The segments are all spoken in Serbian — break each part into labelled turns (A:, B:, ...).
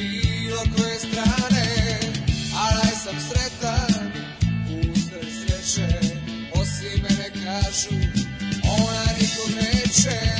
A: bilo koje strane, a raj sam sretan, usred sreće, osim mene kažu, ona nikog neće.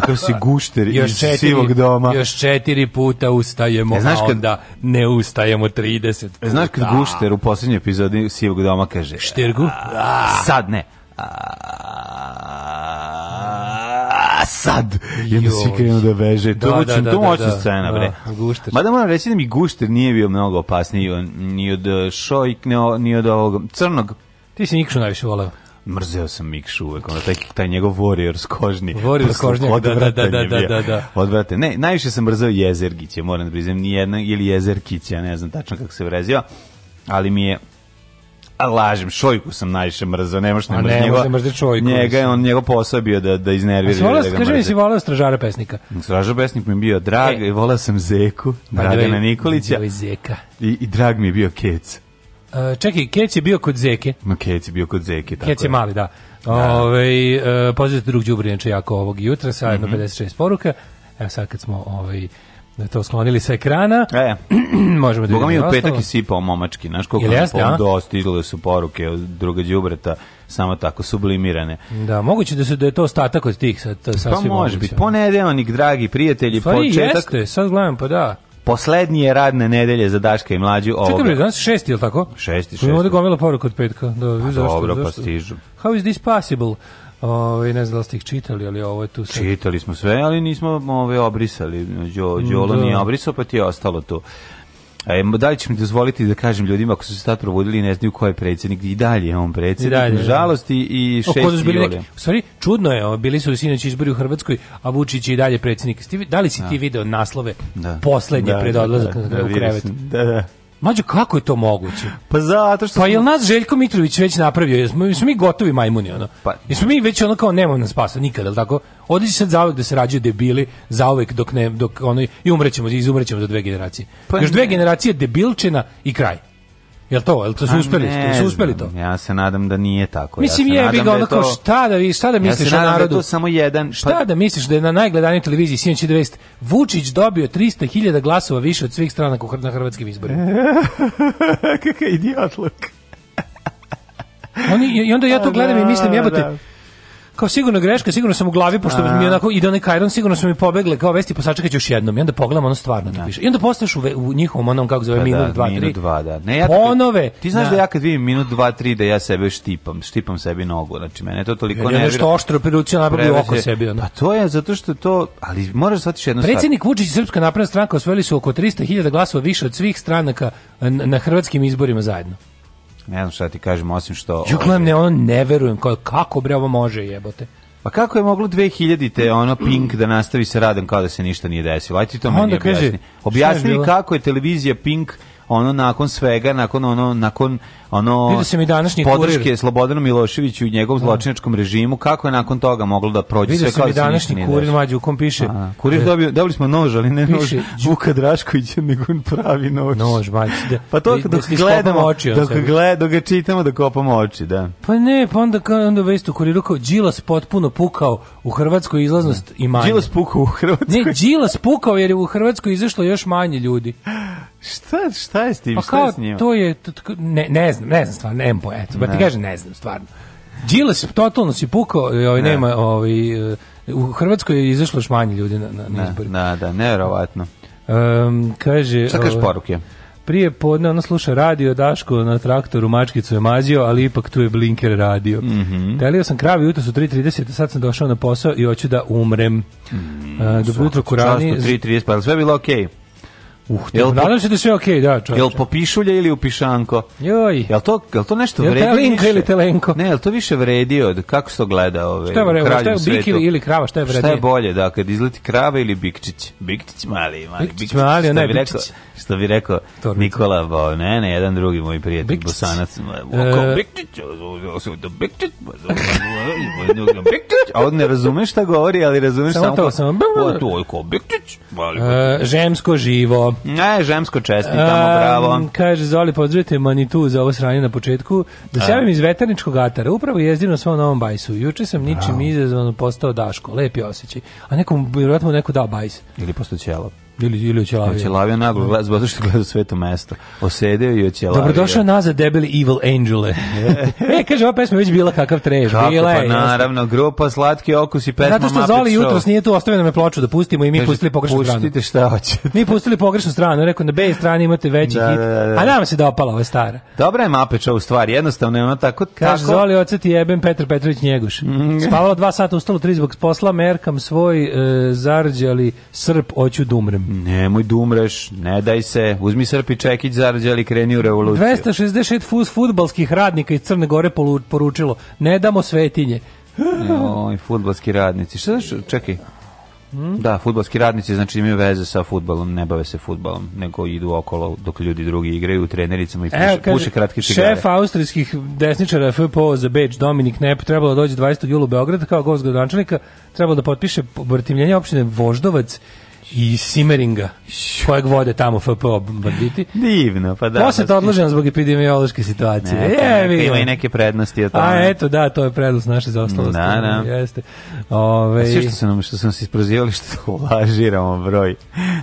B: kakav si gušter još iz četiri, sivog doma.
C: Još četiri puta ustajemo, e, znaš kad, a onda ne ustajemo 30 puta. E,
B: znaš kad gušter u posljednjoj epizodi sivog doma kaže... Štergu? A, sad ne. A sad je mi svi krenu da beže. Da, da, da, to da, učin, da, to moćna scena, bre. Da, gušter. Mada moram reći da mi Gušter nije bio mnogo opasniji ni od e, Šojk, ni od ovog Crnog.
C: Ti si Nikšu najviše volao
B: mrzeo sam Mikšu uvek, ono, taj, taj njegov warriors kožni.
C: Warriors kožnjak, odvratan da, da, da, da, da.
B: Odvrate. Ne, najviše sam mrzeo Jezergića, moram da priznam, nijedna, ili Jezerkića, ne znam tačno kako se vrezio, ali mi je a lažem, Šojku sam najviše mrzao, ne možeš ne mrzati njega. Ne možeš Šojku. Njega je on njegov posao bio da da iznervira. Volao,
C: da kaže mi si volao stražara pesnika.
B: Stražar pesnik mi je bio drag e. i volao sam Zeku, pa Dragana Nikolića.
C: Zeka.
B: I, I drag mi je bio Kec.
C: Uh, čekaj, Kec je bio kod Zeke.
B: Ma Kec je bio kod Zeke, tako
C: Kec je. mali, da. da. Ove, ovaj, uh, pozdravite drug Đubrinača jako ovog jutra sa mm -hmm. 56 poruka. Evo sad kad smo ovaj, to sklonili sa ekrana.
B: E,
C: možemo
B: da Boga mi je u petak i sipao momački, znaš koliko jeste, do, stižile su poruke od druga đubreta samo tako sublimirane.
C: Da, moguće da se da je to ostatak od tih sad pa sasvim.
B: Pa može biti ponedeljak, dragi prijatelji,
C: Stvari, početak.
B: Jeste,
C: sad gledam, pa da
B: poslednje radne nedelje za Daška i Mlađu ovoga. Čekaj,
C: bre, danas šesti, ili tako?
B: Šesti, šesti. Mi
C: ovdje gomila poruka od petka.
B: Da, pa zašto, dobro, pa zašto? pa stižu.
C: How is this possible? Ove, ovaj, ne znam da ste ih čitali, ali ovo je tu sad.
B: Čitali smo sve, ali nismo ove obrisali. Đolo da. nije obrisao, pa ti je ostalo tu. E, da li ćemo dozvoliti da kažem ljudima ako su se tad probudili ne znaju ko je predsjednik i dalje je on predsjednik, dalje, da. nažalost i, i šest bili
C: U stvari, čudno je, bili su sinoć izbori u Hrvatskoj, a Vučić je i dalje predsjednik. Da li si ti da. video naslove da. poslednje da, pred da, odlazak da, da, u krevet?
B: Da, da.
C: Mađo, kako je to moguće?
B: Pa zato što... Pa
C: smo... jel nas Željko Mitrović već napravio? Jesmo, jesmo mi gotovi majmuni, ono? Pa... Jesmo mi već ono kao nemoj nas spasa nikad, jel tako? Odiđi sad zauvek da se rađaju debili, zauvek dok ne, dok ono, i umrećemo, izumrećemo za dve generacije. Pa Još dve generacije debilčina i kraj.
B: Jel to, jel to su uspeli? Ne, su uspeli to? Ja se nadam da nije tako.
C: Mislim ja
B: jebi
C: ga onako da šta da vi šta da misliš
B: ja
C: o da narodu?
B: Da samo jedan.
C: Pa- šta da misliš da je na najgledanijoj televiziji sinoć vest Vučić dobio 300.000 glasova više od svih strana na hrvatskim izborima.
B: Kakav idiotluk.
C: Oni i onda ja to gledam i mislim da, da, jebote kao sigurno greška, sigurno sam u glavi pošto mi je onako ide da onaj Kairon, sigurno su mi pobegle kao vesti pa sačekaću još jednom i onda pogledam ono stvarno to da. piše. I onda postaješ u, u njihovom onom kako zove
B: pa minut 2
C: da, 3.
B: Minut 2, da. Ne,
C: ja Ponove.
B: Ti znaš da, ja kad vidim minut 2 3 da ja sebe štipam, štipam sebi nogu, znači mene to toliko nervira. Ja nešto
C: oštro perucija pa nabavi oko sebi onda. Pa
B: to je zato što to, ali moraš shvatiti
C: jednu stvar. Predsednik Vučić i Srpska napredna stranka osvojili su oko 300.000 glasova više od svih stranaka na hrvatskim izborima zajedno.
B: Ne znam šta da ti kažem, osim što...
C: Ja ovaj, ne, ono ne verujem, kao, kako bre ovo može jebote.
B: Pa kako je moglo 2000-te ono Pink da nastavi sa radom kao da se ništa nije desilo? Aj ti to meni objasni. Objasni kako je televizija Pink ono nakon svega, nakon ono nakon ono
C: Vidio sam i današnji
B: podrške kurir. Slobodanu Miloševiću i njegovom zločinačkom režimu, kako je nakon toga moglo da prođe Vidio sve kao da se
C: današnji kurir mađu u kom piše. A,
B: kurir e, dobio, dobili smo nož, ali ne piše, nož Vuka Draškovića, nego pravi nož.
C: Nož, mađu, da,
B: pa to da- dok da gledamo, oči, dok, gled, dok ga čitamo, da kopamo oči, da.
C: Pa ne, pa onda, kad onda vest u kuriru kao Đilas potpuno pukao u Hrvatskoj izlaznost da. i manje.
B: Đilas
C: pukao
B: u
C: Hrvatskoj? Ne, Đilas pukao jer
B: je
C: u Hrvatskoj izašlo još manje ljudi. Šta, šta je s tim? Pa kao, šta je s njima? to je, to, ne, ne znam, ne znam stvarno, nemam po, eto, ne. ti kažem, ne znam stvarno. Đilas totalno si pukao, e, ovaj, ne. nema, ovaj, e, u Hrvatskoj je izašlo još manje ljudi na, na, na izbori.
B: Da, da, nevjerovatno.
C: Um, kaže,
B: Šta kažeš ovaj, poruke?
C: prije podne ona sluša radio Daško na traktoru mačkicu je mazio, ali ipak tu je blinker radio.
B: Mm -hmm.
C: Telio sam kravi jutro su 3.30, sad sam došao na posao i hoću da umrem. Mm, uh, dobro jutro kurani.
B: 3.30, pa sve bilo okej? Okay?
C: Uh, jel, nadam
B: se da je
C: sve okej, okay, da, čoveče.
B: Jel popišulja ili upišanko?
C: Joj.
B: Jel to, jel to nešto vredi?
C: Jel telinka ili telenko?
B: Ne, jel to više vredi od kako se to gleda ove, šta je vredi, šta
C: je bik ili, ili
B: krava, šta je vredi? Šta je bolje, da, kad izleti krava ili bikčić? Bikčić mali, mali.
C: Bikčić, bikčić mali, ne,
B: bikčić. Što bi rekao Torbica. Nikola Bo, ne, ne, jedan drugi moj prijatelj, bikčić. bosanac. Kao bikčić, bikčić, bikčić. A on ne razume šta govori, ali razume samo, samo
C: to. Samo to,
B: kao bikčić.
C: Žensko živo.
B: Ne, žemsko čestitamo, um, bravo.
C: Kaže, Zoli, pozdravite Manitu za ovo sranje na početku. Da se javim iz veterničkog atara, upravo jezdim na svom novom bajsu. Juče sam ničim izazvano postao Daško, lepi osjećaj. A nekom, vjerojatno neko dao bajs. Ili
B: postao ćelo.
C: Ili, ili oćelavio.
B: Oćelavio
C: naglo,
B: zato što gleda sveto mesto. Osedeo i oćelavio.
C: Dobrodošao nazad, debeli evil angele. e, kaže, ova pesma već bila kakav treš. Kako, bila
B: pa naravno, grupa, slatki okus i pesma
C: Zato što zvali jutros nije tu, ostavio nam je ploču da pustimo i mi Kaži, pustili pogrešnu stranu.
B: Pustite šta hoćete.
C: mi pustili pogrešnu stranu, rekao, na B strani imate veći da, hit. Da, da, da. A nama se da opala ova stara.
B: Dobra je Mape Show stvar, jednostavno je ona tako...
C: Kaže, tako... Zoli, oceti jebem Petar Petrović Njeguš. Mhm. Spavao 2 sata, ustalo 3 zbog posla, merkam svoj e, zarđali srp, hoću dumrem. Da
B: Nemoj da umreš, ne daj se, uzmi Srpi Čekić, zarađali kreni u revoluciju.
C: 266 fuz futbalskih radnika iz Crne Gore poručilo, ne damo svetinje.
B: Oj, futbalski radnici, šta znaš, čekaj, Hmm? Da, futbalski radnici znači imaju veze sa futbalom, ne bave se futbalom, nego idu okolo dok ljudi drugi igraju u trenericama i puše, kaže, puše kratke šigare.
C: Šef austrijskih desničara FPO za Beč, Dominik Nep, trebalo da doći 20. jula u Beograd kao gost gradonačelnika, trebalo da potpiše obrtimljenje opštine Voždovac i Simeringa, kojeg vode tamo FPO banditi.
B: Divno, pa da.
C: to odloženo zbog epidemiološke situacije.
B: Ne, je, ne, ima i neke prednosti od
C: pa, toga. A eto, da, to je prednost naše zaostalosti. Da, da. Jeste.
B: Ove... Sve što su nam, što su nas isprozivali, što lažiramo broj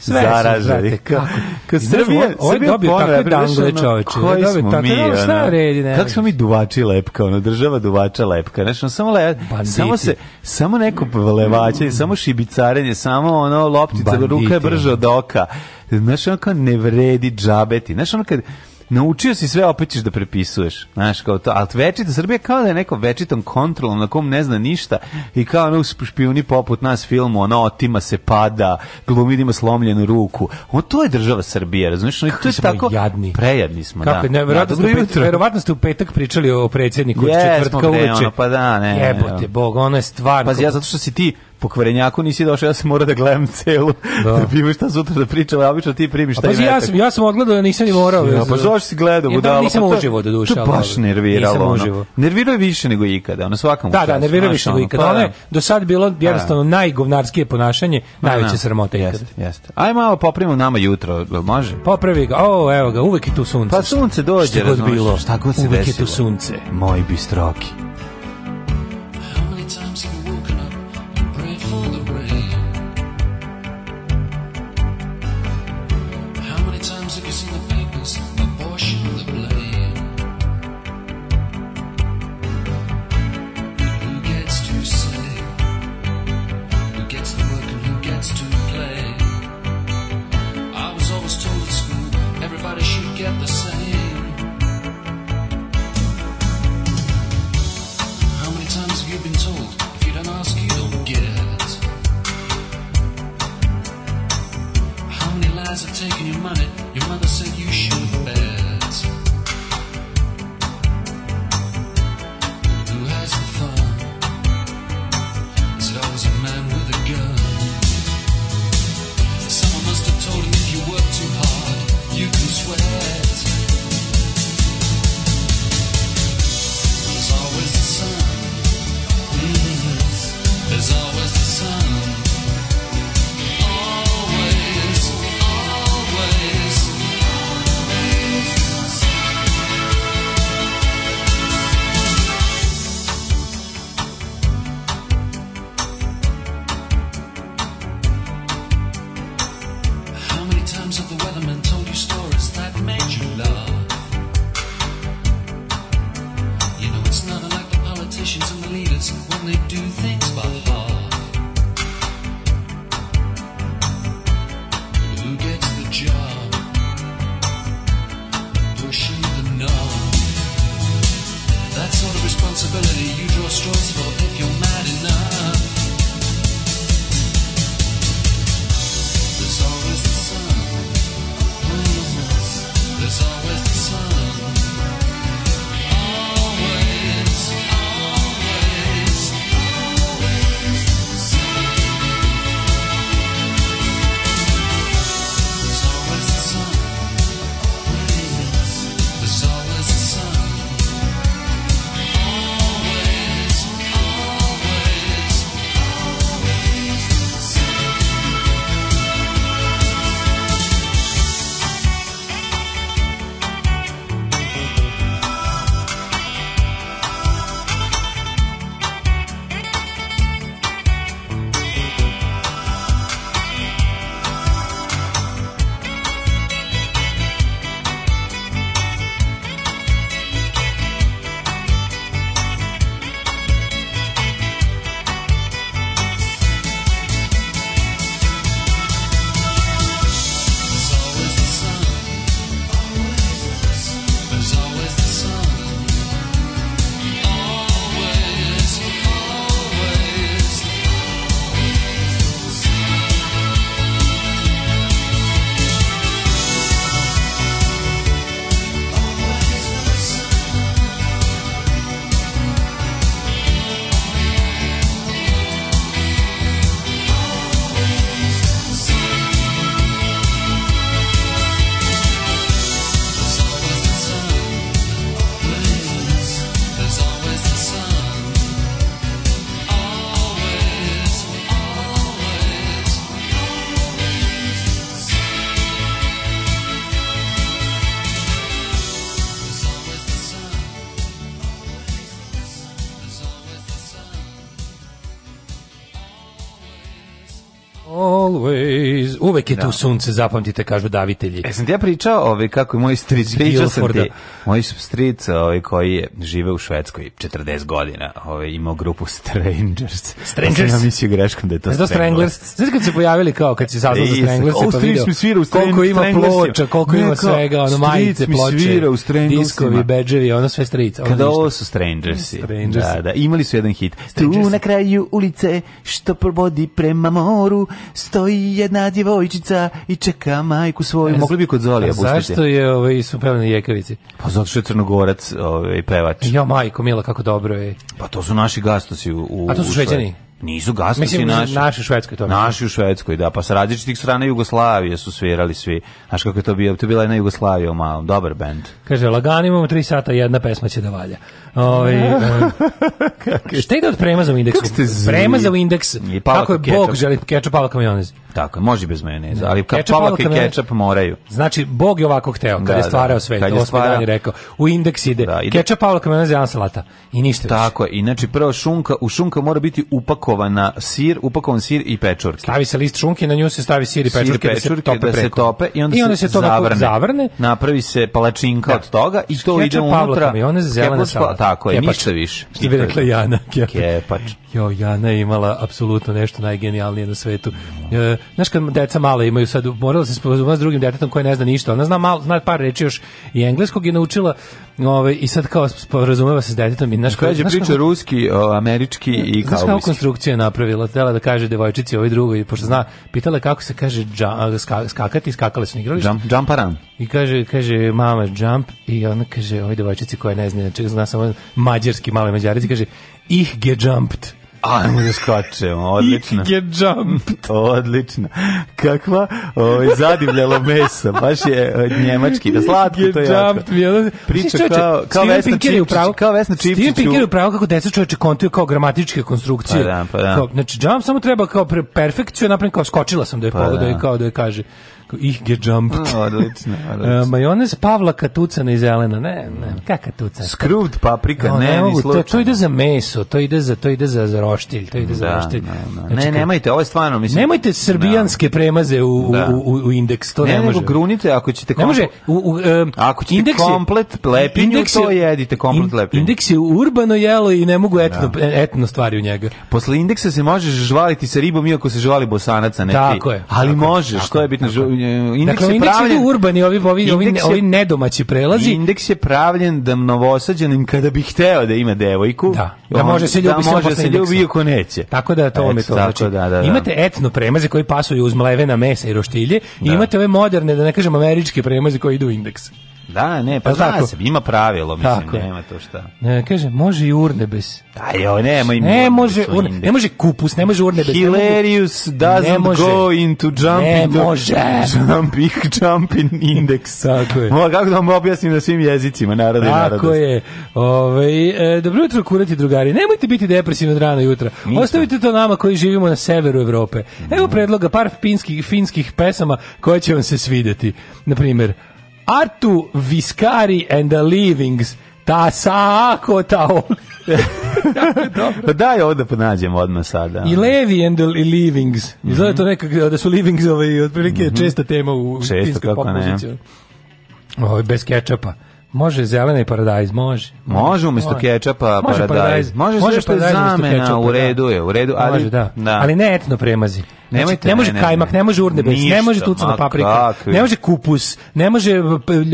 B: Sve zaraženih. Kako?
C: Kad Srbija, ovaj
B: dobio takve
C: dangle
B: čoveče. Koji dobio smo mi, ono, šta redi, ne, kako smo mi duvači lepka, ono, država duvača lepka. Znači, ono, samo, le, samo, se, samo neko levačenje, samo šibicarenje, samo ono, loptica ruka je brža od oka. Znaš, ono kao ne vredi džabeti. Znaš, ono kad naučio si sve, opet ćeš da prepisuješ. Znaš, kao to. Ali večita Srbija kao da je neko večitom kontrolom na kom ne zna ništa i kao ono špijuni poput nas filmu, ono otima se pada, glumidima da slomljenu ruku. Ono, to je država Srbija, razumiješ? Ono, to je tako
C: jadni.
B: prejadni smo. Kako, da. Ne, da,
C: verovatno, da, verovatno ste u petak pričali o predsjedniku yes, od
B: četvrtka uveče. Ono, pa da, ne. Jebote,
C: ne, ne, Bog, ono je stvarno.
B: Pazi, ja zato što si ti pokvarenjaku nisi došao, ja sam morao da gledam celu, da, da bi šta sutra da pričam, ali obično ti primiš taj pa, metak.
C: Ja sam, ja sam odgledao, nisam ni morao. Ja,
B: pa zašto si gledao, ja,
C: budalo? Nisam pa, uživo do da duša.
B: To baš nerviralo. Ono. Nervirao je više nego ikada, ono svakom
C: Da, da, nervira više
B: nego
C: ikada. Pa, da. do sad bilo da. jednostavno da. najgovnarskije ponašanje, pa da, najveće sramota
B: jeste. Jeste. Aj malo popravimo nama jutro, može?
C: Popravi ga. O, evo ga, uvek je tu sunce.
B: Pa sunce dođe, šta god bilo.
C: Šta god se
B: uvek je tu sunce. Moj bistroki.
C: uvek je tu da. sunce, zapamtite, kažu davitelji. E,
B: sam ti ja pričao, ovaj, kako je moj stric,
C: pričao sam ti,
B: moj stric ovaj, koji je žive u Švedskoj 40 godina, ovaj, imao grupu Strangers.
C: Strangers?
B: Ja mislio greškom da je to Strangers. Da Strangers.
C: Znaš kad se pojavili kao, kad si saznao za Strangers,
B: pa vidio koliko ima ploča, koliko ima svega, ono majice, ploče, diskovi, bedževi, ono sve stric. Kada ovo su Strangersi. Strangers. Da, da, imali su jedan hit. Tu na kraju ulice, što provodi prema moru, stoji jedna djevojčica i čeka majku svoju. E, Mogli bi kod Zolija pustiti.
C: Zašto je ovaj, su pevani jekavici?
B: Pa zato što je crnogorac ovaj, pevač.
C: Jo, majko, mila, kako dobro je.
B: Pa to su naši gastosi u...
C: u a to su šveđani?
B: Nisu gasli Mislim,
C: naši. u Švedskoj to.
B: Naši u Švedskoj, da, pa sa različitih strana Jugoslavije su svirali svi. Znaš kako je to bio? To je bila jedna Jugoslavija u malom, dobar bend.
C: Kaže, lagano imamo tri sata, jedna pesma će da valja. Ove, ovaj, ovaj. šta ide od premaza u indeksu?
B: Premaza
C: u indeksu.
B: kako
C: je ketchup. Bog želi kečap, pala kamionez.
B: Tako, može bez majoneza, da, ali ka, kečap, pavlak i kečap moraju.
C: Znači, Bog je ovako hteo, kad da, je da, stvarao svet, kad ovo stvara... je rekao. U indeks ide, da, ide. kečap, pavlak, kamionez i ansalata. I ništa
B: Tako,
C: više.
B: inače, prva šunka, u šunka mora biti upak upakovana sir, upakovan sir i pečurke.
C: Stavi se list šunke, na nju se stavi sir i pečurke,
B: sir, pečurke da se tope, da se tope i onda, I onda se, se to zavrne. zavrne. Napravi se palačinka da. od toga i to ide unutra.
C: zelena Pavla,
B: tako je, ništa više.
C: Što bi rekla Jana. Kepač. Kepač. Jo, Jana je imala apsolutno nešto najgenijalnije na svetu. E, znaš kad deca male imaju sad, morala se sporazumati s drugim detetom koje ne zna ništa. Ona zna, malo, zna par reči još i engleskog je naučila ove, ovaj, i sad kao sporazumeva se s detetom.
B: I, znaš, Kada
C: je
B: priča ruski, o, američki i kao
C: dedukciju napravila, tela da kaže devojčici ovoj drugoj, pošto zna, pitala kako se kaže dža, ska, skakati, skakale su na igralištu. Jump,
B: jump around.
C: I kaže, kaže mama jump i ona kaže ovoj devojčici koja ne zna, znači, zna samo mađarski, male mađarici, kaže ih ge jumped.
B: Ajmo da skačemo,
C: odlično. It get jumped.
B: Odlično. Kakva ovaj, zadivljalo mesa, baš je eh, njemački, da slatko to je jako.
C: Priča kao, kao Steven Vesna Pinker je upravo, kao Vesna Čipčiću. Steven Pinker je upravo kako deca čoveče kontuju kao gramatičke konstrukcije.
B: Pa
C: da,
B: pa
C: da. Kao, znači, jump samo treba kao perfekciju, napravim kao skočila sam da je pa pogoda da. i kao da je kaže ih ge jump.
B: Odlično, e, odlično. Uh,
C: majonez Pavla Katucana iz Elena. Ne, ne, kaka Katucana.
B: Skruvd paprika, no, ne, ne mogu, to,
C: to ide za meso, to ide za to ide za za roštilj, to ide za da, roštilj. Da, da.
B: Znači, ne, nemojte, ovo je stvarno, mislim.
C: Nemojte da. srbijanske da. premaze u, da. u, u, u indeks, to ne, ne može. Ne,
B: grunite ako ćete
C: komplet. Ne
B: može, u, u, um, ako ćete indeks komplet lepinju, indeks to jedite komplet in, lepinju.
C: Indeks je urbano jelo i ne mogu etno, da. etno stvari u njega.
B: Posle indeksa se možeš žvaliti sa ribom iako se žvali bosanaca, ne ti. Tako je. Ali tako možeš, tako, što je bitno,
C: indeks dakle, je pravljen urbani ovi ovi ovi, je, ovi nedomaći prelazi.
B: Indeks je pravljen da novosađenim kada bi hteo da ima devojku,
C: da, da on, može se da ljubi da može se ljubi ako neće. Tako da to Et, mi to
B: znači. Da, da, da.
C: Imate etno premaze koji pasuju uz mlevena mesa i roštilje i da. imate ove moderne da ne kažem američke premaze koji idu u indeks.
B: Da, ne, pa zna tako. se, ima pravilo, mislim, tako. nema to šta. Ne,
C: kaže, može i urnebes.
B: Da, jo, nema im ne može,
C: urne, ne može kupus, ne može urnebes.
B: Hilarious doesn't ne može.
C: go into
B: jumping.
C: Ne može.
B: Jumping, jumping index. Tako
C: je.
B: Mo, kako da vam objasnim na svim jezicima, narode
C: tako i narode. Tako je. Ove, ovaj, e, dobro jutro, kurati drugari. Nemojte biti depresivni od rana jutra. Nisam. Ostavite to nama koji živimo na severu Evrope. Evo predloga par finskih, finskih pesama koje će vam se svideti. Naprimjer, Artu Viscari and the Livings. Ta sako ta
B: Pa daj ovo da ponađem
C: odmah sada. I Levi and the Livings. Mm -hmm. to nekako da su Livings ovaj, otprilike mm -hmm. česta tema u česta, finskoj pop muziciju. Ovaj, bez kečapa. Može zeleni paradajz, može.
B: Može umesto kečapa paradajz. Može, može sve što je zamena, u da. redu je, u redu, ali,
C: može, da. da. ali ne etno premazi. Znači, ne može ne, kajmak, ne može urnebes, ne može tucana paprika, kakvi. ne može kupus, ne može e,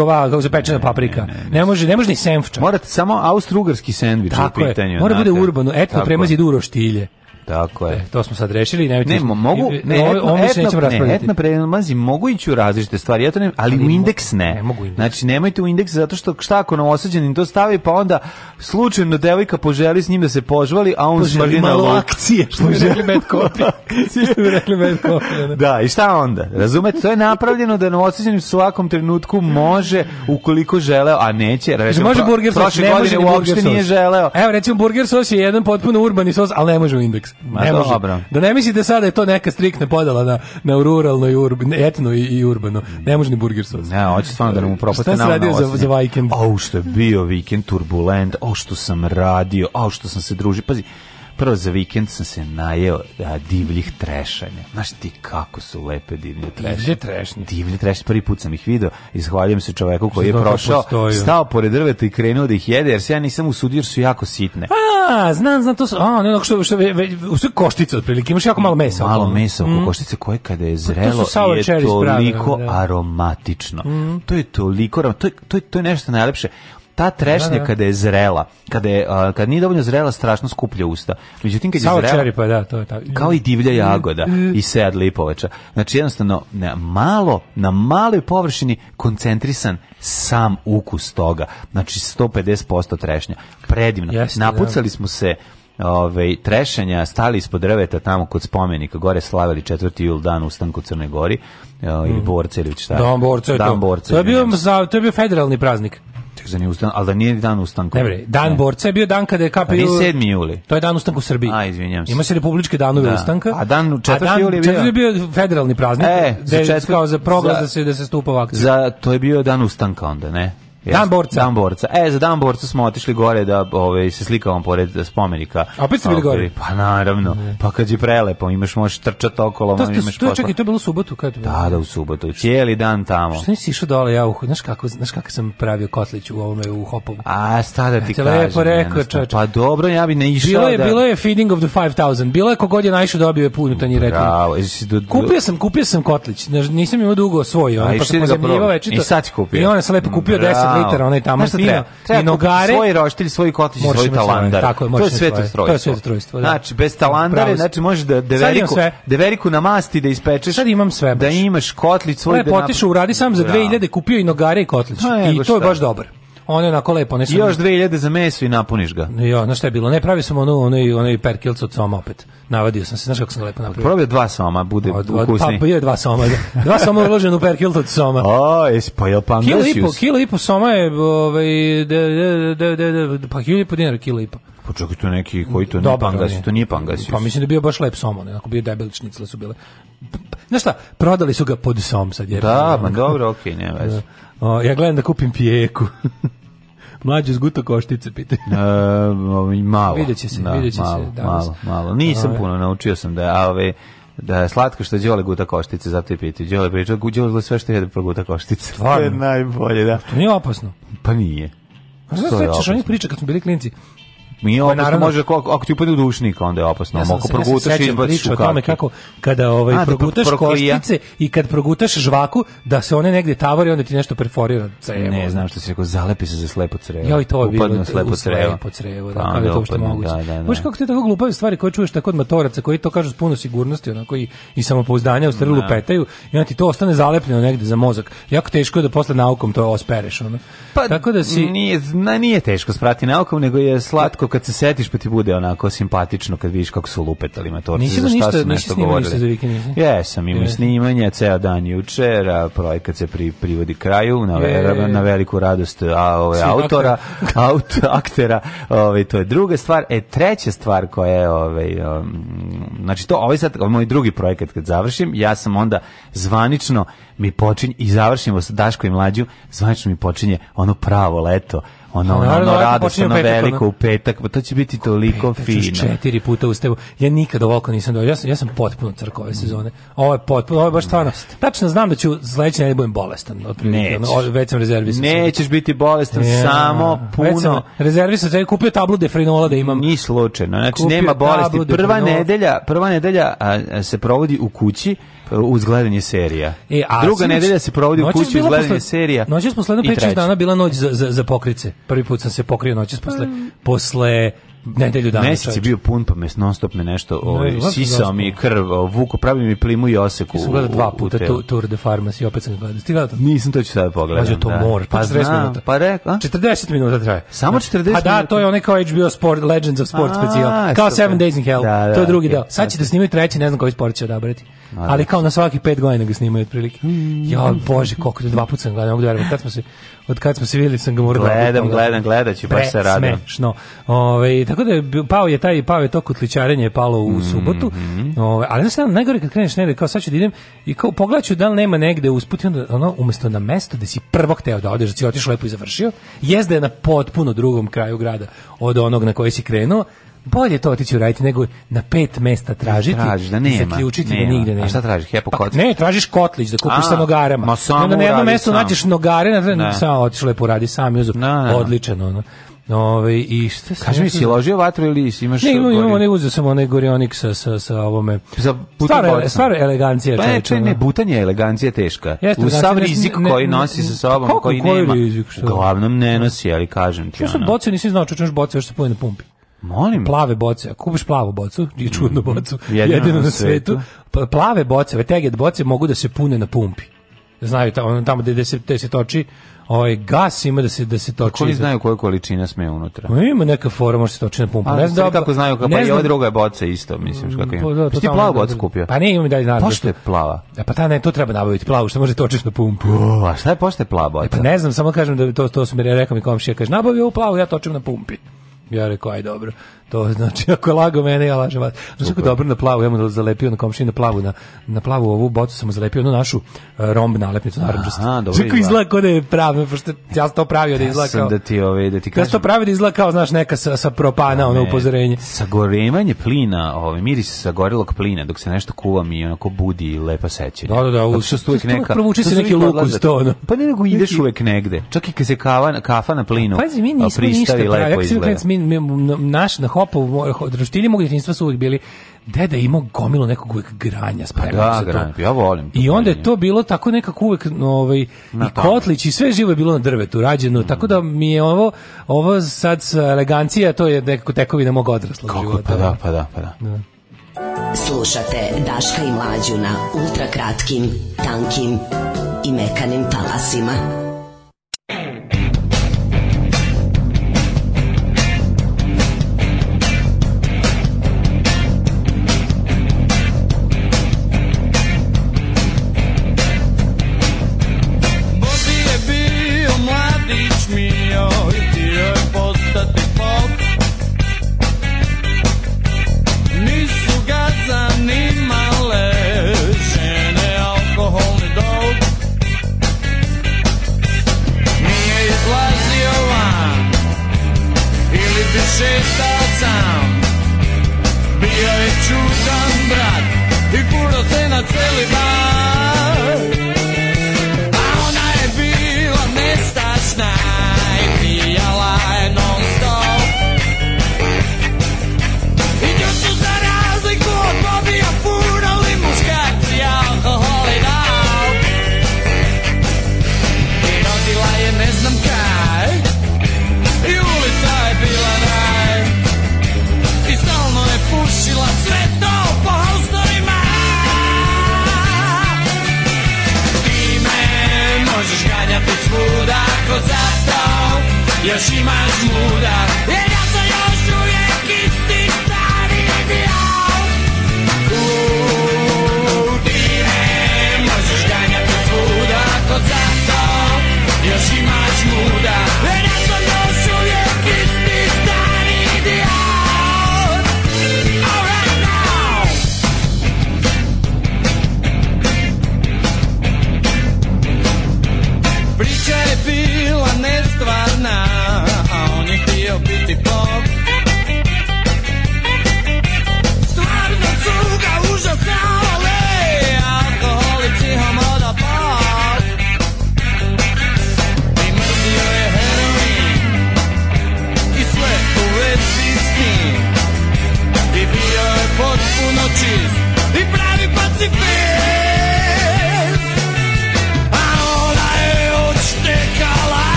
C: ova zapečena se paprika. Ne, ne, ne, može, ne može ni senfča.
B: Morate samo austrougarski sendvič u pitanju.
C: Mora bude urbano, etno premazi duro štilje.
B: Tako je. E,
C: to smo sad rešili,
B: nemojte. Ne, mogu, ne, etno, o, o etno, nećemo Ne, etno premazi mogu ići u različite stvari, ja to ne, ali, ali u indeks ne. ne mogu indeks. Znači nemojte u indeks zato što šta ako nam osađenim to stavi pa onda slučajno devojka poželi s njim da se požvali, a on
C: smrdi na akcije,
B: što je rekli bad copy.
C: Svi što rekli bad kopi.
B: Da, i šta onda? Razumete, to je napravljeno da na u svakom trenutku može ukoliko žele, a neće. Znači,
C: može burger
B: sos, ne može uopšte nije želeo.
C: Evo
B: recimo
C: burger sos je jedan potpuno urbani sos, ali ne može u indeks.
B: Ma
C: ne
B: može. Dobro. Da ne mislite
C: sada da je to neka striktna podela na, na ruralno i urbano, etno i, i urbano. Ne može ni burger
B: sos. Ne, hoće
C: stvarno da nam upropaste
B: nam
C: radio za, za vikend?
B: O, što je bio vikend turbulent, o, što sam radio, o, što sam se družio. Pazi, prvo za vikend sam se najeo a, divljih trešanja. Znaš ti kako su lepe divlje trešnje? Divlje trešnje. Divlje trešnje, prvi put sam ih video i zahvaljujem se čoveku koji je prošao, postoju. stao pored drveta i krenuo da ih jede, jer se ja nisam usudio jer su jako sitne.
C: A, znam, znam, to su, a, ne, što, što, ve, sve koštice otprilike, imaš jako malo mesa.
B: Malo oko. mesa oko mm. koštice koje kada je pa zrelo to je toliko pravno, da. aromatično. Mm. To je toliko, to je, to je, to je nešto najlepše ta trešnja da, da. kada je zrela, kada je a, kad nije dovoljno zrela, strašno skuplja usta. Međutim kad je Sao zrela,
C: čeripa, da, to je tako.
B: Kao i divlja jagoda i sed lipovača. Znači jednostavno na malo, na maloj površini koncentrisan sam ukus toga. Znači 150% trešnja. Predivno. Jeste, Napucali da. smo se ove, ovaj, trešanja, stali ispod drveta tamo kod spomenika, gore slavili 4. jul dan ustanku Crne Gori, ili ovaj, mm. borce ili šta.
C: Dan borce, dan borce. To je bio, to je bio federalni praznik.
B: Čekaj, za nije ustan, ali da nije dan ustanka. Ne
C: bre, dan ne. borca je bio dan kada je KPJ... Pa nije
B: 7. juli.
C: To je dan ustanka u Srbiji.
B: A, izvinjavam se.
C: Ima se republički danove da. ustanka.
B: A dan 4. juli je bio...
C: 4. je
B: bio
C: federalni praznik. E, za četvrti... Kao za proglas da, se, da se stupa vakcija. Za,
B: to je bio dan ustanka onda, ne?
C: Dan borca.
B: Dan borca. E, za dan borca smo otišli gore da ove, ovaj, se slikavamo pored spomenika. A
C: opet ste bili ovaj, gore?
B: Pa naravno. Ne. Pa kad je prelepo, imaš možeš trčati okolo. To, da, ste, da, imaš
C: to, čekaj, to je bilo u subotu? Kad
B: je? Da, da, u subotu. Cijeli dan tamo.
C: Što nisi išao dole? Ja, uh, znaš, kako, znaš kako sam pravio kotlić u ovome, u hopovu?
B: A, sta da ti kažem. Lepo rekao, čoč. Pa dobro, ja bi ne išao
C: bilo je,
B: da...
C: Bilo je feeding of the 5000. Bilo je kogod je naišao dobio je punu tanji Bravo.
B: Do...
C: Kupio sam, kupio sam kotlić. Nisam imao dugo svoj. On, pa sam pozemljivao večito. I sad kupio.
B: I
C: on je se lepo kupio 10 20 da. litara, onaj tamo šta
B: i
C: nogare.
B: Svoj roštilj, svoj kotlić, svoj talandar. Tako je, to je sveto strojstvo. To je sveto strojstvo, da. Znači, bez talandare, znači možeš da deveriku, deveriku namasti da ispečeš.
C: Sad imam sve.
B: Da imaš kotlić svoj.
C: Lepo
B: ovaj
C: potišu, uradi sam za 2000, da. kupio i nogare i kotlić. Pa, I to je baš dobro. Ono je onako lepo. One su I još
B: 2000 za meso i napuniš ga.
C: Jo, znaš šta je bilo? Ne, pravi sam ono, ono, i, ono i perkilcu od soma opet. Navadio sam se, znaš kako sam lepo
B: napravio. Probaj dva soma, bude od, od,
C: ukusni. Pa, pa, je dva soma. Da. Dva soma uložen u perkilcu od soma.
B: O, jesi pa jel pa Kilo i po,
C: kilo i po soma je, ovaj, de, de, de, de, de, pa kilo i po dinara, kilo i po. Pa
B: čekaj, to neki koji to nije pangasi, to nije pangasi.
C: Pa mislim da bio baš lep somon, onako bio debeličnicle su bile. Znaš šta, prodali su ga pod som sad. Je
B: da, ma dobro, okej, okay, ne veze. Da.
C: O, ja gledam da kupim pijeku. Mlađe zguto koštice, pite. E,
B: ovaj, malo.
C: Vidjet će se,
B: da,
C: vidjet
B: će malo,
C: se.
B: Danas. Malo, malo. Nisam puno, naučio sam da je, ove, da je slatko što Đole guta koštice, zato i piti. Đole priča, Đole sve što jede proguta koštice.
C: Stvarno? To je najbolje, da. To nije opasno.
B: Pa nije. A pa
C: znaš,
B: sećaš
C: onih priča kad smo bili klinci,
B: Mi pa opasno naravno, može ako, ako ti upadne u dušnik, onda je opasno.
C: Ja
B: sam, ako progutaš ja i
C: izbaciš u tome kako kada ovaj A, da, progutaš pro, koštice i kad progutaš žvaku da se one negde tavori, onda ti nešto perforira
B: crevo. Ne znam što si rekao, zalepi se za slepo crevo.
C: Ja i to je bilo slepo crevo. Slepo crevo, da, pa je to što moguće. Da, da, da. Boš kako ti tako glupave stvari koje čuješ tako od matoraca koji to kažu s puno sigurnosti, onako i, i samopouzdanja u strelu da. petaju i onda ti to ostane zalepljeno negde za mozak. Jako teško je da posle naukom to ospereš. Ono.
B: Pa, tako da si... nije, nije teško sprati naukom, nego je slatko kad se setiš pa ti bude onako simpatično kad vidiš kako su lupetali matorci. Nisi za šta ništa, su nešto govorili. Ništa za vikend, Jesam, imao yes. snimanje, ceo dan jučer, a projekat se pri, privodi kraju, na, ve, na veliku radost a, ove, autora, aut, aktera, ove, to je druga stvar. E, treća stvar koja je, ove, um, znači to, ovaj sad, ovaj moj drugi projekat kad završim, ja sam onda zvanično mi počinje, i završimo sa Daško i Mlađu, zvanično mi počinje ono pravo leto ono, ono, ono, ono radosno veliko u petak, pa to će biti toliko petak,
C: fino. četiri puta u stevu. Ja nikada ovako nisam dođao, ja sam, ja sam potpuno crk ove sezone. Ovo je potpuno, ovo je baš mm. stvarno. Tačno znam da ću sledeće ne budem bolestan. Otprilike, već sam rezervisan.
B: Nećeš sam. biti bolestan, ja, samo puno. Već sam
C: rezervisan, sam kupio tablu defrinola da imam. Ni
B: slučajno, znači kupio nema bolesti. Prva nedelja, prva nedelja a, a, se provodi u kući, uz gledanje serija. E, a Druga sinoć, nedelja se provodi u kući uz
C: gledanje posle,
B: serija.
C: Noćas posle 5 dana bila noć za, za, za pokrice. Prvi put sam se pokrio noćas posle, mm. posle nedelju dana.
B: Mesec je bio pun, pa mes non stop me nešto ovaj, ne, sisao mi krv, ovaj, vuko, pravi mi plimu i oseku.
C: Sam gledao dva puta tu, Tour de Pharmacy, opet sam gledao. Ti gledao?
B: Nisam to ću sada pogledati. Mađo
C: to da. mor, pa, pa
B: minuta.
C: Pa
B: rekao,
C: a? 40 minuta traje.
B: Samo 40 znači, pa da,
C: minuta? A da, to je onaj kao HBO Sport, Legends of Sport specijal. Kao super. Seven Days in Hell, da, da, to je drugi okay. deo. Sad ćete snimati treći, ne znam koji sport će odabrati. Ali kao na svaki pet godina ga snimaju otprilike. Ja, bože, koliko to dva puta sam gledao, mogu da verujem. Kad smo se od kad smo se videli sam ga morao
B: da gledam, gledam, gledaću baš se radom.
C: Smešno. ovaj tako da je pao je taj pao je to kutličarenje je palo u mm -hmm. subotu. ovaj ali znači najgore kad kreneš negde kao sad ću da idem i kao pogledaću da li nema negde usput i onda ono umesto na mesto da si prvo hteo da odeš, da si otišao lepo i završio, jezda je na potpuno drugom kraju grada od onog na koji si krenuo, bolje to otići uraditi nego na pet mesta tražiti da traži,
B: da, da nema, i
C: zaključiti nema. da nigde nema.
B: A šta tražiš, hepo pa,
C: ne, tražiš kotlić da kupiš A, sa nogarama. Ma samo onda na jednom mestu nađeš nogare, na ne. samo otišlo lepo poradi sam, juzu, da, odličan ono.
B: Nove, ovaj, i šta se Kaži mi, si ložio vatru ili imaš... Ne,
C: imam, imam, ne uzeo sam onaj gorionik sa, sa, sa ovome. Za
B: stvar, stvar elegancija. Pa ne, čaj, ne, butanje je elegancija teška. Jeste, U znači sav rizik ne, koji nosi sa pa sobom, koji, koji nema. Rizik, Uglavnom ne nosi, ali kažem ti. Što sam
C: boce, nisi znao, čoče još boce, još se pojene
B: na pumpi. Molim.
C: Plave boce. Kupiš plavu bocu, i čudnu mm-hmm. bocu, jedino, jedino na svetu. svetu. Pa plave boce, ove teget boce mogu da se pune na pumpi. Znaju tamo, tamo gde se, gde se toči ovaj gas ima da se da se toči.
B: Koji znaju koju količina sme unutra? Ma
C: ima neka fora može se toči na pumpu.
B: Ne znam da kako znaju kako pa i ova druga je boca isto, mislim kako mm, ima. Pa da, pa ti plavu da- bocu kupio?
C: Pa ne, imam dalje znam.
B: Pošto je plava.
C: E pa ta ne, to treba nabaviti plavu, što može točiš na pumpu.
B: O, a šta je pošto je plava boca? E, pa
C: ne znam, samo kažem da to to su mi rekao mi komšija, kaže nabavi ovu plavu, ja točim na pumpi. Ja rekao, aj dobro. To znači ako lago mene ja lažem vas. Znači kako dobro na plavu, ja mu zalepio na komšiji na plavu na na plavu ovu bocu sam zalepio na našu e, romb nalepnicu narandžastu. Aha, dobro. Kako izgleda kao da je pravno, pošto ja sam to pravio da izgleda kao. da ti ove ovaj, da ti kažem. Ja sam to pravio da izlako, znaš, neka sa, sa propana, ne, ono upozorenje.
B: Sagorevanje plina, ovaj miris sagorelog plina dok se nešto kuva mi onako budi lepa sećanje.
C: Da, da, da, u
B: što stojek neka. Provuči se neki luk uz to. Ono. Pa ne nego ideš uvek negde. Čak i kad se kava, kafa na plinu. Pazi, mi nismo ništa. Ja, ja, ja, ja,
C: ja, ja, ja, ja, kopao u društini mog djetinjstva su uvijek bili deda je imao gomilu nekog uvijek granja pa spremao da, granja,
B: ja volim
C: to i onda je to bilo tako nekako uvijek ovaj, i kotlić i sve živo je bilo na drvetu rađeno, mm. tako da mi je ovo ovo sad eh, elegancija to je
B: nekako
C: tekovina mog odraslog Kako, života
B: pa da, pa da, pa da. da.
D: Slušate Daška i Mlađu na ultrakratkim, tankim i mekanim talasima.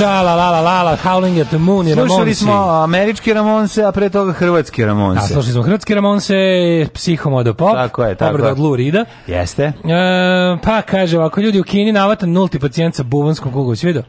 C: Šala, la, la, la, la, Howling at the Moon i
B: Ramonsi. Slušali smo američki Ramonse, a pre toga hrvatski Ramonse.
C: Da, slušali smo hrvatski Ramonse, Psihomodo Pop, tako je, tako obrada od Lurida.
B: Jeste.
C: E, pa kaže ovako, ljudi u Kini navatan nulti pacijent sa buvanskom kugom, svi vidio?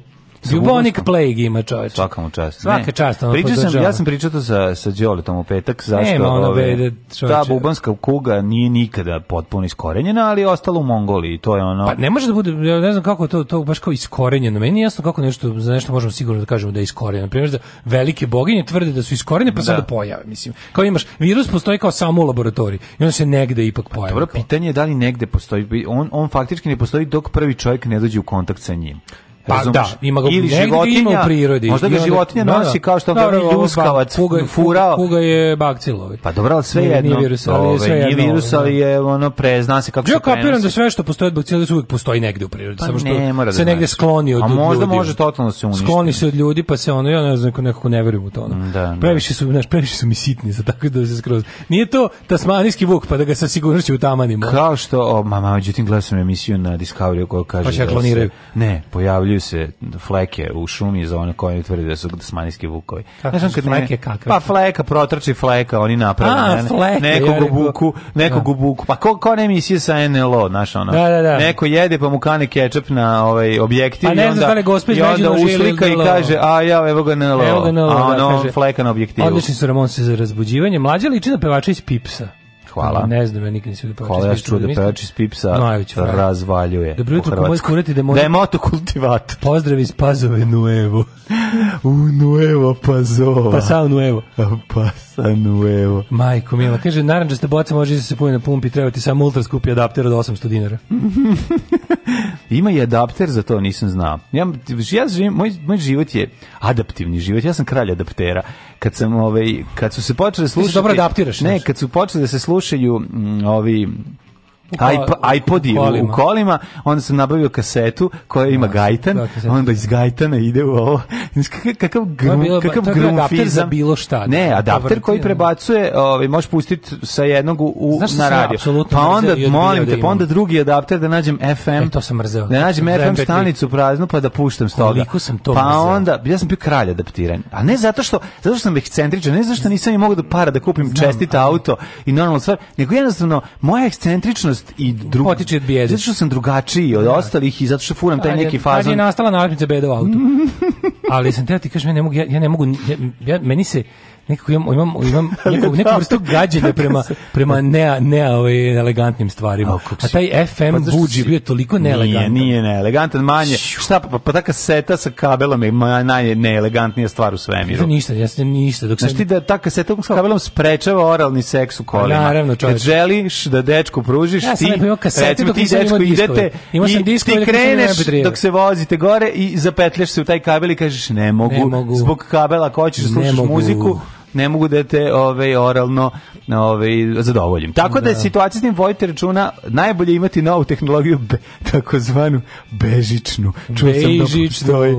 C: Bubonic plague ima čoveč.
B: Svaka mu čast.
C: Svaka čast. Ono
B: sam, ja sam pričao to sa, sa Đoletom u petak, zašto Nema ona ove, bede, ta bubanska kuga nije nikada potpuno iskorenjena, ali je ostala u Mongoliji, to je ono...
C: Pa ne može da bude, ja ne znam kako to, to baš kao iskorenjeno, meni je jasno kako nešto, za nešto možemo sigurno da kažemo da je iskorenjeno. Primjer, da velike boginje tvrde da su iskorene, pa da. sada pojave, mislim. Kao imaš, virus postoji kao samo u laboratoriji i on se negde ipak pa pojavi. Pa, dobro,
B: pitanje je da li negde postoji, on, on faktički ne postoji dok prvi čovjek ne dođe u kontakt sa njim.
C: Pa Razumeš? da, ima ga ili životinja,
B: ima u prirodi. Možda ga životinja da, nosi kao što ga mi ljuskavac
C: kuga, furao. Kuga je bakcilovi.
B: Pa dobro, ali sve nije, jedno. Nije virus, ali je sve jedno. virus, da. ali je ono pre, zna
C: se
B: kako
C: ja se prenosi. Ja kapiram da sve što postoji od bakcilovi uvijek postoji negde u prirodi. Pa samo što ne, mora da se negde znači. skloni od
B: ljudi. A možda ljudi. može totalno
C: da se uništiti. Skloni se od ljudi, pa se ono, ja ne znam, nekako ne verujem u to. Ono. Da, da. Previše su, znaš, previše su mi sitni za tako da se skroz. Nije to tasmanijski vuk, pa da ga sa sigurnošću utamanimo.
B: Kao što, o, mama, međutim, gledam sam emisiju na Discovery koja kaže... Pa da se kloniraju. Ne, pojavljaju javljaju se fleke u šumi za one koje tvrde da su smanijski vukovi. Kako znači, kad fleke kakve? Pa fleka, protrči fleka, oni naprave. A, ne, fleke. Nekog ja buku, da. nekog da. buku. Pa ko, ko ne misli sa NLO, znaš
C: ono. Da, da, da.
B: Neko jede pa mu kane kečap na ovaj objektiv pa ne da i onda,
C: da li i onda uslika i kaže, a ja, evo ga NLO. Evo ga NLO, a da, ono, kaže, fleka na objektivu. Odlični su Ramon se za razbuđivanje. Mlađa liči na pevača iz Pipsa.
B: Hvala.
C: Ne znam, ja nikad nisam vidio
B: pevač Hvala, ja čuo da pevač iz Pipsa razvaljuje.
C: Dobro jutro, ko možete kurati da je
B: motokultivator.
C: Pozdrav iz Pazove Nuevo. U Nuevo Pazova. Pasao Nuevo.
B: Pasa Nuevo.
C: Majko mila, kaže, naranđasta boca može da se puni na pumpi, treba ti samo ultra skupi adapter od 800 dinara.
B: Ima i adapter, za to nisam znao. Ja, ja živim, moj, moj život je adaptivni život, ja sam kralj adaptera kad sam ovaj kad su se počeli slušati dobro adaptiraš ne kad su počeli da se slušaju m, mm, ovi iPod, iPod u, u kolima, onda sam nabavio kasetu koja ima da, gajtan, da, onda iz gajtana ide u ovo. Kakav grum, bilo, kakav grum adapter
C: za bilo šta. Da.
B: Ne, adapter koji prebacuje, ovaj možeš pustiti sa jednog u Znaš na radio. Pa onda molim da te, pa onda drugi adapter da nađem FM.
C: E, to sam mrzeo.
B: Da nađem
C: FM
B: stanicu praznu pa da puštam s
C: toga. sam to
B: Pa onda ja sam bio kralj adaptiran. A ne zato što zato što sam ekscentričan, ne zato što nisam i mogao da para da kupim čestit auto i normalno stvar, nego jednostavno moja ekscentričnost ličnost i drug... Potiče od bijede.
C: Zato što sam drugačiji od da. ostalih i zato što furam taj neki fazon. Kad je nastala nalepnica beda u autu. Ali sam teo ti kažem, ja ne mogu, ja, ja ne mogu, ja, ja, meni se, nekako imam, imam, imam neku, neku da. vrstu gađenja prema, prema ne nea ovaj, elegantnim stvarima. A taj FM pa buđi bio toliko neelegantan.
B: Nije, nije neelegantan, manje. Šta, pa, pa ta kaseta sa kabelom je naj, neelegantnija stvar u svemiru.
C: Ništa, ja sam ništa.
B: Dok Znaš ti da ta kaseta sa kabelom sprečava oralni seks u kolima. Pa naravno, čovječ. Kad želiš da dečku pružiš, ja, ti, recimo, ti dečko idete i ti kreneš dok se vozite gore i zapetlješ se u taj kabel i kažeš ne mogu, zbog kabela ko hoćeš da slušaš muziku ne mogu da te ove oralno ove zadovoljim. Tako da, da je situacija s tim vojte računa najbolje imati novu tehnologiju be, takozvanu bežičnu. Čuo sam da postoji.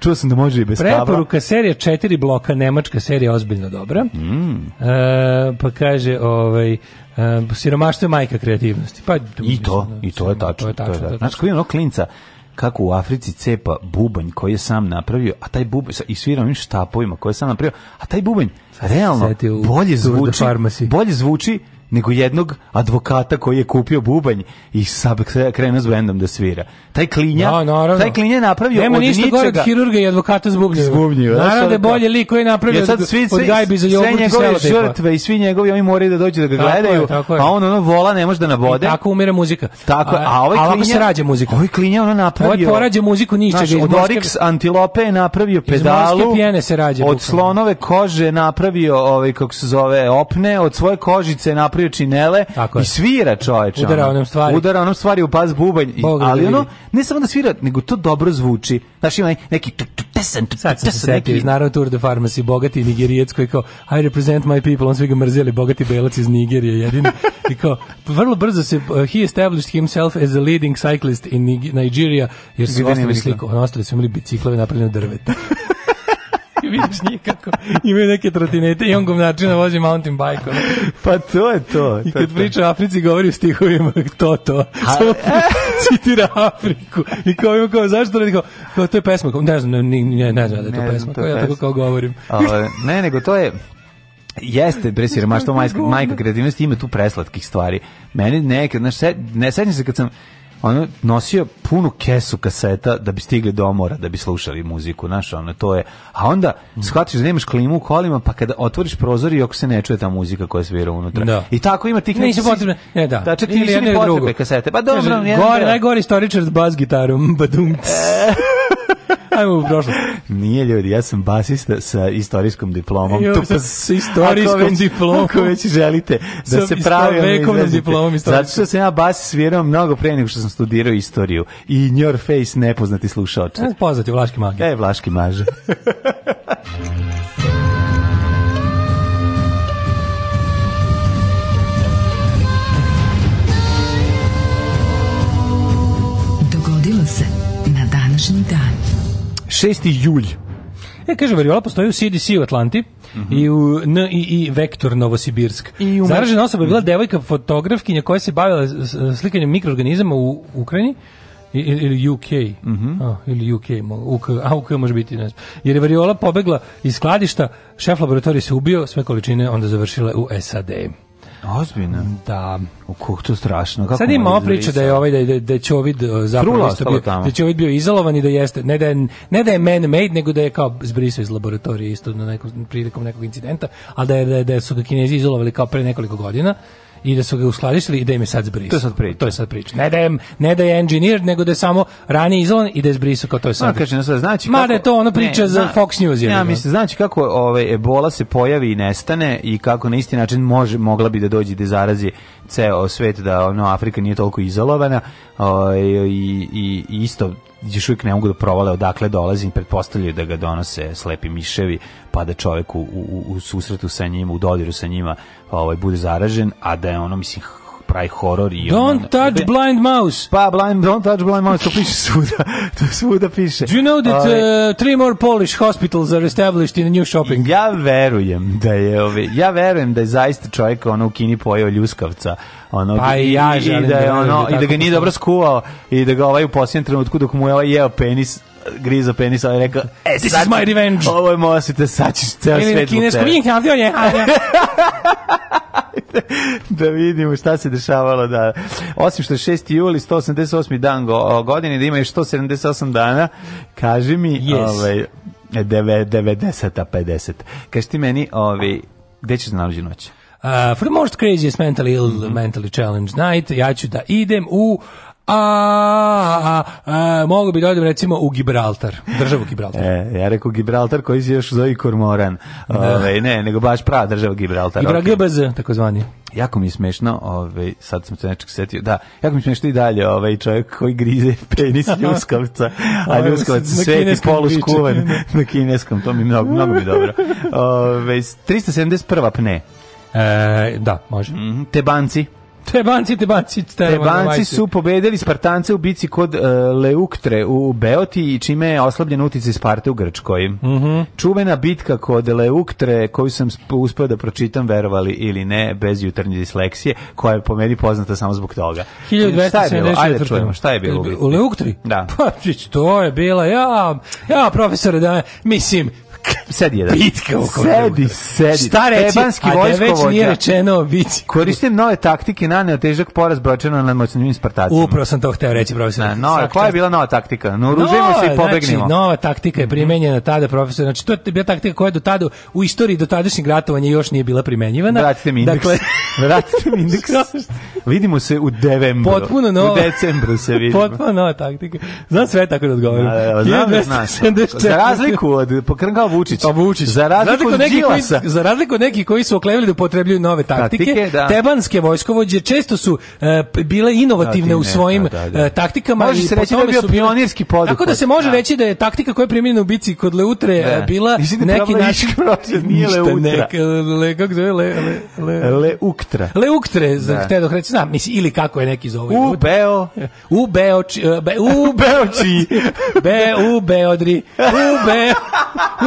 B: Čuo sam da može i bez Preporuka
C: Preporuka serija 4 bloka nemačka serija ozbiljno dobra. Mm. E, pa kaže ovaj Uh, siromaštvo je majka kreativnosti. Pa,
B: i to, i to je tačno. To je tačno. Znači, ono klinca kako u Africi cepa bubanj koji je sam napravio, a taj bubanj, i sviram im štapovima koje sam napravio, a taj bubanj realno bolje zvuči, bolje zvuči nego jednog advokata koji je kupio bubanj i sad krenuo s bendom da svira. Taj klinja, da, no, taj klinja napravio Nema od ništa ničega. Nema
C: ništa hirurga i advokata s bubnjima. Naravno da je bolje lik koji je napravio ja sad od,
B: svi,
C: od gajbi za jogurt i
B: Sve njegove žrtve
C: i
B: svi njegovi, oni moraju da dođu da ga tako gledaju, je, tako a on ono vola ne može da nabode.
C: I tako umire muzika. Tako, a, a ovaj klinja...
B: A se
C: rađa muzika.
B: Ovaj klinja ono napravio... Ovaj
C: porađa muziku ničega.
B: Znaš, od Orix antilope je napravio pedalu, se rađa, od slonove kože napravio, ovaj, kako se zove, opne, od svoje kožice napravio ostavio činele Tako i svira čoveče.
C: Udara onom stvari.
B: Udara onom stvari u pas bubanj. Boga da ali ono, ne samo da svira, nego to dobro zvuči. Znaš, ima neki
C: tesen, Sad neki. se iz Naravno Tour de Pharmacy, bogati nigerijac koji kao, I represent my people, on svi ga mrzeli, bogati belac iz Nigerije jedini. I kao, vrlo brzo se, uh, he established himself as a leading cyclist in Nigeria, jer su ostavili sliku, on ostavili su imali biciklove napravljene drveta. vidiš njih kako imaju neke trotinete i on gumnačina vozi mountain bike. Ono.
B: Pa to je to.
C: I kad to, priča o Africi govori u stihovima to to. Samo citira Afriku. I kao ima kao, zašto radi kao, kao to je pesma. Kao, ne znam, ne, ne, ne znam da je to ne pesma. to kao ja tako kao govorim.
B: A, ne, nego to je, Jeste, bre siromaštvo majka, majka kreativnosti ima tu preslatkih stvari. Meni nekad, znaš, ne sećam se kad sam ono nosio punu kesu kaseta da bi stigli do mora, da bi slušali muziku, znaš, ono to je. A onda shvatiš da nemaš klimu u kolima, pa kada otvoriš prozor i ako se ne čuje ta muzika koja svira unutra.
C: Da.
B: I tako ima tih
C: nekih... potrebne,
B: ne da. Da, četiri nisu ni potrebe kasete. Pa dobro, Kaže,
C: jedan... Gore, najgori istoričar s bas gitarom, badumc. Ajmo u prošlost.
B: Nije ljudi, ja sam basista sa istorijskom diplomom. Jo, sa, sa istorijskom ako već, diplomom. Ako već želite da sa se
C: pravilno diplomom
B: Zato što sam ja bas svirao mnogo pre nego što sam studirao istoriju. I in your face nepoznati slušaoče.
C: E, poznati vlaški
B: magi. E, vlaški maže.
C: 6. julj. E, kaže, variola postoji u CDC u Atlanti mm -hmm. i u N i, i Vektor Novosibirsk. I u Zaražena osoba je bila devojka fotografkinja koja se bavila slikanjem mikroorganizama u Ukrajini ili UK. Mm -hmm. oh, ili UK, UK, a UK može biti, ne znam. Jer je variola pobegla iz skladišta, šef laboratorije se ubio, sve količine onda završile u SAD.
B: Ozbiljno?
C: Da.
B: U kuk to strašno. Kako
C: Sad imamo priču da je ovaj da da, da će ovid e, zapravo isto bio, tamo. da je Ćovid bio izolovan i da jeste, ne da je, ne da je man made, nego da je kao zbrisao iz laboratorije isto na nekom prilikom nekog incidenta, ali da je, da, je, da su ga Kinezi izolovali kao pre nekoliko godina i da su ga uskladištili i da im je
B: sad zbrisao. To je
C: sad
B: priča.
C: To je sad priča. Ne da je, ne da je engineer, nego da je samo ranije izlan i da je zbrisao kao to je sad. Ma,
B: kaže, sad znači
C: Ma da kako, da je to ono priča ne, za zna, Fox News.
B: Ja, ja da? mislim, znači kako ove, ovaj, ebola se pojavi i nestane i kako na isti način može, mogla bi da dođe da zarazi ceo svet da ono Afrika nije toliko izolovana o, ovaj, i, i, i isto još uvijek ne mogu da provale odakle dolazim, pretpostavljaju da ga donose slepi miševi, pa da čovjek u, u, u susretu sa njim, u dodiru sa njima ovaj, bude zaražen, a da je ono, mislim,
C: pravi horor i Don't ono, touch be, blind mouse. Pa blind don't touch blind mouse to piše svuda. to svuda piše. Do you know that ovaj- uh, three more Polish hospitals are established in a new shopping?
B: Ja verujem da je ove, ja verujem da je zaista čovjek ono u Kini pojeo ljuskavca ono pa i, ja i, da da da i da je ono da i da ga nije dobro skuvao i da ga ovaj u posljednjem trenutku dok mu je ovaj jeo penis grizo penis, ali ovaj rekao, e,
C: this sad, is my
B: revenge. Ovo je moja svita, sad ćeš ceo
C: svet u tebe. Ili na kinesku,
B: da vidimo šta se dešavalo da osim što je 6. juli 188. dan go, godine da ima još 178 dana kaži mi yes. ovaj 90 50 kaži ti meni ovaj gde ćeš na noć Uh,
C: for the most craziest mentally ill, mm -hmm. mentally challenged night, ja ću da idem u a, a, a mogu bi da odem recimo u Gibraltar, državu Gibraltar.
B: E, ja rekao Gibraltar koji se još zove Kormoran. Da. Ove, ne, nego baš prava država Gibraltar.
C: Gibraltar okay. GBZ, takozvani.
B: Jako mi je smešno, ovaj, sad sam se nečeg setio, da, jako mi je smešno i dalje ovaj čovjek koji grize penis ljuskavca, a ovaj, ljuskavac sveti poluskuvan na kineskom, to mi mnogo, mnogo bi dobro. Ove, 371. pne. E,
C: da, može. Mm
B: Tebanci.
C: Tebanci, tebanci,
B: tebanci su pobedili Spartance u bici kod uh, Leuktre u Beoti i čime je oslabljen utjecaj Sparte u Grčkoj. Mm -hmm. Čuvena bitka kod Leuktre koju sam uspio da pročitam, verovali ili ne, bez jutarnje disleksije, koja je po meni poznata samo zbog toga.
C: 1274.
B: Šta je bilo? Ajde čujemo, šta je bilo
C: u, Leuktri?
B: Da.
C: Pa, to je bila, ja, ja profesore, da, mislim, sedi jedan. Pitka u
B: Sedi, sedi.
C: Šta reći? Ebanski a da već nije rečeno biti.
B: Koristim nove taktike, naneo težak poraz bročeno nad moćnim Spartacima.
C: Upravo sam to hteo reći, profesor. Na,
B: no, koja je bila nova taktika? No, ružimo se i pobegnimo.
C: Znači, nova taktika je primenjena tada, profesor. Znači, to je bila taktika koja je do tada, u istoriji do tadašnjeg ratovanja još nije bila primenjivana.
B: Vratite mi indeks. Dakle, vratite mi indeks. vidimo se u devembru. Potpuno nova. U decembru se
C: vidimo. Potpuno nova taktika.
B: Znam
C: sve tako
B: da odgovorim. Da, da, da, znam, da znaš. Za razliku od pokrngao Vučić. Pa Vučić.
C: Za razliku da od Đilasa. Za razliku od nekih koji su oklevili da upotrebljuju nove taktike, taktike da. tebanske vojskovođe često su uh, bile inovativne da, u svojim da, da, da. E, taktikama. Može se reći da je bio
B: pionirski poduhvat.
C: Tako da se može reći da je taktika koja je primijenjena u bici kod Leutre e, bila neki način...
B: Nije Leutra.
C: Le, kako zove? Le, le, le, Leuktra. Leuktre, da. te dok reći, znam, misli, ili kako je neki zove.
B: U Beo.
C: U Beo. U Beoči. Be, u Beodri. U Beo.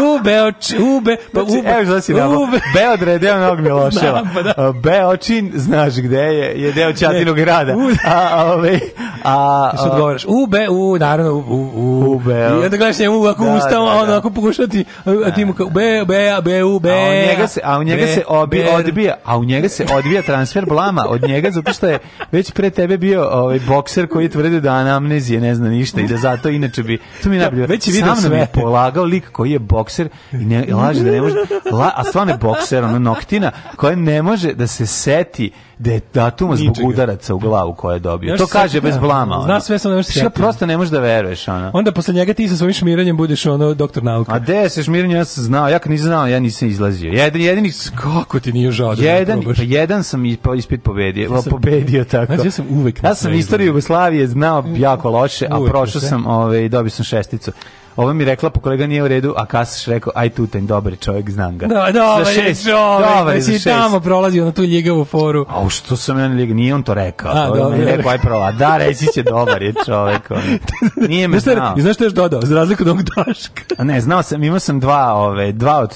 C: U Beoč, u pa znači, Be, pa u Be,
B: evo si u Be. Beodre je deo Novog Miloševa. pa da. Beočin, znaš gde je, je deo Čatinog grada. A, ove, a, ovaj, I
C: što odgovaraš? U Be, u, naravno, u, u, u. u Be. I onda gledaš njemu ako da, ustao, da, da. on ako pokušao ti, a ti mu kao Be, Be, Be, u Be. A
B: u njega se, a u njega se obi, odbija, a u njega se odbija transfer blama od njega, zato što je već pre tebe bio ovaj bokser koji je tvrdio da anamnezije ne zna ništa i da zato inače bi, to mi da, najbolje, već sam nam je polagao lik koji je bokser bokser i ne, laže da ne može, la, a stvarno je bokser, ona noktina, koja ne može da se seti da je datuma zbog Ničega. udaraca u glavu koje je dobio. Još to kaže seti,
C: bez
B: da. blama.
C: Ona.
B: Zna
C: sve
B: sam još sjetio. prosto ne možeš da veruješ. Ona.
C: Onda posle njega ti sa svojim šmiranjem budeš ono doktor nauke.
B: A gde se šmiranje, ja sam znao, ja kad nisam znao, ja nisam izlazio. Jedan, jedini...
C: Kako ti nije žao
B: da jedan, pa jedan sam pa ispit pobedio, ja sam, pobedio tako.
C: Znači,
B: ja sam
C: uvek
B: Ja sam istoriju Jugoslavije znao jako loše, a prošao sam ove, ovaj, i dobio sam šesticu. Ovo mi rekla, pa kolega nije u redu, a Kasiš rekao, aj tutanj, dobar čovjek, znam ga.
C: Da, dobar za šest, je čovjek, dobar je znači, za šest. tamo prolazio na tu ljigavu foru.
B: A što sam ja na ljigavu, nije on to rekao. A, dobro, dobro. Rekao, aj prola, da, reći će dobar je čovjek. On. Nije me znao.
C: I znaš što još dodao, za razliku od onog Daška?
B: Ne, znao sam, imao sam dva, ove, dva od,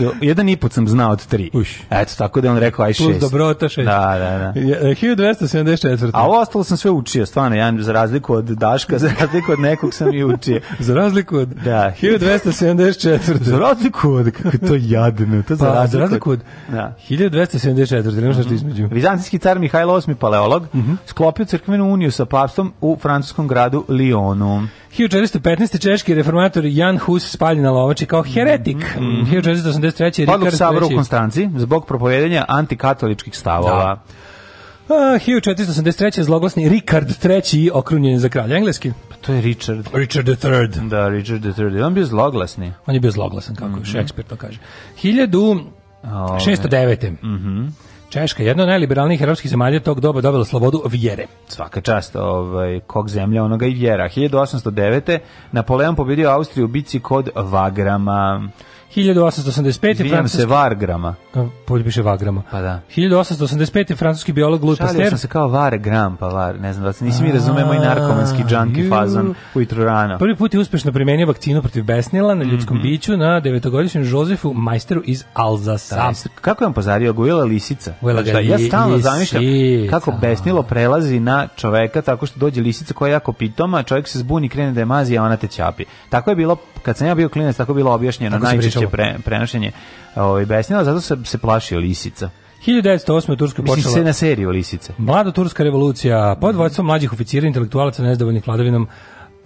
B: uh, jedan i put sam znao od tri. Uš. Eto, tako da on rekao, aj šest. Plus
C: dobrota šest.
B: Da,
C: da, da. 1274. E,
B: a ovo ostalo sam sve učio, stvarno, ja za razliku od Daška, za razliku od nekog sam i učio.
C: za razliku razliku od da. 1274.
B: za razliku od, kako to jadno, to pa, za razliku, za razliku od,
C: da. 1274. Nemaš nešto između.
B: Vizantijski car Mihajlo VIII Paleolog mm -hmm. sklopio crkvenu uniju sa papstom u francuskom gradu Lyonu.
C: 1415. češki reformator Jan Hus spaljen na lovači kao mhm. heretik. Mm -hmm. 1483.
B: Odlog Sabra u Konstanci zbog propovedanja antikatoličkih stavova. Da.
C: Uh, 1483. zloglasni Richard III. okrunjen za kralja engleski.
B: Pa to je Richard.
C: Richard III.
B: Da, Richard III. On bio zloglasni.
C: On je bio zloglasan, kako mm -hmm. Šekspir to kaže. 1609. Mm -hmm. Češka, jedna od najliberalnijih evropskih zemalja tog doba dobila slobodu vjere.
B: Svaka čast, ovaj, kog zemlja onoga i vjera. 1809. Napoleon pobjedio Austriju u bici kod Vagrama. 1885. Izvinjam francuski... se,
C: Vargrama. Polje piše Vagrama.
B: Pa da.
C: 1885. francuski biolog Louis Pasteur. Šalio sam
B: se kao Vargram, pa var, ne znam da nisi mi razumemo i narkomanski džanki fazon ujutro rano.
C: Prvi put je uspešno primenio vakcinu protiv besnila na ljudskom mm -hmm. biću na devetogodišnjem Jozefu Majsteru iz Alzasa. Da,
B: kako je on pozario Gujela lisica? Gujela znači, da, ja stalno zamišljam kako besnilo prelazi na čoveka tako što dođe lisica koja je jako pitoma, čovek se zbuni, krene da je mazi, a ona te ćapi. Tako je bilo kad sam ja bio klinac tako bilo objašnjeno najčešće pre, prenošenje ovaj besnila zato se se plašio lisica
C: 1908. u Turskoj počela...
B: se na seriju lisice.
C: Mlada turska revolucija pod vodstvom mlađih oficira intelektualaca nezdovoljnih vladavinom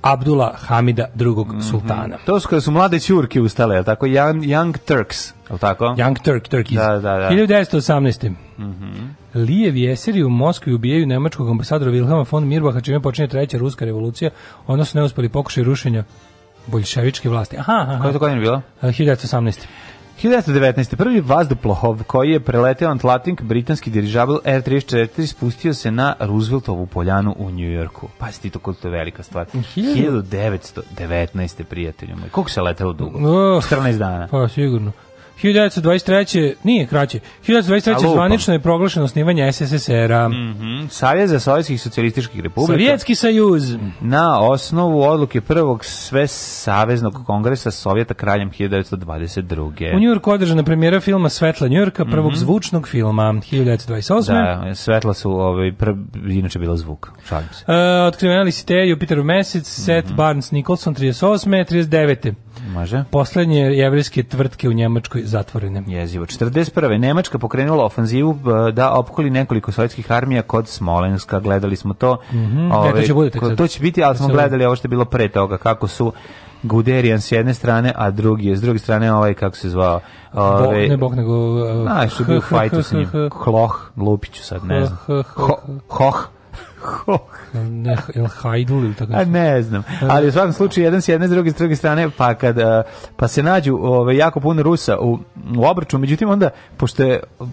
C: Abdula Hamida II. mm -hmm. sultana.
B: To su kada su mlade ćurke ustale, je tako? Young, young Turks, je tako?
C: Young
B: Turk,
C: Turkies. Da,
B: da, da.
C: 1918. Mm -hmm. Lijev jeseri u Moskvi ubijaju nemačkog ambasadora Wilhelma von Mirbaha, čime počinje treća ruska revolucija, odnosno neuspeli pokušaj rušenja boljševičke vlasti.
B: Aha, aha.
C: Koja to godina bila? 1918.
B: 1919. prvi vazduplov koji je preleteo Atlantik, britanski dirižabl R-34 spustio se na Rooseveltovu poljanu u Njujorku. Pazite ti to koliko je velika stvar. 1919. prijatelju moj. Koliko se letelo dugo? Oh, 14 dana.
C: Pa sigurno. 1923. nije kraće. 1923. zvanično je proglašeno osnivanje SSSR-a.
B: Mm -hmm. Savjez za sovjetskih socijalističkih republika.
C: Sovjetski sajuz.
B: Na osnovu odluke prvog sve saveznog kongresa Sovjeta kraljem 1922.
C: U Njurku održana premijera filma Svetla Njurka, prvog mm -hmm. zvučnog filma 1928.
B: Da, svetla su ovaj prv, inače bila zvuk. Šalim se.
C: E, otkrivena lisiteja Jupiter Mesec, Seth mm -hmm. Barnes Nicholson 38. 39. Može. Poslednje jevrijske tvrtke u Njemačkoj zatvorene.
B: Jezivo. 41. Nemačka pokrenula ofanzivu da opkoli nekoliko sovjetskih armija kod Smolenska. Gledali smo to. Mm -hmm. Ove, to, će bude to će biti, ali smo gledali ovo što je bilo pre toga, kako su Guderian s jedne strane, a drugi je s druge strane ovaj kako se zvao.
C: Ove, Bo, ne
B: bok
C: nego uh, znaš,
B: bio u fajtu sa njim. Hloh, Lupiću sad, ne znam. Hoh, Hoh.
C: Ne, El Hajdul ili tako.
B: A ne znam. Ali u svakom slučaju jedan s jedne s druge s druge strane pa kad eh, pa se nađu ove ovaj, jako puno Rusa u, u obraču, međutim onda pošto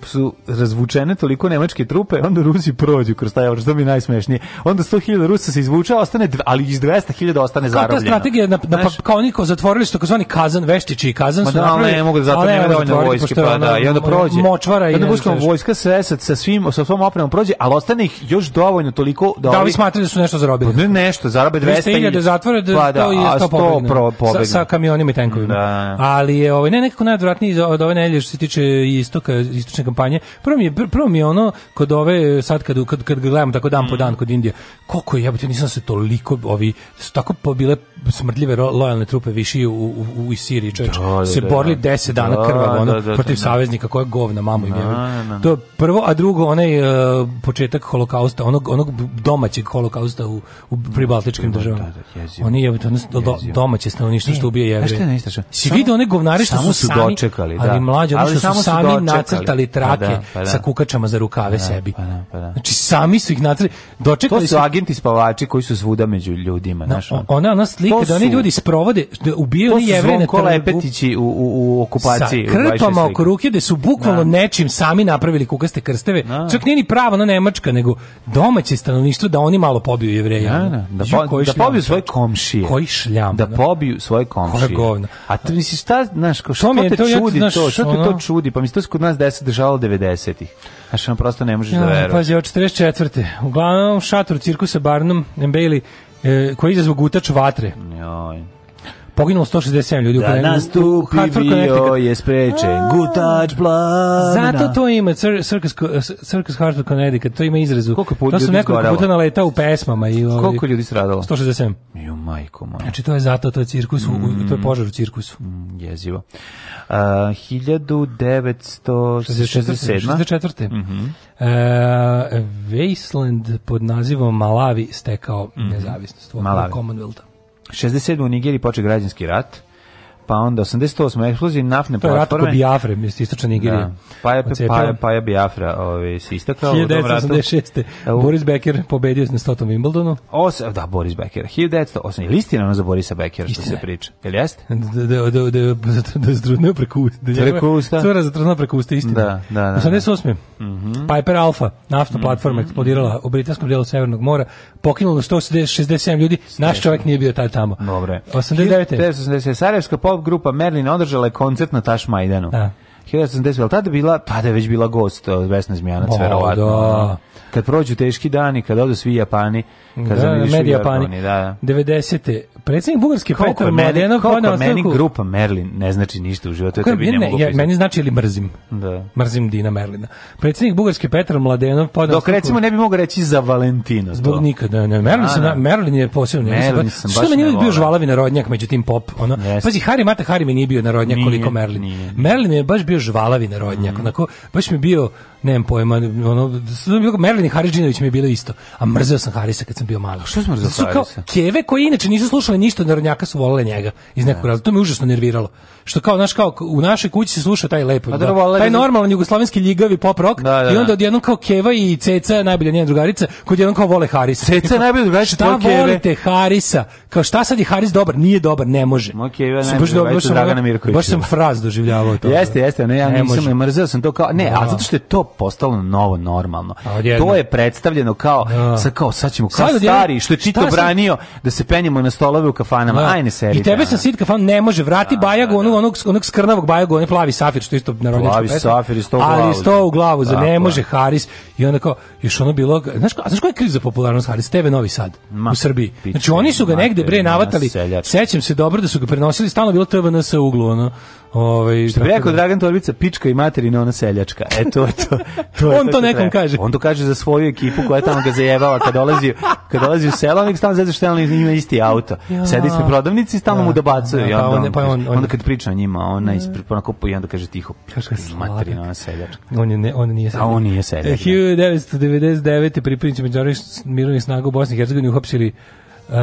B: su razvučene toliko nemačke trupe, onda Rusi prođu kroz taj obrač, što mi najsmešnije. Onda 100.000 Rusa se izvuče, ostane ali iz 200.000 ostane zarobljeno. Kako
C: strategija na, na pa, kao niko zatvorili su takozvani kazan veštiči i kazan su da,
B: napravili. Ma da, ne mogu da ne, nema dovoljno vojske, pa da, i onda prođe. Močvara ne, onda vojska sa sa svim sa svom opremom prođe, ali ostane ih još dovoljno toliko
C: toliko da, da li smatraju da su nešto zarobili? Pa ne,
B: nešto, zarabe
C: 200.000 zatvore da pa, da, 100 i 100 pobegne. Sa, sa kamionima i tenkovima. Da. Ali je ovaj ne nekako najodvratniji od ove nedelje što se tiče istoka, istočne kampanje. Prvo mi je prvo mi je ono kod ove sad kad kad kad gledamo tako dan mm. po dan kod Indije. Koliko je jebote nisam se toliko ovi su tako pobile smrdljive lojalne trupe viši u u, u Siriji,
B: čoveč. Da, da, se da, da. borili 10 dana da, krvavo da, ono, da, da, protiv da, da, saveznika koja govna mamu im je. To je prvo, a drugo onaj uh, početak holokausta, onog onog domaćeg holokausta u, u pribaltičkim da, da, državama. Da, da,
C: Oni je do, do, domaće stanovništvo što ubije
B: jevreje. je
C: neistrašno? Si vidio one govnare što su, su sami, dočekali, da. ali mlađi oni što su sami dočekali. nacrtali pa da, trake pa da, pa sa kukačama za rukave pa sebi. Pa pa znači sami su ih nacrtali.
B: Dočekali to su, su agenti spavači koji su svuda među ljudima,
C: znaš. ona ona slika da oni ljudi sprovode ubijali jevre
B: na Lepetići u, u, u
C: okupaciji. Sa krpama oko ruke da su bukvalno nečim sami napravili kukaste krsteve. Čak nije ni pravo na nemačka, nego domaće stanovništvo stanovništvo da oni malo pobiju jevreje.
B: Da,
C: da,
B: da po,
C: da
B: pobiju svoje komšije. Koji
C: šljam.
B: Da pobiju svoje komšije. govna. A ti misliš, šta, znaš, ko, što, te čudi to? Što te to čudi? Pa mislim, to se kod nas deset držalo 90-ih. Znaš, on prosto ne možeš da ja,
C: da veruješ. Pazi, od 44. Uglavnom, šator cirkusa Barnum, Bailey, e, koji je izazvao gutač vatre. Joj. Poginulo 167 ljudi.
B: Da nas tu bio je sprečen gutač plamena.
C: Zato to ima Circus, Circus Hartford Connecticut, to ima izrezu.
B: Koliko
C: puta to su nekoliko puta naletao u pesmama. I ovaj, Koliko
B: ljudi stradalo?
C: 167.
B: Jo, majko moja.
C: Znači to je zato, to je cirkus, mm. to je požar u cirkusu.
B: Mm, jezivo. Uh, 1967. 64. Mm -hmm. uh,
C: Wasteland pod nazivom Malavi stekao mm -hmm. nezavisnost. Malavi. Commonwealtha.
B: 67. u Nigeriji poče građanski rat pa onda 88. eksplozija naftne platforme. To je
C: rat Biafre, mjesto istočne Nigerije. Da.
B: Pa je, pa je, pa je Biafra ovaj, se
C: istakao. 1986. Boris Becker pobedio na 100. Wimbledonu.
B: Os, da, Boris Becker. 1908. Je li istina ono za Borisa Beckera što se priča? Je li jeste?
C: Da, da, da, da, da je da, zdrudneo da, da, preko usta. Da je preko usta. Cura zdrudneo preko usta, istina. Da, da, da. 88. Mm -hmm. Piper Alpha, naftna mm -hmm. platforma, eksplodirala u britanskom delu Severnog mora, pokinulo 167 ljudi, naš čovjek nije bio taj tamo.
B: Dobre. 89. 1987. Sarajevska pop grupa Merlin održala je koncert na Tašmajdanu. Da. 1980, ali tada bila, tada je već bila gost Vesna Zmijanac, oh, verovatno. Da. Kad prođu teški dani, kad odu svi Japani, kad da, medij Japani,
C: da, da. 90. Predsjednik Bugarske kako Petar Mladenov
B: podao meni grupa Merlin ne znači ništa u životu, ja tebi ne, mogu ja,
C: meni znači ili mrzim. Da. Mrzim Dina Merlina. Predsjednik Bugarske Petar Mladenov
B: podao Dok recimo ne bi mogao reći za Valentino.
C: Zbog nikada, da, ne, Merlin, da, sam, da. Merlin je posebno. Merlin sam baš ne bio žvalavi narodnjak među tim pop. Ono. Pazi, Harry Mata Harry mi nije bio narodnjak koliko Merlin. Merlin je baš bio bio žvalavi narodnjak, mm. onako, baš mi bio, nemam pojma, ono, Merlin i Haridžinović mi je bilo isto, a mrzeo sam Harisa kad sam bio malo.
B: Što sam mrzeo
C: Harisa? Keve koje inače nisu slušale ništa od narodnjaka su volele njega, iz nekog da. razloga, to me užasno nerviralo. Što kao, naš kao, u našoj kući se sluša taj lepo, da, da, taj normalan jugoslovenski ljigavi pop rock, da, da, i onda da. odjednom kao Keva i Ceca, najbolja njena drugarica, kod jednom kao vole Harisa.
B: Ceca je najbolja drugarica, šta volite
C: Harisa? Kao šta sad je Haris dobar? Nije dobar, ne može.
B: Ma Keva najbolja drugarica, Dragana Mirković. Baš sam fraz doživljavao to. Jeste, jeste, ne, ja ne nisam ne mrzeo, sam to kao, ne, no. a da. zato što je to postalo novo normalno. To je predstavljeno kao, no. Da. sad kao, sad ćemo kao sad stari, što je Tito sam... branio da se penjemo na stolove u kafanama, no. Da. ajne seri.
C: I tebe sam sit kafan, ne može, vrati Bajagu, onog, onog, onog skrnavog Bajagu, onaj plavi safir, što isto narodnjačka Plavi
B: pesma,
C: safir,
B: sto
C: glavu. Ali sto u
B: glavu,
C: za ne može Haris, i onda kao, još ono bilo, znaš, a znaš koja je kriza za popularnost Haris? Tebe Novi Sad, Ma, u Srbiji. Znači oni su ga negde, bre, navatali, sećam se dobro da su ga prenosili, stalno bilo TVNS u uglu,
B: ono, Ovaj što bi rekao da... Dragan Torbica pička i materina ona seljačka. E to je
C: to. to je on to, to nekom treba. kaže.
B: On to kaže za svoju ekipu koja je tamo ga zajebala kad dolazi kad dolazi u selo, nek stalno zvezda što ima isti auto. Ja. Sedi ispred prodavnici stalno ja, mu da. dobacuje. Ja, da, pa on, pa on, on, onda kad priča o njima, ona da. ispred onako i onda kaže tiho. Pička i materina ona seljačka.
C: On
B: je ne,
C: on nije seljak. A on nije seljak. 1999. E, pripadnici međunarodnih snaga u Bosni i Hercegovine uhapsili Uh,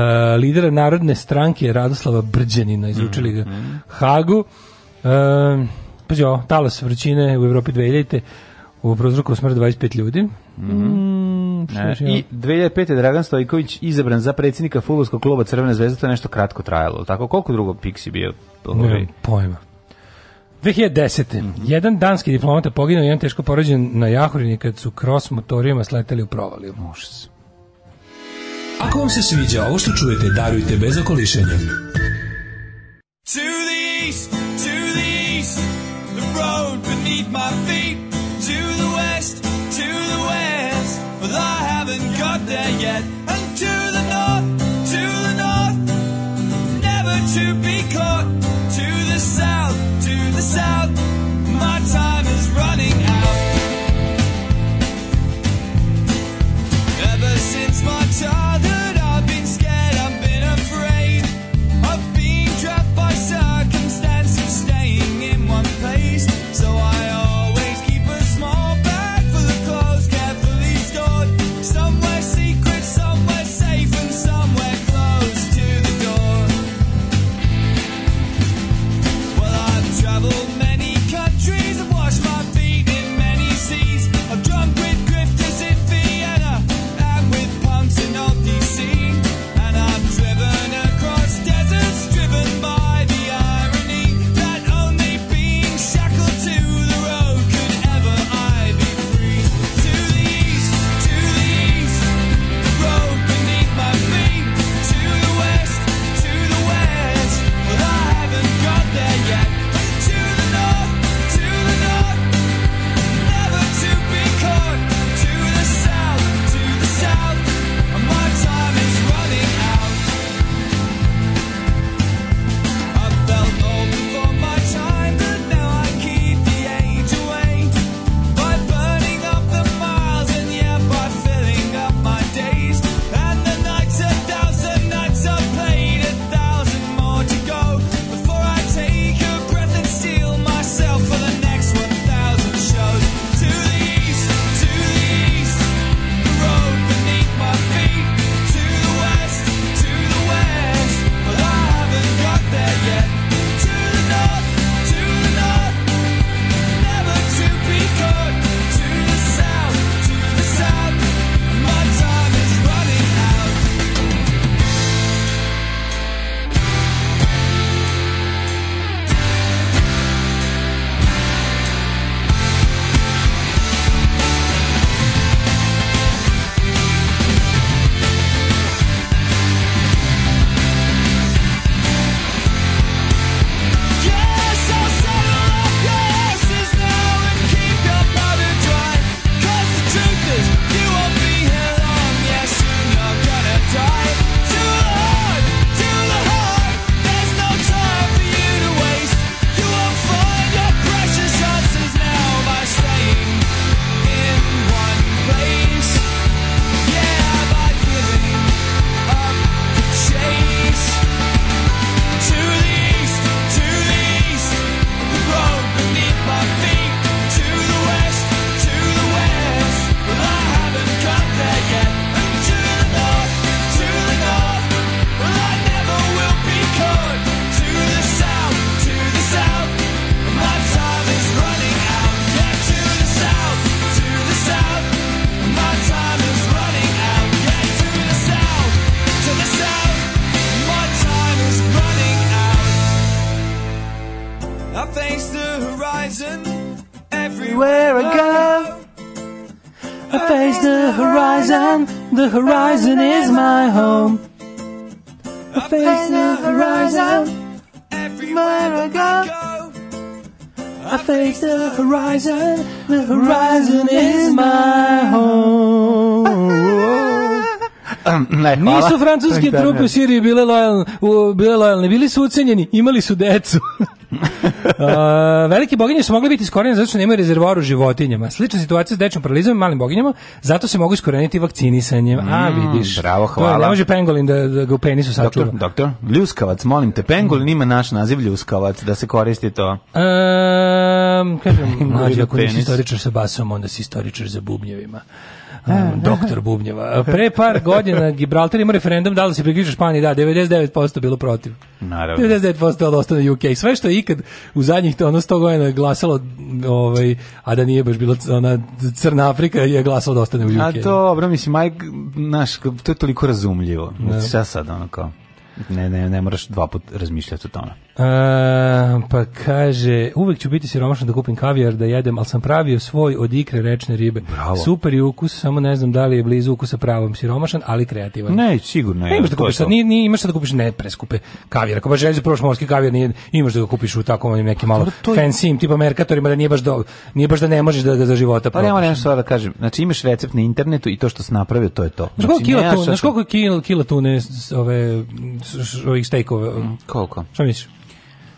C: lidera Narodne stranke Radoslava Brđanina, izučili ga mm -hmm. Hagu. Um, ehm, pa jo, talas vrućine u Evropi 2000 u prozroku smrt 25 ljudi. Mhm. Mm
B: -hmm. mm, I 2005. je Dragan Stojković izabran za predsjednika futbolskog kluba Crvena zvezda, to je nešto kratko trajalo, tako? Koliko drugo Pixi bio?
C: Ovaj? Ne, pojma. 2010. Mm -hmm. Jedan danski diplomata poginuo i jedan teško porođen na Jahorini kad su kros motorima sleteli u provaliju. Može se.
B: Ako vam se sviđa ovo što čujete, darujte bez okolišenja. To the east. keep my feet to the west, to the west, but I haven't got there yet. And to the north, to the north, never to be caught. To the south, to the south, my time is running out. Ever since my time.
E: francuske da, trupe u Siriji bile lojalne, u, bile lojalne, bili su ucenjeni, imali su decu. uh, velike boginje su mogle biti iskorenjene zato što nemaju rezervoar u životinjama. Slična situacija s dečjom paralizom i malim boginjama, zato se mogu iskoreniti vakcinisanjem. Mm, A, vidiš. Bravo, hvala. To ne može pengolin da, da ga u penisu sačuva. Doktor, doktor, ljuskavac, molim te, pengolin ima naš naziv ljuskavac, da se koristi to. Um, kažem, mlađi, ako nisi istoričar sa basom, onda si istoričar za bubnjevima. Ehm, doktor Bubnjeva. Pre par godina Gibraltar ima referendum da li da se priključuje Španiji, da, 99% bilo protiv. Naravno. 99% ali ostane UK. Sve što je ikad u zadnjih ono 100 godina glasalo, ovaj, a da nije baš bilo ona Crna Afrika je glasalo da ostane u UK. A to, dobro, mislim, maj, naš, to je toliko razumljivo. Znači, sad, ono kao, ne, ne, ne moraš dva put razmišljati o tome. Uh, pa kaže, uvek ću biti siromašan da kupim kavijar da jedem, ali sam pravio svoj od ikre rečne ribe. Bravo. Super je ukus, samo ne znam da li je blizu ukusa pravom siromašan, ali kreativan. Ne, sigurno je. Ne, imaš da kupiš, sad, nije, nije, imaš da kupiš ne preskupe kavijare. Ako baš želiš da probaš morski kavijar, nije, imaš da ga kupiš u takom onim nekim malo to, je... fancy tipa merkatorima da nije baš, do, nije baš da ne možeš da ga da za života probaš. Pa nema nešto da kažem. Znači imaš recept na internetu i to što si napravio, to je to. Znaš koliko znači, kila, tu, znaš koliko kila, kila tune ove, ovih stejkova? Koliko? Šta misliš?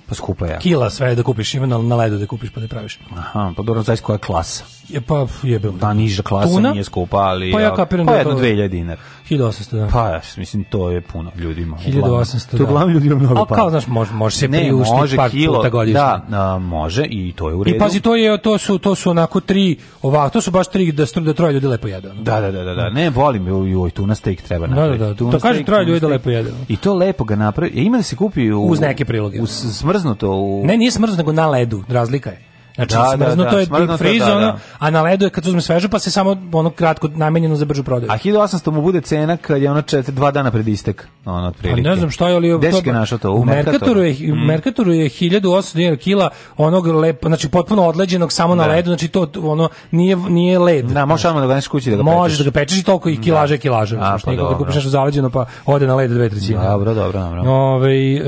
E: Pa skupa je. Kila sve da kupiš, ima na, na ledu da kupiš pa da praviš. Aha, pa dobro, zavis koja klasa. Je, pa je bilo. Ta da, niža klasa Tuna? nije skupa, ali... Pa ja kapiram pa da je to... 2000 dinara. 1800, da. Pa, mislim, to je puno ljudima. 1800, To je da. uglavnom ljudima mnogo pa. A kao, znaš, može, može se priuštiti par kilo, puta da, godišnje. Da, a, može i to je u redu. I pazi, to, je, to, su, to su onako tri, ovako, to su baš tri, da, da troje ljudi lepo jedu. Da, da, da, da, da, ne, volim, joj, tuna steak treba da, napraviti. Da, da, da, to kaže troje ljudi da lepo jedu. I to lepo ga napravi, e, ima da se kupi u, uz neke priloge. Uz smrznuto. U... Ne, nije smrznuto, nego na ledu, razlika je. Znači, da, da, smrznuto da, da. je deep freeze, da, ono, da. a na ledu je kad uzme svežu, pa se samo ono kratko namenjeno za bržu prodaju. A 1800 mu bude cena kad je ono čet, dva dana pred istek, ono, pa otprilike. A ne znam šta je, ali... Gde si našao to? U, Merkatoru? Je, mm. Merkatoru je 1800 dinara kila onog lep, znači potpuno odleđenog samo na da. ledu, znači to ono nije, nije led. Da, možeš odmah da ga neš kući da ga pečeš. Možeš da ga pečeš i toliko i kilaže da. kilaže. A, znači pa nikako da kupiš nešto zaleđeno pa ode na led dve trećine. Dobro, dobro, dobro. Ove, e,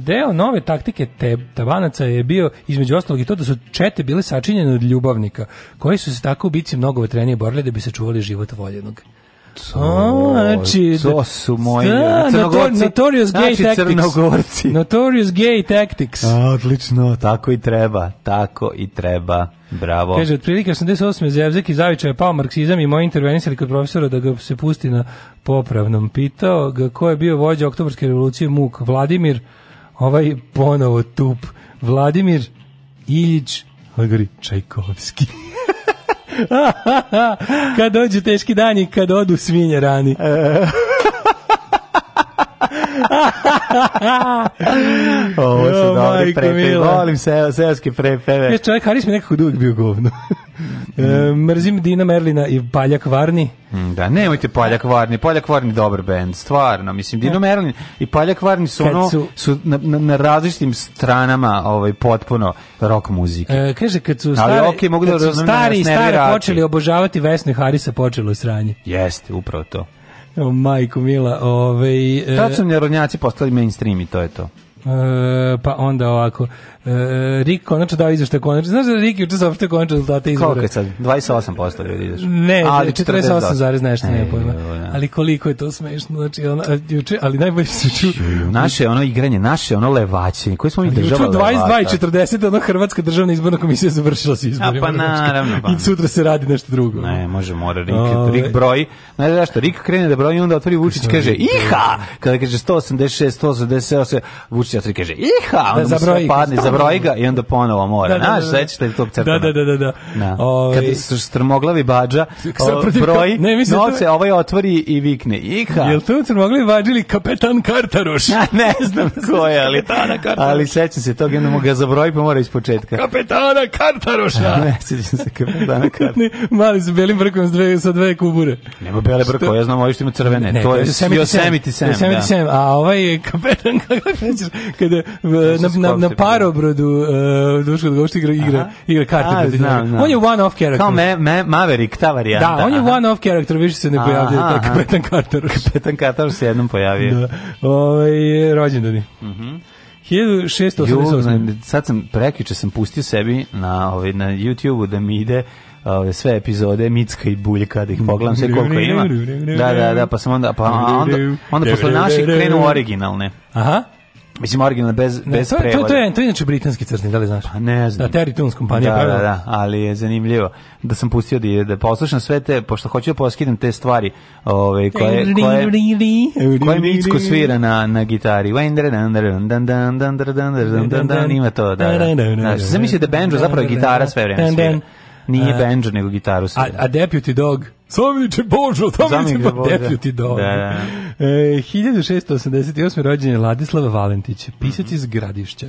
E: deo nove taktike te, tabanaca je bio između ostalog i to da su čet štete bile sačinjene od ljubavnika, koji su se tako u bici mnogo vetrenije borili da bi se čuvali život voljenog.
F: To, znači, to da- su moji da, crnogorci. Notorious gay znači, tactics. Crnogorci.
E: Notorious gay tactics.
F: A, odlično, tako i treba, tako i treba. Bravo.
E: Kaže, otprilike 88. Zevzek i zavičaj je pao marksizam i moji intervenisali kod profesora da ga se pusti na popravnom. Pitao ga ko je bio vođa oktobarske revolucije Muk. Vladimir, ovaj ponovo tup. Vladimir Iljić Magari Čajkovski. kad dođu teški dani, kad odu svinje rani.
F: Ovo
E: su oh, dobri
F: prepeve. Volim se, seoske
E: prepeve. Još e, čovjek Haris mi nekako dug da bio govno. e, mrzim Dina Merlina i Paljak Varni.
F: Mm, da, nemojte Paljak Varni. Paljak Varni dobar bend, stvarno. Mislim, Dino Merlin i Paljak Varni su, ono, su, su na, na, na, različitim stranama ovaj, potpuno rock muzike. E,
E: kaže, kad su stari, Ali, okay, mogu da kad da su stari i stari počeli obožavati Vesnu Harisa, počelo je sranje.
F: Jeste, upravo to
E: o, majko mila. Ove, ovaj,
F: Tad su njarodnjaci postali mainstream i to je to.
E: E, pa onda ovako E, Rik konačno dao izveštaj konačno. Znaš da Rik
F: juče
E: saopštio konačno rezultate izbora? Koliko je sad? 28% ljudi ideš. Ne, ali
F: 48 zarez nešto
E: ne e, pojma. Da. Ali koliko je to smešno, znači ona juče, ali najbolje se ču. Naše
F: ono igranje, naše ono levaće, koji smo mi država. Juče
E: 22 i 40 ono Hrvatska državna izborna komisija završila se izborima.
F: Pa znači, naravno.
E: Pa. I sutra se radi nešto drugo.
F: Ne, može mora Rik, o, ovaj. Rik broj. Ne znaš što, Rik krene da broji i onda otvori Vučić kaže: da. "Iha!" Kada kaže 186, 187, Vučić otvori kaže: "Iha!" Da, onda da, padne, broji ga i onda ponovo mora. Da,
E: da, da, Znaš, da. sećaš te tog crtana? Da, da, da, da. da. da. da.
F: Ove... Ovaj- kad strmoglavi bađa, o, broj, ne, mislim, noce, to... ovaj otvori i vikne. Iha.
E: Jel to strmoglavi bađa ili kapetan Kartaroš? Ja,
F: ne znam ko je, ali, ali sećam se tog, onda mu ga zabroji pa mora iz početka.
E: Kapetana
F: Kartaroša! ne, sećam se kapetana Kartaroša.
E: mali sa belim brkom sa dve, sa dve kubure.
F: Nema bele brko, ja znam ovo što ima crvene. Ne, to je
E: Yosemite Sam. Yosemite Sam, a ovaj kapetan, kako kada na, na, na paru Zabrodu, uh, eh, Duško Dugovički igra, igra, igra karte. A, znam, znam. On je one off character. Kao
F: me, me, Maverick, ta varijanta.
E: Da, on je one off character, više se ne pojavlja. Aha, aha. Kapetan
F: Carter. Kapetan Carter se
E: jednom
F: pojavio. Da.
E: Ove, ovaj, rođendani. Mhm. Mm
F: 1688. Ju, sad sam, prekjuče sam pustio sebi na, ovaj, na YouTube-u da mi ide ove ovaj, sve epizode Micka i Buljka da ih pogledam sve koliko ima. Da, da, da, pa sam onda pa onda onda posle naših krenu originalne.
E: Aha.
F: Mislim originalno bez ne, bez to, prevoda. To, to, je
E: to je inače britanski crni, da li znaš? Pa
F: ne znam. Da Terry Toons kompanija da, da, da, ali je zanimljivo da sam pustio da da poslušam sve te pošto hoću da poskidam te stvari, ovaj koje koje koje Micko svira na na gitari. Ima to, da. da. Znači, da, da, da, da, da, da, da, da, Nije uh, banjo, nego gitaru. Sve.
E: A, a Deputy Dog? Zameniče Božo, zameniče pa Deputy Dog. Da, da. E, 1688. rođen je Ladislav Valentić, pisac mm -hmm. iz Gradišća.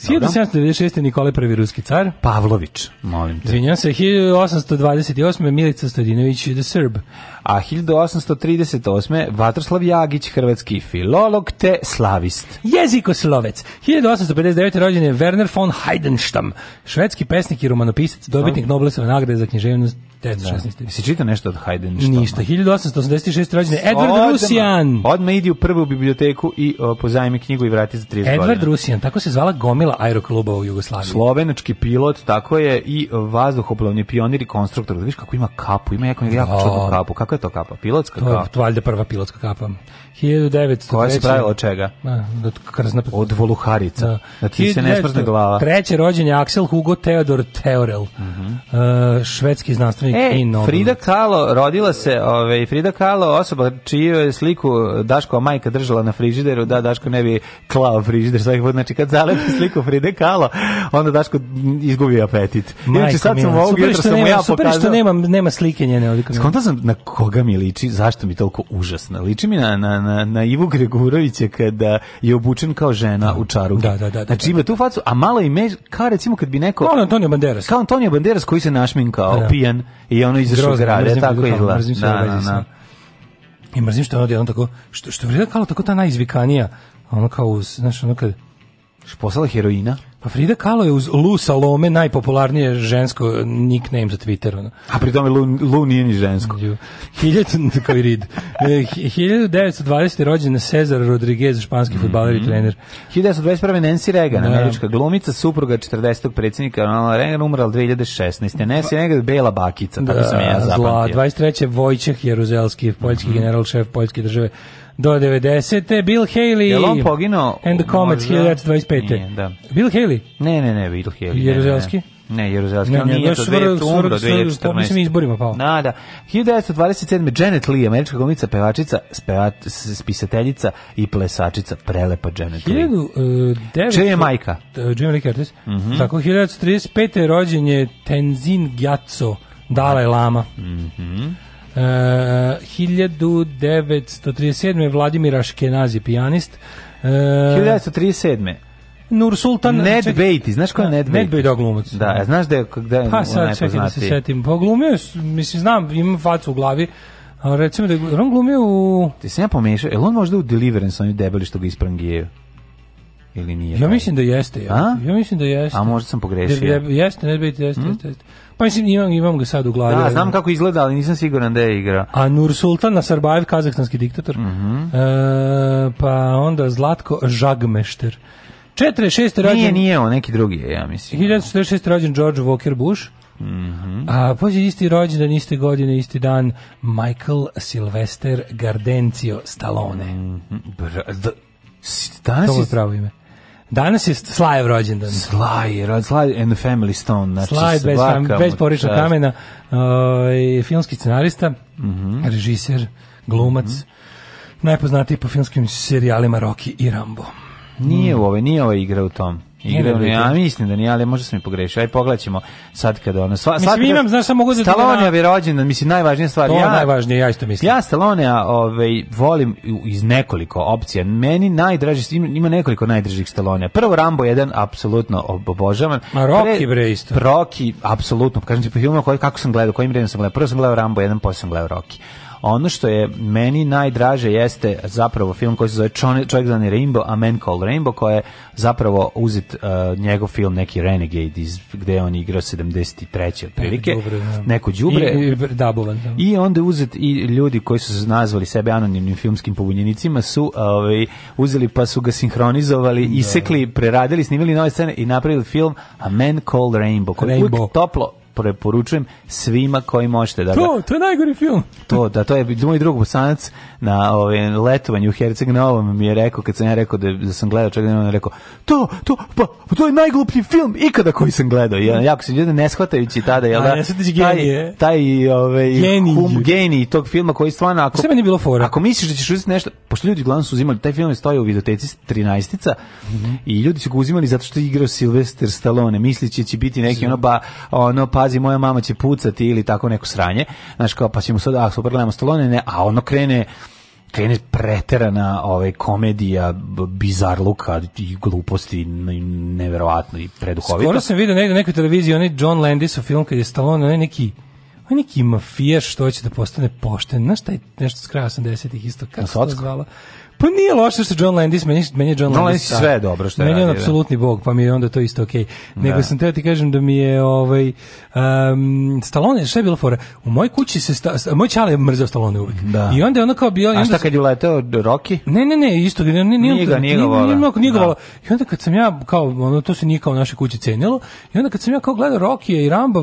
E: 1796. Nikole prvi ruski car.
F: Pavlović, molim te.
E: Izvinjam se, 1828. Milica Stadinović, The Serb
F: a 1838. Vatroslav Jagić, hrvatski filolog te slavist.
E: Jezikoslovec. 1859. rođen je Werner von Heidenstam, švedski pesnik i romanopisac, dobitnik Nobelove nagrade za književnost 1916.
F: Da. Si čitao nešto od Heidenstoma? Ništa,
E: 1886. rođene. Edward Rusijan.
F: Odmah idi u prvu biblioteku i o, pozajmi knjigu i vrati za 30 godina.
E: Edward Rusijan, tako se zvala gomila aerokluba u Jugoslaviji.
F: Slovenački pilot, tako je, i vazduhoplovni pionir i konstruktor. Viš kako ima kapu, ima jako, jako da. čudnu kapu. Kako je to kapa? Pilotska kapa?
E: To je valjda prva pilotska kapa. 1903. Koja
F: se pravila od čega? A, od krzna. Od voluharica. Da, da ti se ne smrzne glava.
E: Treće rođenje Axel Hugo Theodor Teorel. Uh mhm. -huh. uh, švedski znanstvenik
F: e, i Nobel. Frida Kahlo rodila se, ove, ovaj, Frida Kahlo osoba čiju je sliku Daško majka držala na frižideru, da Daško ne bi klao frižider svaki put, znači kad zalepi sliku Fride Kahlo, onda Daško izgubi apetit.
E: Inače sad sam ovog jutra sam nema, ja super pokazao. Super što nema, nema slike njene.
F: Skonta sam na koga mi liči, zašto mi toliko užasno. Liči mi na, na na, na, na Ivu Gregurovića kada je obučen kao žena u čarugi.
E: Da, da, da, da.
F: Znači da.
E: ima
F: tu facu, a malo ime, kao recimo kad bi neko...
E: Kao Antonio Banderas.
F: Kao Antonio Banderas koji se našminkao, da. pijan i ono izašao grade, tako izgleda. Da, da,
E: da. I mrzim što je ono, tako, što, što vreda kao tako ta najizvikanija, ono kao, znaš, ono kad...
F: Poslala heroina?
E: Pa Frida Kahlo je uz Lu Salome najpopularnije žensko nickname za Twitter. Ono.
F: A pri tome Lu, Lu nije ni žensko.
E: Hiljad, kao
F: i
E: Reed. 1920. rođen Cezar Rodriguez, španski mm -hmm. futbaler i mhm. trener.
F: 1921. Nancy Reagan, da. američka glumica, supruga 40. predsednika Ronalda Reagan, umrala 2016. Nancy Reagan, bela bakica, da, tako sam ja zapamtio.
E: Zla, 23. Vojčeh Jeruzelski, poljski mm -hmm. general, šef poljske države do 90. te Bill Haley. Jel
F: on poginuo?
E: And the Comets 1925. Nije, da. Bill Haley?
F: Ne, ne, ne, Bill Haley.
E: Jeruzelski? Ne, ne.
F: Ne, Jeruzalemski. Ne, ne, nije to dve, umro 2014. Mislim, izborima
E: pao.
F: Da, da. 1927. Janet Lee, američka komica, pevačica, spevat, spisateljica i plesačica. Prelepa Janet Lee. 1900, Čija je majka?
E: Jim
F: Lee
E: Curtis. Mm -hmm. Tako, 1935. rođen je Tenzin Gyatso, Dalai Lama. Mhm. Mm Uh, eh, 1937. Vladimir Aškenazi, pijanist. Uh,
F: eh, 1937.
E: Sultan
F: Ned Beatty, znaš ko je da, Ned
E: Beatty? Ned Beatty glumac.
F: Da, ja, znaš da je da
E: Pa sad čekaj da se setim. Pa glumio, mislim znam, imam facu u glavi. A recimo da je on glumio u
F: Ti
E: se
F: ja pomešao, jel on možda u Deliverance oni debeli što ga isprangijaju? Ili nije?
E: Ja
F: taj?
E: mislim da jeste, ja. A? Ja mislim da jeste.
F: A možda sam pogrešio. De, de,
E: jeste, Ned Beatty, jeste, hmm? jeste, jeste. Pa mislim, imam, imam ga sad u glavi.
F: Da, znam kako izgleda, ali nisam siguran da je igra.
E: A Sultan Nasarbajev, kazahstanski diktator. Mm -hmm. e, pa onda Zlatko Žagmešter. 46. rođen...
F: Nije, nije on, neki drugi je, ja mislim.
E: 1946. rođen George Walker Bush. Mm -hmm. A pođe isti rođendan, iste godine, isti dan Michael Sylvester Gardencio Stallone. Mm -hmm. Bra, da, danas je pravo ime. Danas je Slajev rođendan.
F: Slaj, Slaj and the Family Stone. Znači
E: Slaj bez, fam, bez poričnog da. kamena, uh, filmski scenarista, mm -hmm. režiser, glumac, mm -hmm. najpoznatiji po filmskim serijalima Rocky i Rambo.
F: Nije mm. ovo, nije ova igra u tom. Igrali, u ja mislim da nije, ali možda sam i pogrešio. Aj pogledaćemo sad kada ona
E: sva Mislim imam, znaš samo mogu da
F: Stallone je rođendan, mislim najvažnija stvar.
E: To ja najvažnije, ja isto mislim.
F: Ja Stallone ovaj volim iz nekoliko opcija. Meni najdraži ima nekoliko najdražih Stallone. Prvo Rambo 1 apsolutno obožavam.
E: Ma Rocky bre
F: isto. Rocky apsolutno, kažem ti po filmu koji kako sam gledao, kojim redom sam gledao. Prvo sam gledao Rambo 1, posle sam gledao Rocky. Ono što je meni najdraže jeste zapravo film koji se zove Čovjek zani Rainbow, a Man Called Rainbow, koji je zapravo uzet uh, njegov film neki Renegade, iz, gde on igrao 73. otprilike, da. neko džubre. I, i, dabovan. Da. I onda uzet i ljudi koji su nazvali sebe anonimnim filmskim pobunjenicima su ovaj, uzeli pa su ga sinhronizovali, da. isekli, preradili, snimili nove scene i napravili film A Man Called Rainbow, koji Rainbow. uvijek toplo preporučujem svima koji možete da ga...
E: To, to je najgori film.
F: to, da, to je moj drug bosanac na ovaj, letovanju u Herceg Novom mi je rekao, kad sam ja rekao da, da sam gledao čak da je rekao, to, to, pa, pa, to je najgluplji film ikada koji sam gledao. Ja, jako se ljudi ne shvatajući tada, jel
E: da? A,
F: taj, taj ovaj, genij. Hum, genij tog filma koji stvarno... Ako, Sve bilo fora. Ako misliš da ćeš uzeti nešto, pošto ljudi glavno su uzimali, taj film je stoji u videoteci 13-ica mm -hmm. i ljudi su ga uzimali zato što je igrao Sylvester Stallone, mislići da će biti neki ono, ba, ono, pa pazi, moja mama će pucati ili tako neko sranje. Znaš, kao, pa ćemo sad, ah, super, gledamo Stallone, ne, a ono krene krene preterana ovaj komedija bizar luka i gluposti neverovatno i preduhovito. Skoro
E: sam video negde nekoj televiziji onaj John Landis Landisov film kad je Stallone onaj neki on neki mafijaš što hoće da postane pošten. Znaš šta je nešto s kraja 80-ih isto, kako se to zvala? Pa nije loše što John Landis, meni, meni je John, John Landis, da.
F: sve je dobro što
E: je Meni
F: je on
E: da. apsolutni bog, pa mi je onda to isto okej. Okay. Nego da. sam teo ti kažem da mi je ovaj, um, Stallone, šta je bilo fora? U moj kući se, sta, moj čale je mrzao Stallone uvijek. Da. I onda je ono kao bio...
F: A šta kad je uletao Rocky?
E: Ne, ne, ne, isto, nije, nije, nije, ga, nije, nije, ga I onda kad sam ja, kao, ono, to se nije kao u našoj kući cenilo, i onda kad sam ja kao gledao Rocky i Ramba,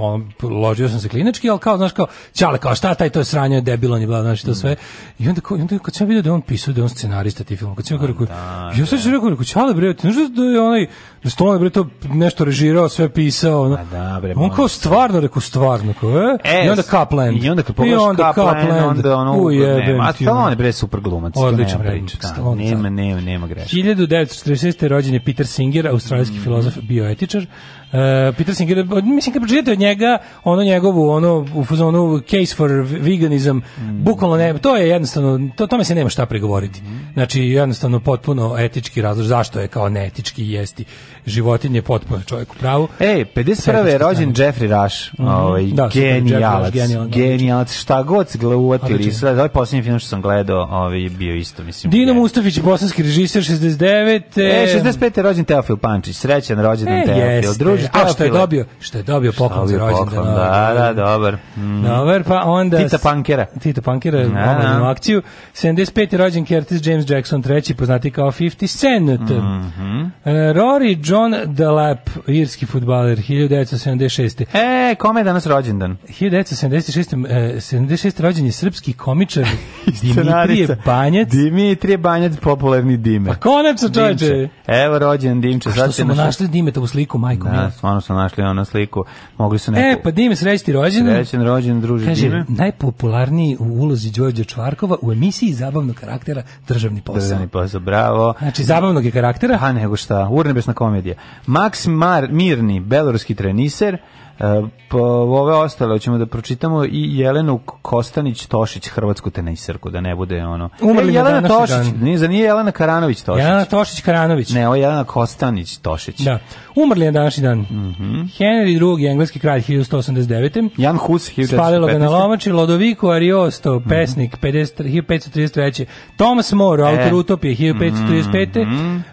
E: on, ložio sam se klinički, al kao, znaš, kao, čale, kao, šta taj to je sranje, debilan je, bla, znači to sve. Mm. I onda, kao, onda kad sam video da on pisao da on scenarista ti film. Kad sam pa rekao, da, ja sam da. rekao, rekao, čale bre, ti znaš da, da je onaj, da Stone bre to nešto režirao, sve pisao, Da, Da, bre, on kao stvarno, rekao stvarno, kao, e? e I onda Kapland.
F: I onda kad pogledaš Kapland, onda ono, ujebem. A Stallone bre, super glumac. Odličan reč. Da. Nema, nema, nema greška. 1946.
E: rođen je Peter Singer, australijski mhm. filozof, bioetičar. Uh, Peter Singer, mislim kad pročitate od njega, ono njegovu, ono u fazonu case for veganism, mm. bukvalno ne, to je jednostavno, to tome se nema šta pregovoriti. Mm. Znači jednostavno potpuno etički razlog zašto je kao neetički jesti životinje potpuno čovjeku pravu.
F: Ej, 51. je rođen Jeffrey Rush, mm ovaj, da, genijalac, da, genijalac, šta god se glavuvatili, sad ovaj posljednji film što sam gledao ovaj, je bio isto, mislim.
E: Dino Mustafić, bosanski režiser, 69.
F: E, 65. je rođen Teofil Pančić, srećan rođendan e, Teofil, Božić
E: peva pa je dobio,
F: što
E: je dobio poklon za rođendan. Da da,
F: da, da, da,
E: dobar. Mm. mm. Dobar, pa onda...
F: Tita Pankera.
E: Tita Pankera, omladinu akciju. 75. rođen Curtis James Jackson, treći, poznati kao 50 Cent. Mm -hmm. Rory John Delap, irski futbaler, 1976.
F: E, kome je danas rođendan?
E: 1976. 76.
F: E, rođen
E: je srpski komičar Dimitrije Banjac.
F: Dimitrije Banjac, popularni Dime.
E: Pa konačno, čoveče.
F: Evo rođen Dimče.
E: A što smo našli Dime Dimeta u sliku, majko. Da,
F: da. stvarno sam našli ono sliku. Mogli su neko...
E: E, pa Dime, srećti rođen.
F: Srećen rođen, druži Kaže, Dime.
E: najpopularniji u ulozi Đorđa Čvarkova u emisiji zabavnog karaktera Državni posao. Državni posao,
F: bravo.
E: Znači, zabavnog je karaktera. A
F: nego šta, urnebesna komedija. Maks Mar, Mirni, beloruski treniser, E, po ove ostale ćemo da pročitamo i Jelenu Kostanić Tošić hrvatsku tenisirku da ne bude ono
E: Umrli e, Jelena Tošić
F: nije za nije Jelena Karanović Tošić
E: Jelena Tošić Karanović
F: ne ovo Jelena Kostanić Tošić
E: da umrli je današnji dan mm -hmm. Henry II engleski kralj 1189
F: Jan Hus 1415
E: spalilo ga na lomači Lodovico Ariosto mhm. pesnik mm -hmm. 1533 Thomas More e. autor utopije 1535 mm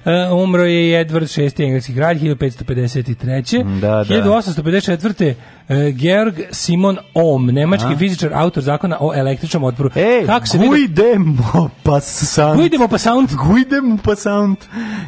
E: -hmm. uh, umro je Edward VI engleski kralj 1553 da, da. 1854 četvrte E, Georg Simon Ohm, nemački A? fizičar, autor zakona o električnom otporu.
F: E, Kako se guidemo pa sound. Guidemo pa sound.
E: Guidemo pa sound.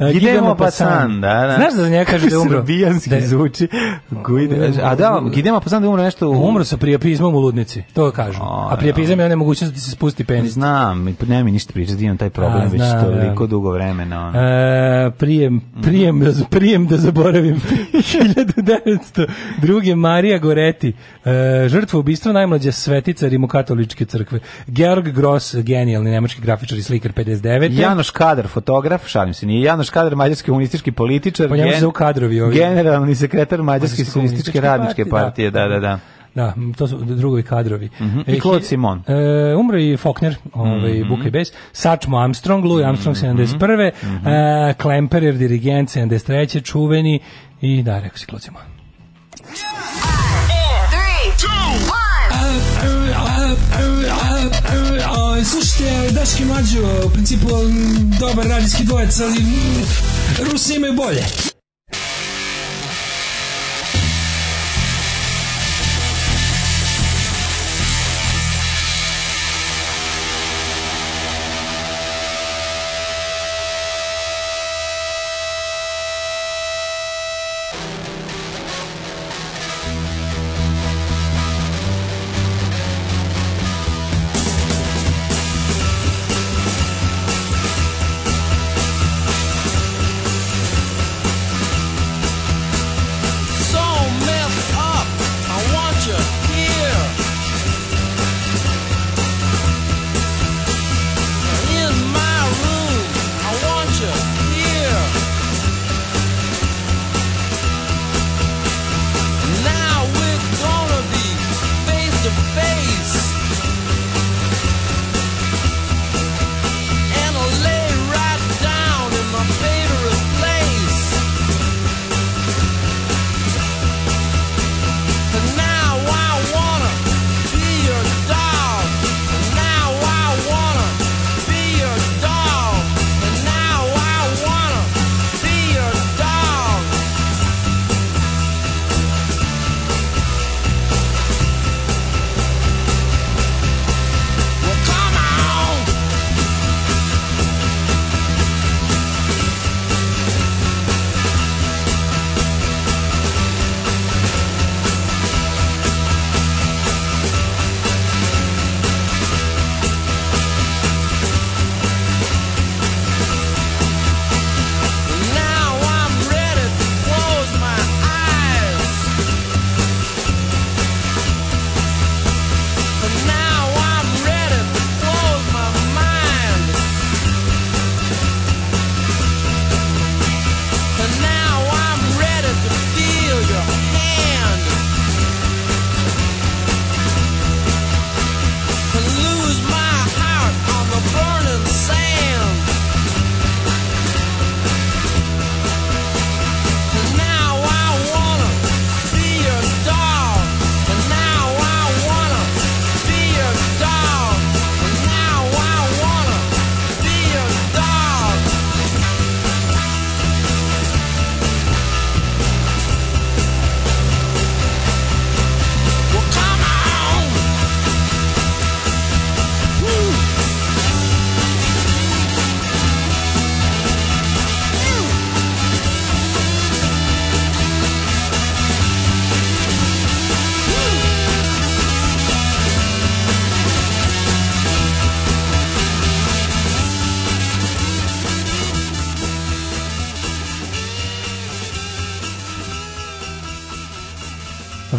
F: E, guidemo pa, pa sound, da, da.
E: Znaš da za njega kaže da
F: umro? Srbijanski da. zvuči. Guide, a da, guidemo pa sound da umro nešto.
E: U... Umro sa prijapizmom u ludnici, to kažu. O, a prijapizam da. je nemogućnost da ti se spusti penis.
F: Znam, ne mi ništa pričati, imam taj problem a, već zna, toliko da. dugo vremena. Ono.
E: E, prijem, prijem, da prijem da zaboravim. 1902. Marija Goreti, e, žrtva ubistva najmlađa svetica Rimokatoličke crkve. Georg Gross, genijalni nemački grafičar i slikar 59.
F: Janoš Kadar, fotograf, šalim se, nije Janoš Kadar, mađarski komunistički političar, po pa njemu gen, se kadrovi ovi. generalni sekretar Mađarske komunističke radničke da. partije, da, da,
E: da. Da, to su drugovi kadrovi. Mm
F: -hmm. I Claude Simon.
E: E, umro i Faulkner, ovaj, mm -hmm. Buka i Bes. Sačmo Armstrong, Louis mhm. Armstrong, 71. Mm -hmm. e, Klemperer, dirigent, 73. Čuveni i da, rekao si Claude Simon. slušajte Daški Mlađo, u principu mm, dobar radijski dvojec, ali mm, Rusi imaju bolje.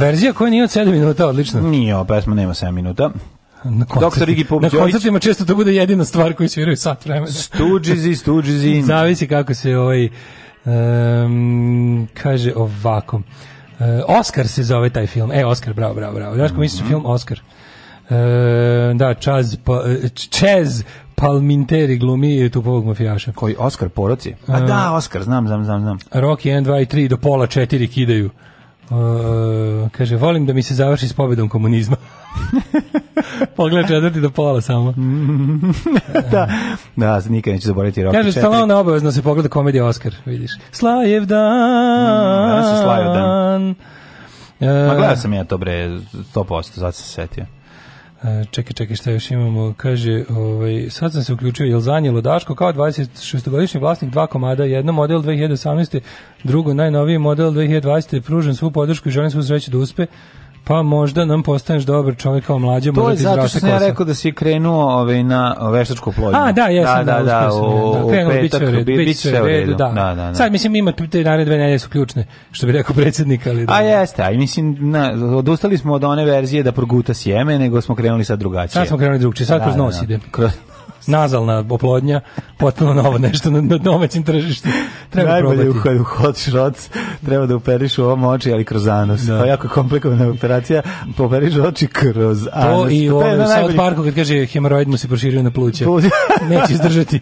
E: Verzija koja nije od 7 minuta, odlično. Nije, ova pesma nema 7 minuta. Na Doktor Igi Pop Na koncertima često to bude jedina stvar koju sviraju sat vremena. Stuđizi, stuđizi. Zavisi kako se ovaj... Um, kaže ovako. Uh, Oscar se zove taj film. E, Oscar, bravo, bravo, bravo. Znaš ko misliš mm -hmm. film Oscar? E, da, Čaz, pa, Čez Palminteri glumi Tupovog mafijaša. Koji Oscar poroci? A e. da, Oscar, znam, znam, znam. znam. Rocky 1, 2 i 3 do pola 4 kidaju. Uh, kaže, volim da mi se završi s pobedom komunizma. Pogled četvrti do pola samo. da, da, nikad neću zaboraviti Rocky Kaže, stalno na obavezno se pogleda komedija Oscar, vidiš. Slajev dan! Mm, danas je Slajev dan. Uh, Ma gledao uh, sam ja to bre, 100%, sad sam se setio. E, čekaj, čekaj, šta još imamo? Kaže, ovaj, sad sam se
G: uključio, jel zanjelo Daško kao 26-godišnji vlasnik dva komada, jedno model 2018. Drugo, najnoviji model 2020. Pružen svu podršku i želim svu sreću da uspe pa možda nam postaneš dobar čovjek kao mlađe, možda ti To je zato što sam ja rekao da si krenuo ovaj, na veštačku plodnju. A, da, jesam, da, da, da, u, petak, bit će u redu, da. da. da, da, Sad, mislim, ima te naredne dve nedelje su ključne, što bi rekao predsjednik, ali... Da, a jeste, a mislim, na, odustali smo od one verzije da proguta sjeme, nego smo krenuli sad drugačije. Sad smo krenuli drugačije, sad da, kroz da, nos ide. Kroz nazalna oplodnja, potpuno novo nešto na, na domaćem tržištu. Treba Najbolje probati. u hot shots treba da uperiš u ovom oči, ali kroz anus. Da. To je jako komplikovana operacija, poperiš oči kroz anus. To i u ovom South Parku kad kaže hemoroid mu se proširio na pluće. Neće izdržati.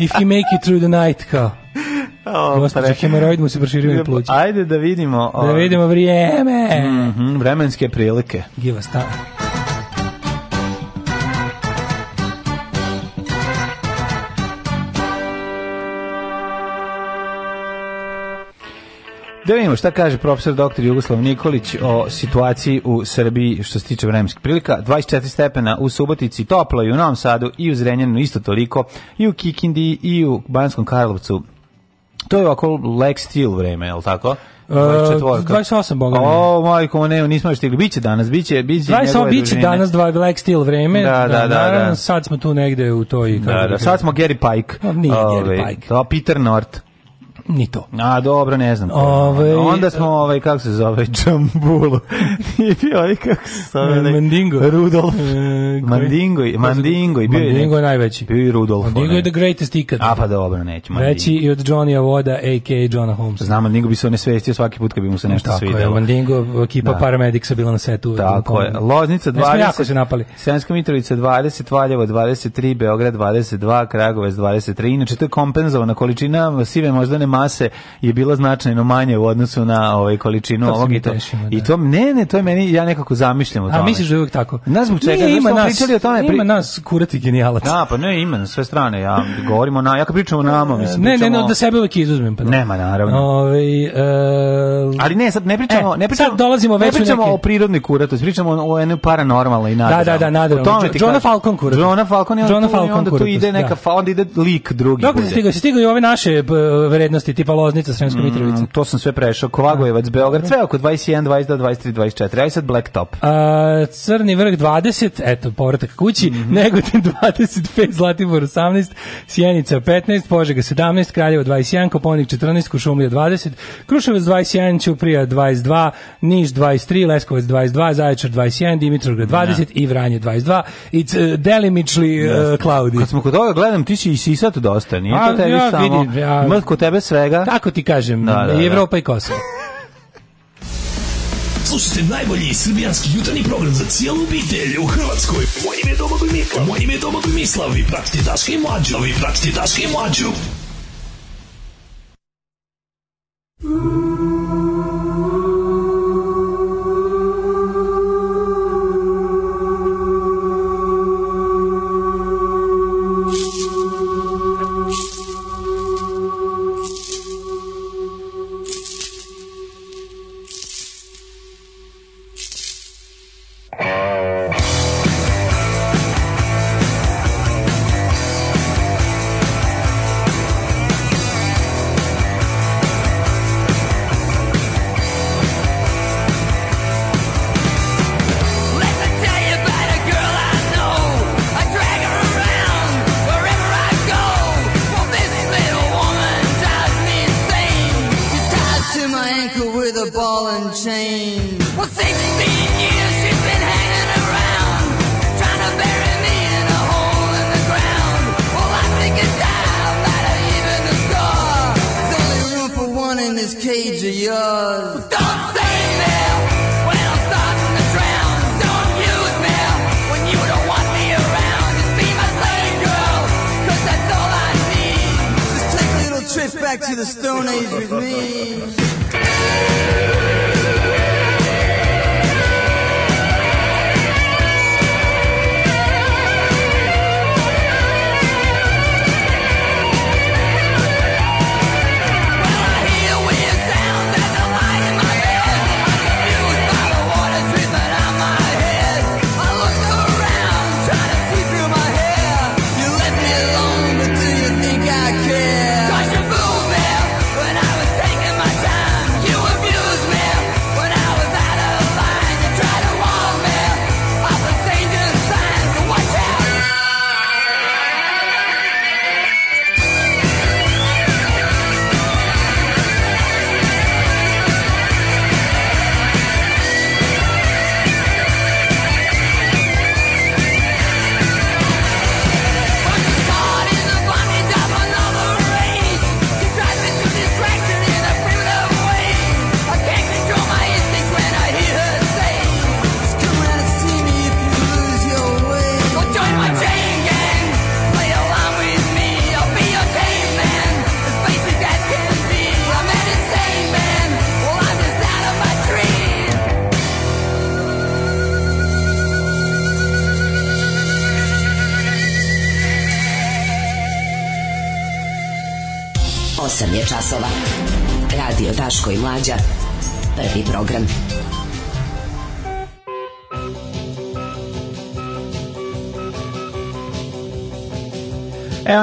G: If he make it through the night, kao. Gospodin, hemoroid mu se proširio na pluće. Ajde da vidimo. Da ovaj- vidimo vrijeme. Mm -hmm, vremenske prilike. Give us time. Da vidimo šta kaže profesor doktor Jugoslav Nikolić o situaciji u Srbiji što se tiče vremenskih prilika. 24 stepena u Subotici, toplo i u Novom Sadu i u Zrenjaninu isto toliko i u Kikindi i u Banskom Karlovcu. To je ovako Lex Steel vreme, je li tako? Uh, e, 28 boga. O, majko, ne, nismo još stigli. Biće danas, biće, biće. 28 biće danas, dva Black Steel vreme. Da, da, da, da, Sad smo tu negde u toj... Da, da, da, sad smo Gary Pike. Pa, nije Gary ovaj, Pike. Da, Peter North. Ni to. A, dobro, ne znam. Ove, Onda smo, ovaj, kako se zove, Džambulu. I bio ovaj, kako se zove? Mandingo. Rudolf. E, Mandingo. Mandingo. I Mandingo je najveći. Bio je Rudolf. Mandingo je the greatest ikad. A, pa dobro, neću. Mandingo. Veći i od Johnny Voda, a.k.a. Johna Holmes. Znam, Mandingo bi se onesvestio svaki put kad bi mu se e, nešto Tako svidelo. Tako je, Mandingo, ekipa da. paramediksa bila na setu. Tako je. Loznica 20. Ne smo jako se napali. Svenska Mitrovica 20, Valjevo 23, Beograd 22, Kragovec 23. Inače, to je kompenzovana količina sive moždane mase je bila značajno manje u odnosu na ovaj količinu to ovog i to. Tešimo, da. I to ne, ne, to je meni ja nekako zamišljam o tome. A misliš da je uvek tako? Ne čega, ima nas, pričali o tome. Ima pri... nas kurati genijalac. Da, pa ne, ima na sve strane. Ja govorimo na, ja kad pričamo o nama, mislim. Ne, pričamo... ne, ne, da sebe uvek izuzmem pa. Da. Nema naravno. Ovaj uh... Ali ne, sad ne pričamo, e, ne pričamo. Sad dolazimo već ne pričamo neke... o prirodnoj kuratosti, pričamo o enoj paranormalnoj i nadrealnoj. Da, da, da, nadrealnoj. John Falcon kurat. John Falcon je on. John Falcon onda tu ide neka, da. onda ide lik drugi. Dok se stigao, se stigao i ove naše vrednosti udaljenosti tipa Loznica, Sremska mm, Mitrovica. To sam sve prešao. Kovagojevac, Beograd, sve oko 21, 22, 23, 24. Aj sad Blacktop. A, crni vrh 20, eto, povratak kući, mm -hmm. Negotin 25, Zlatibor 18, Sjenica 15, Požega 17, Kraljevo 21, Koponik 14, Kušumlija 20, Kruševac 21, Ćuprija 22, Niš 23, Leskovac 22, Zaječar 21, Dimitrovgrad 20 ja. Da. i Vranje 22 i delimičli uh, e, Klaudi. Kad smo kod toga gledam, ti si i sisat dosta, nije A, to pa, tebi ja, samo. Vidim, ja, Ima kod tebe se svega. Tako ti kažem, da, da, da, Evropa i Kosovo. Slušajte najbolji srbijanski jutarnji program za cijelu obitelj u Hrvatskoj. Moje ime je Domagoj Mikla. Moje ime je Domagoj Mislav. Vi pratite Daška i Mlađu. Vi pratite Daška i Mlađu. Mlađu.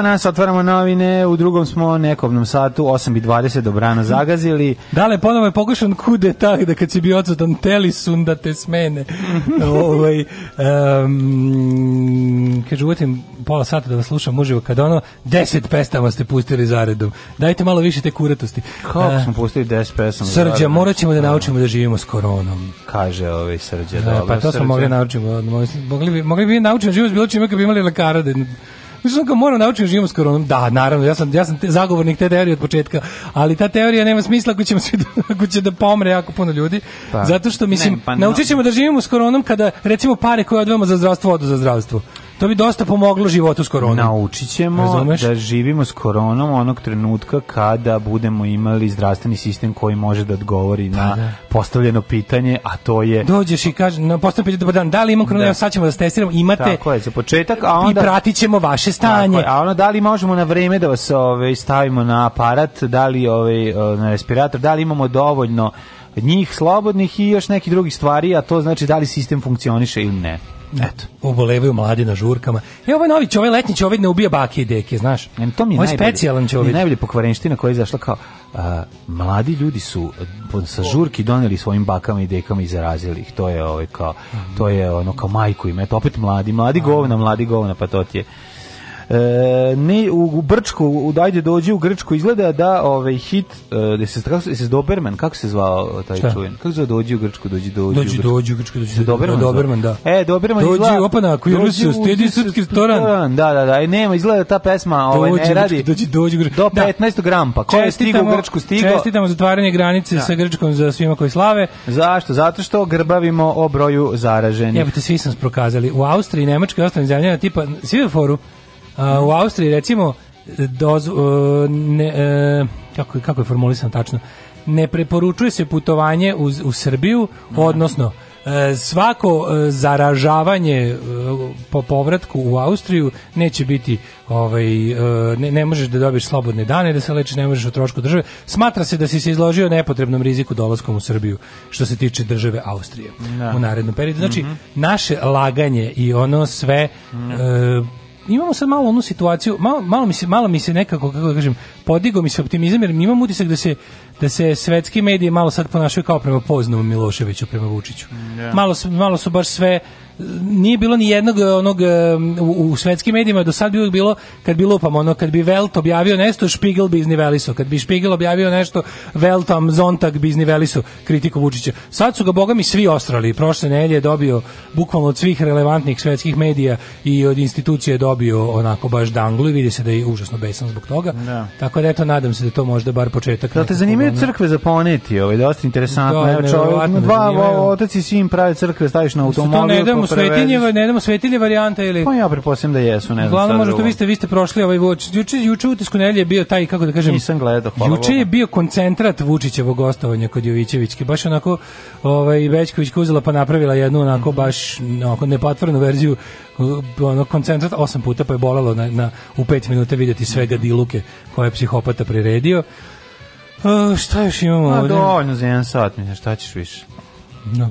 H: danas otvaramo novine, u drugom smo nekobnom satu, 8.20 dobrano zagazili.
I: Dale, ponovo je pokušan kude tak da kad si bio odsutan, teli sun da te smene. ovaj, um, kaže, uvotim pola sata da vas slušam uživo, kad ono deset pestama ste pustili zaredom. Dajte malo više te kuratosti.
H: Kako uh, smo pustili deset pesama?
I: Srđa, morat ćemo da, da naučimo da živimo s koronom.
H: Kaže ovaj Srđa, eh, dobro.
I: Pa to
H: smo
I: mogli da naučiti. Mogli bi, mogli bi naučiti život s bilo čime kad bi imali lekara da Mislim da moram naučiti da živimo s koronom. Da, naravno, ja sam ja sam te, zagovornik te teorije od početka, ali ta teorija nema smisla ako ćemo svi ako će da pomre jako puno ljudi. Pa. Zato što mislim ne, pa naučit ćemo da živimo s koronom kada recimo pare koje odvemo za zdravstvo odu za zdravstvo. To bi dosta pomoglo životu s koronom.
H: Naučićemo da živimo s koronom onog trenutka kada budemo imali zdravstveni sistem koji može da odgovori na pa da. postavljeno pitanje, a to je...
I: Dođeš i kaže, na postavljeno pitanje, dobar dan, da li imam koronu, da. sad ćemo da testiramo, imate...
H: Tako je, za početak,
I: a onda... I pratit vaše stanje. Je,
H: a ono, da li možemo na vreme da vas ove, ovaj, stavimo na aparat, da li ove, ovaj, eh, na respirator, da li imamo dovoljno njih slobodnih i još neki drugih stvari, a to znači da li sistem funkcioniše ili ne.
I: Eto. Obolevaju mladi na žurkama. E, ovaj novi čovjek, letnji čovjek ne ubija bake i deke, znaš.
H: E, to mi je najbolje, specijalan čovjek. Je najbolje pokvarenština koja je izašla kao a, mladi ljudi su sa žurki doneli svojim bakama i dekama i zarazili ih. To je ovaj kao, to je ono kao majku im. Eto, opet mladi, mladi govna, mladi govna, pa to ti je. E, ne, u Brčku, u Dajde dođi u Grčku izgleda da ovaj hit, e, da se kako da se Doberman, kako se zvao taj Šta? čujen? Kako se zove dođi u Grčku,
I: dođi dođi. Dođi
H: u dođi u Grčku,
I: dođi se da,
H: Doberman. Doberman,
I: da. E, Doberman dođi, izgleda. Dođi opana, koji
H: se
I: stidi srpski restoran.
H: Da, da, da. E, nema, izgleda ta pesma, ovaj dođi, ne radi. Dođi dođi u Grčku. Do 15. Da. grampa. Ko je stigao u Grčku stigao?
I: Čestitamo zatvaranje granice da. sa Grčkom za svima koji slave.
H: Zašto? Zato što grbavimo o broju
I: zaraženih. Jebote, svi smo prokazali. U Austriji, Nemačkoj i ostalim zemljama tipa foru, u Austriji recimo dozv, e, ne, e, kako, kako je formulisan tačno ne preporučuje se putovanje u, u Srbiju, mm. odnosno e, svako zaražavanje po povratku u Austriju neće biti ovaj ne, ne možeš da dobiješ slobodne dane da se lečiš ne možeš o trošku države smatra se da si se izložio nepotrebnom riziku dolaskom u Srbiju što se tiče države Austrije da. u narednom periodu znači mm -hmm. naše laganje i ono sve mm imamo sad malo onu situaciju, malo, malo, mi se, malo mi se nekako, kako da kažem, podigo mi se optimizam, jer mi imam utisak da se, da se svetski mediji malo sad ponašaju kao prema poznovu Miloševiću, prema Vučiću. Yeah. Da. Malo, malo su baš sve nije bilo ni jednog eh, onog eh, u, u svetskim medijima do sad bi uvijek bilo kad bi lupam ono kad bi Welt objavio nešto Spiegel bi izniveliso kad bi Spiegel objavio nešto Weltam Zontag bi izniveliso kritiku Vučića sad su ga boga mi svi ostrali prošle nedelje dobio bukvalno od svih relevantnih svetskih medija i od institucije dobio onako baš danglu i vidi se da je užasno besan zbog toga da. tako da eto nadam se da to možda bar početak
H: da te zanimaju ono... crkve za poneti ovaj dosta interesantno da, evo čovjek dva da otac i sin prave crkve staviš na automobil
I: svetinje, ne znamo svetilje varijanta ili
H: Pa ja pretpostavljam da jesu, ne znam. Glavno
I: možda to vi ste vi ste prošli ovaj voč. Juče juče utisku nelje je bio taj kako da kažem.
H: Nisam gledao,
I: hvala. Juče je bio koncentrat Vučićevog gostovanja kod Jovićevićke. Baš onako ovaj Bećković uzela pa napravila jednu onako baš onako nepatvornu verziju uh, ono koncentrat osam puta pa je bolalo na, na u pet minuta videti sve gadiluke koje je psihopata priredio. Uh, šta još imamo A,
H: ovdje? Dovoljno za jedan sat, mislim, šta ćeš više? No.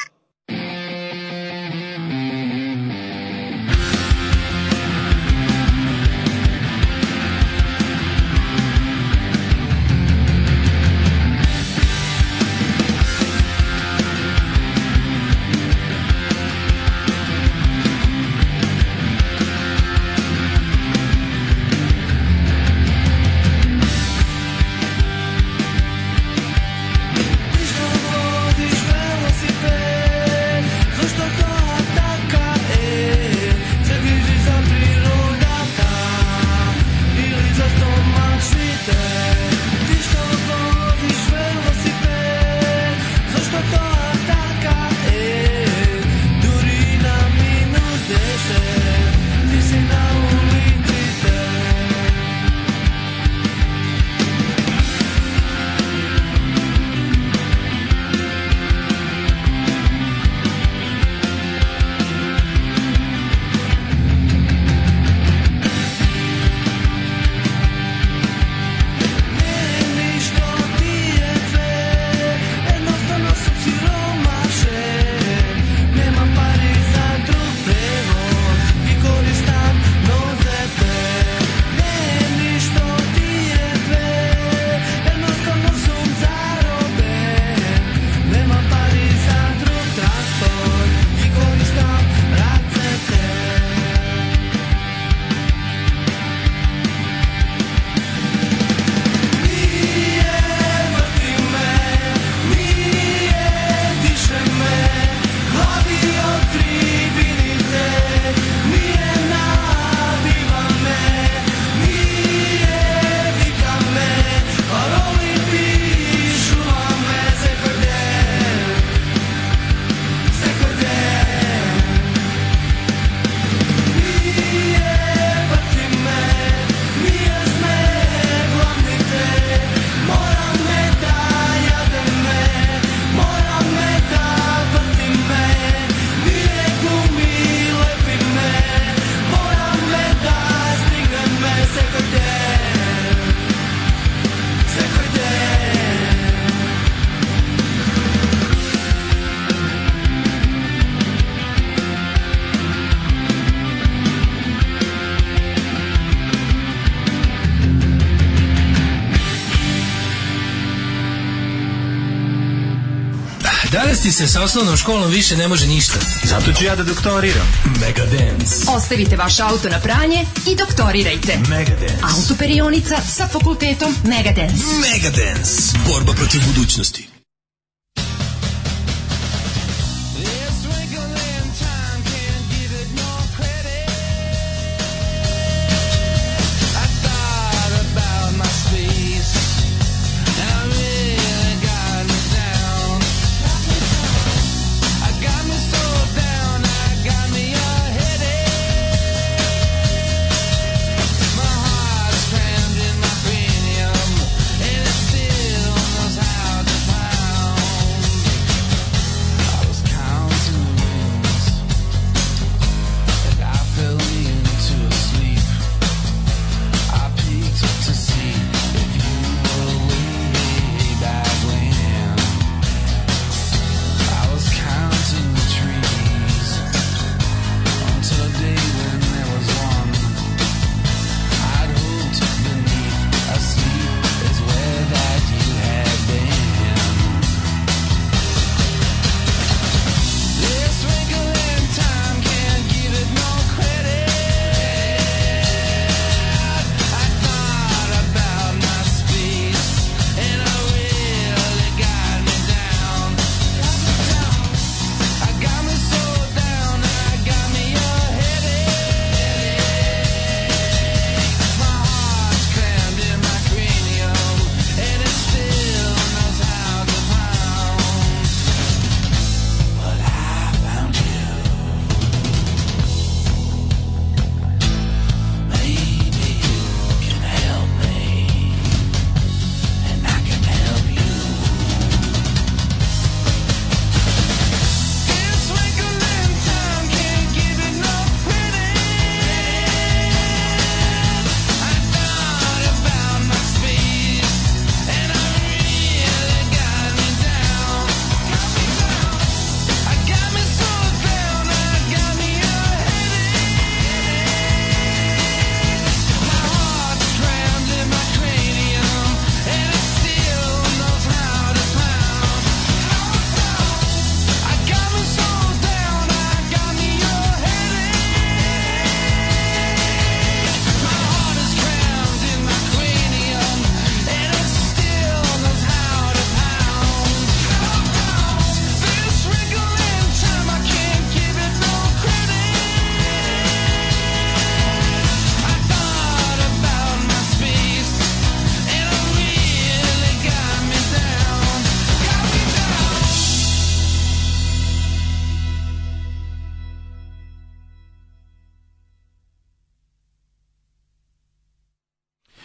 J: ti se sa osnovnom školom više ne može ništa.
K: Zato ću ja da doktoriram. Mega
L: Dance. Ostavite vaš auto na pranje i doktorirajte. Mega
M: Dance. Autoperionica sa fakultetom Mega Dance. Mega
N: Dance. Borba protiv budućnosti.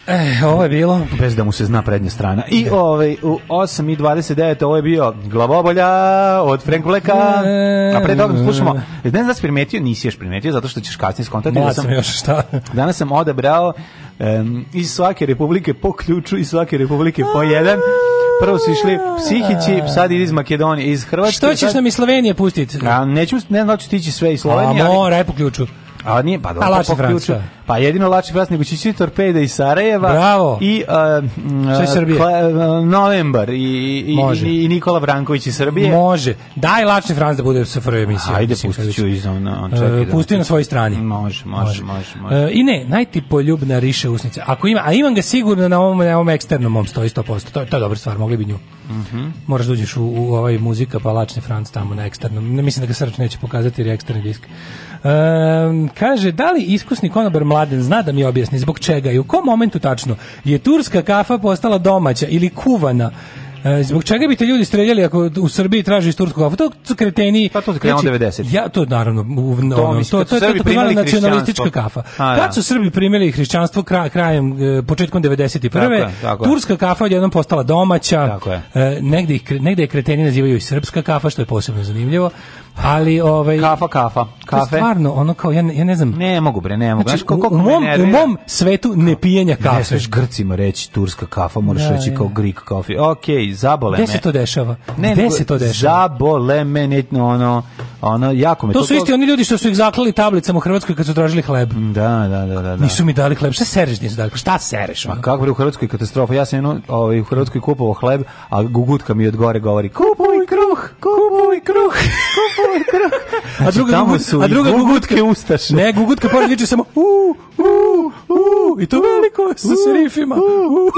I: E, ovo je bilo.
H: Bez da mu se zna prednja strana. I da. ovaj, u 8 i 29, ovo je bio Glavobolja od Frank Blacka. A pre toga slušamo, ne znam da si primetio, nisi
I: još
H: primetio, zato što ćeš kasnije skontati.
I: Da
H: sam, još šta. Danas sam odabrao um, iz svake republike po ključu, iz svake republike po jedan. Prvo su išli psihići, sad iz Makedonije, iz Hrvatske.
I: Što ćeš sad... nam iz Slovenije pustiti?
H: Ja, neću, ne znam da ću tići sve iz Slovenije. A
I: mora, ali... aj po ključu.
H: A
I: nije, pa dobro, pa,
H: pa, pa jedino Lači Franc, nego će Torpeda iz Sarajeva.
I: Bravo.
H: I
I: uh, Srbije? Uh,
H: Novembar i, i, i, i, Nikola Branković iz Srbije.
I: Može. Daj Lači Franc da bude u prve emisiji.
H: Ajde,
I: pustit ću iz ono. Uh, pusti na svojoj strani.
H: Može, može, može. može. Uh,
I: I ne, najtipoljubna riše usnice. Ako ima, a imam ga sigurno na ovom, na ovom eksternom, mom stoji 100%. To, to je dobra stvar, mogli bi nju.
H: Mm -hmm.
I: Moraš da uđeš u, u ovaj muzika, pa Lačni Franc tamo na eksternom. Ne mislim da ga srč neće pokazati jer je eksterni disk. Um, kaže, da li iskusni konobar mladen zna da mi objasni zbog čega i u kom momentu tačno je turska kafa postala domaća ili kuvana? E, zbog čega bi te ljudi streljali ako u Srbiji tražiš tursku kafu? To su kreteni.
H: Pa to se krenuo 90.
I: Ja to naravno u, ono, to, ono, to, to, to, to je tako nacionalistička kafa. A, da. kad su Srbi primili hrišćanstvo kraj, krajem e, početkom 91. Tako je, tako turska je. kafa odjednom postala domaća. Tako je. E, negde, negde je kreteni nazivaju i srpska kafa što je posebno zanimljivo. Ali ovaj
H: kafa kafa, kafe.
I: Stvarno, ono kao ja ne, ja ne znam.
H: Ne mogu bre, ne mogu.
I: Znači, u, u, mom, u mom svetu
H: ne
I: pijenja kafe. Ne
H: smeš Grcima reći turska kafa, moraš da, reći kao Greek coffee. Okej, zabole me. Gde
I: se to dešava? Ne, Gde se
H: to dešava? Zabole me, ne, ono, ono jako me
I: to. To su isti oni ljudi što su ih zaklali tablicama u Hrvatskoj kad su tražili hleb.
H: Da, da, da, da,
I: Nisu mi dali hleb. Šta sereš nisu dali? Šta sereš? Ma
H: kako bre u Hrvatskoj katastrofa. Ja sam jedno, ovaj u Hrvatskoj kupovao hleb, a gugutka mi od gore govori: "Kupuj kruh, kupuj kruh, kupuj a znači, druga tamo su a druga gugutke
I: ustaše.
H: Ne, gugutka pored viče samo u u u i to veliko sa serifima. U u.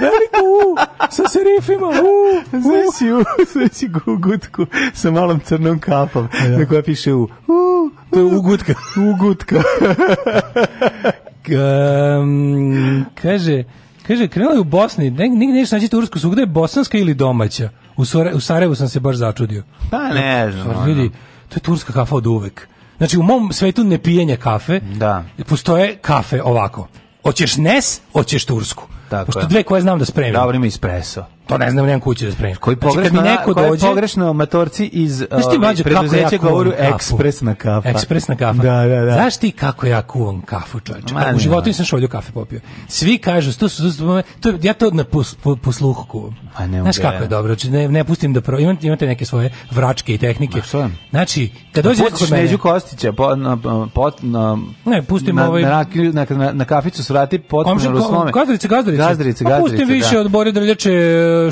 H: veliko u sa serifima. U.
I: Znači u, znači gugutku sa malom crnom kapom ja. na kojoj piše u. U.
H: To je ugutka.
I: Ugutka. um, kaže, kaže, krenuli u Bosni, ne, nigde nećeš naći tursku, svugde je bosanska ili domaća. U, Sore, u Sarajevu sam se baš začudio.
H: Pa ne znam. Sarajevo,
I: ljudi, to je turska kafa od uvek. Znači, u mom svetu ne pijenje kafe,
H: da.
I: postoje kafe ovako. Hoćeš nes, hoćeš tursku. Tako Pošto dve koje znam da spremim.
H: Dobro ima espresso
I: to ne znam, nemam kuće
H: da
I: spremiš.
H: Koji znači, pogrešno, znači, neko koji dođe, pogrešno matorci iz uh, mlađe, preduzeća govoru ekspresna kafa.
I: Ekspresna kafa. Da, da, da. Znaš ti kako ja kuvam kafu, čoveče? U životu nisam šolju kafe popio. Svi kažu, to su, to, to ja to na posluhu kuvam. A ne Znaš kako je dobro, znači, ne, ne pustim da pro... imate, imate neke svoje vračke i tehnike. Ma, znači, kad pa dođe neko kod
H: mene... Neđu Kostića, po, na, pot, na, ne, pustim na, ovaj... Na, na, na, na kaficu svrati potpuno rusnome.
I: Gazdarice, gazdarice.
H: Gazdarice, gazdarice, pa pustim
I: više da. od Bore Drljače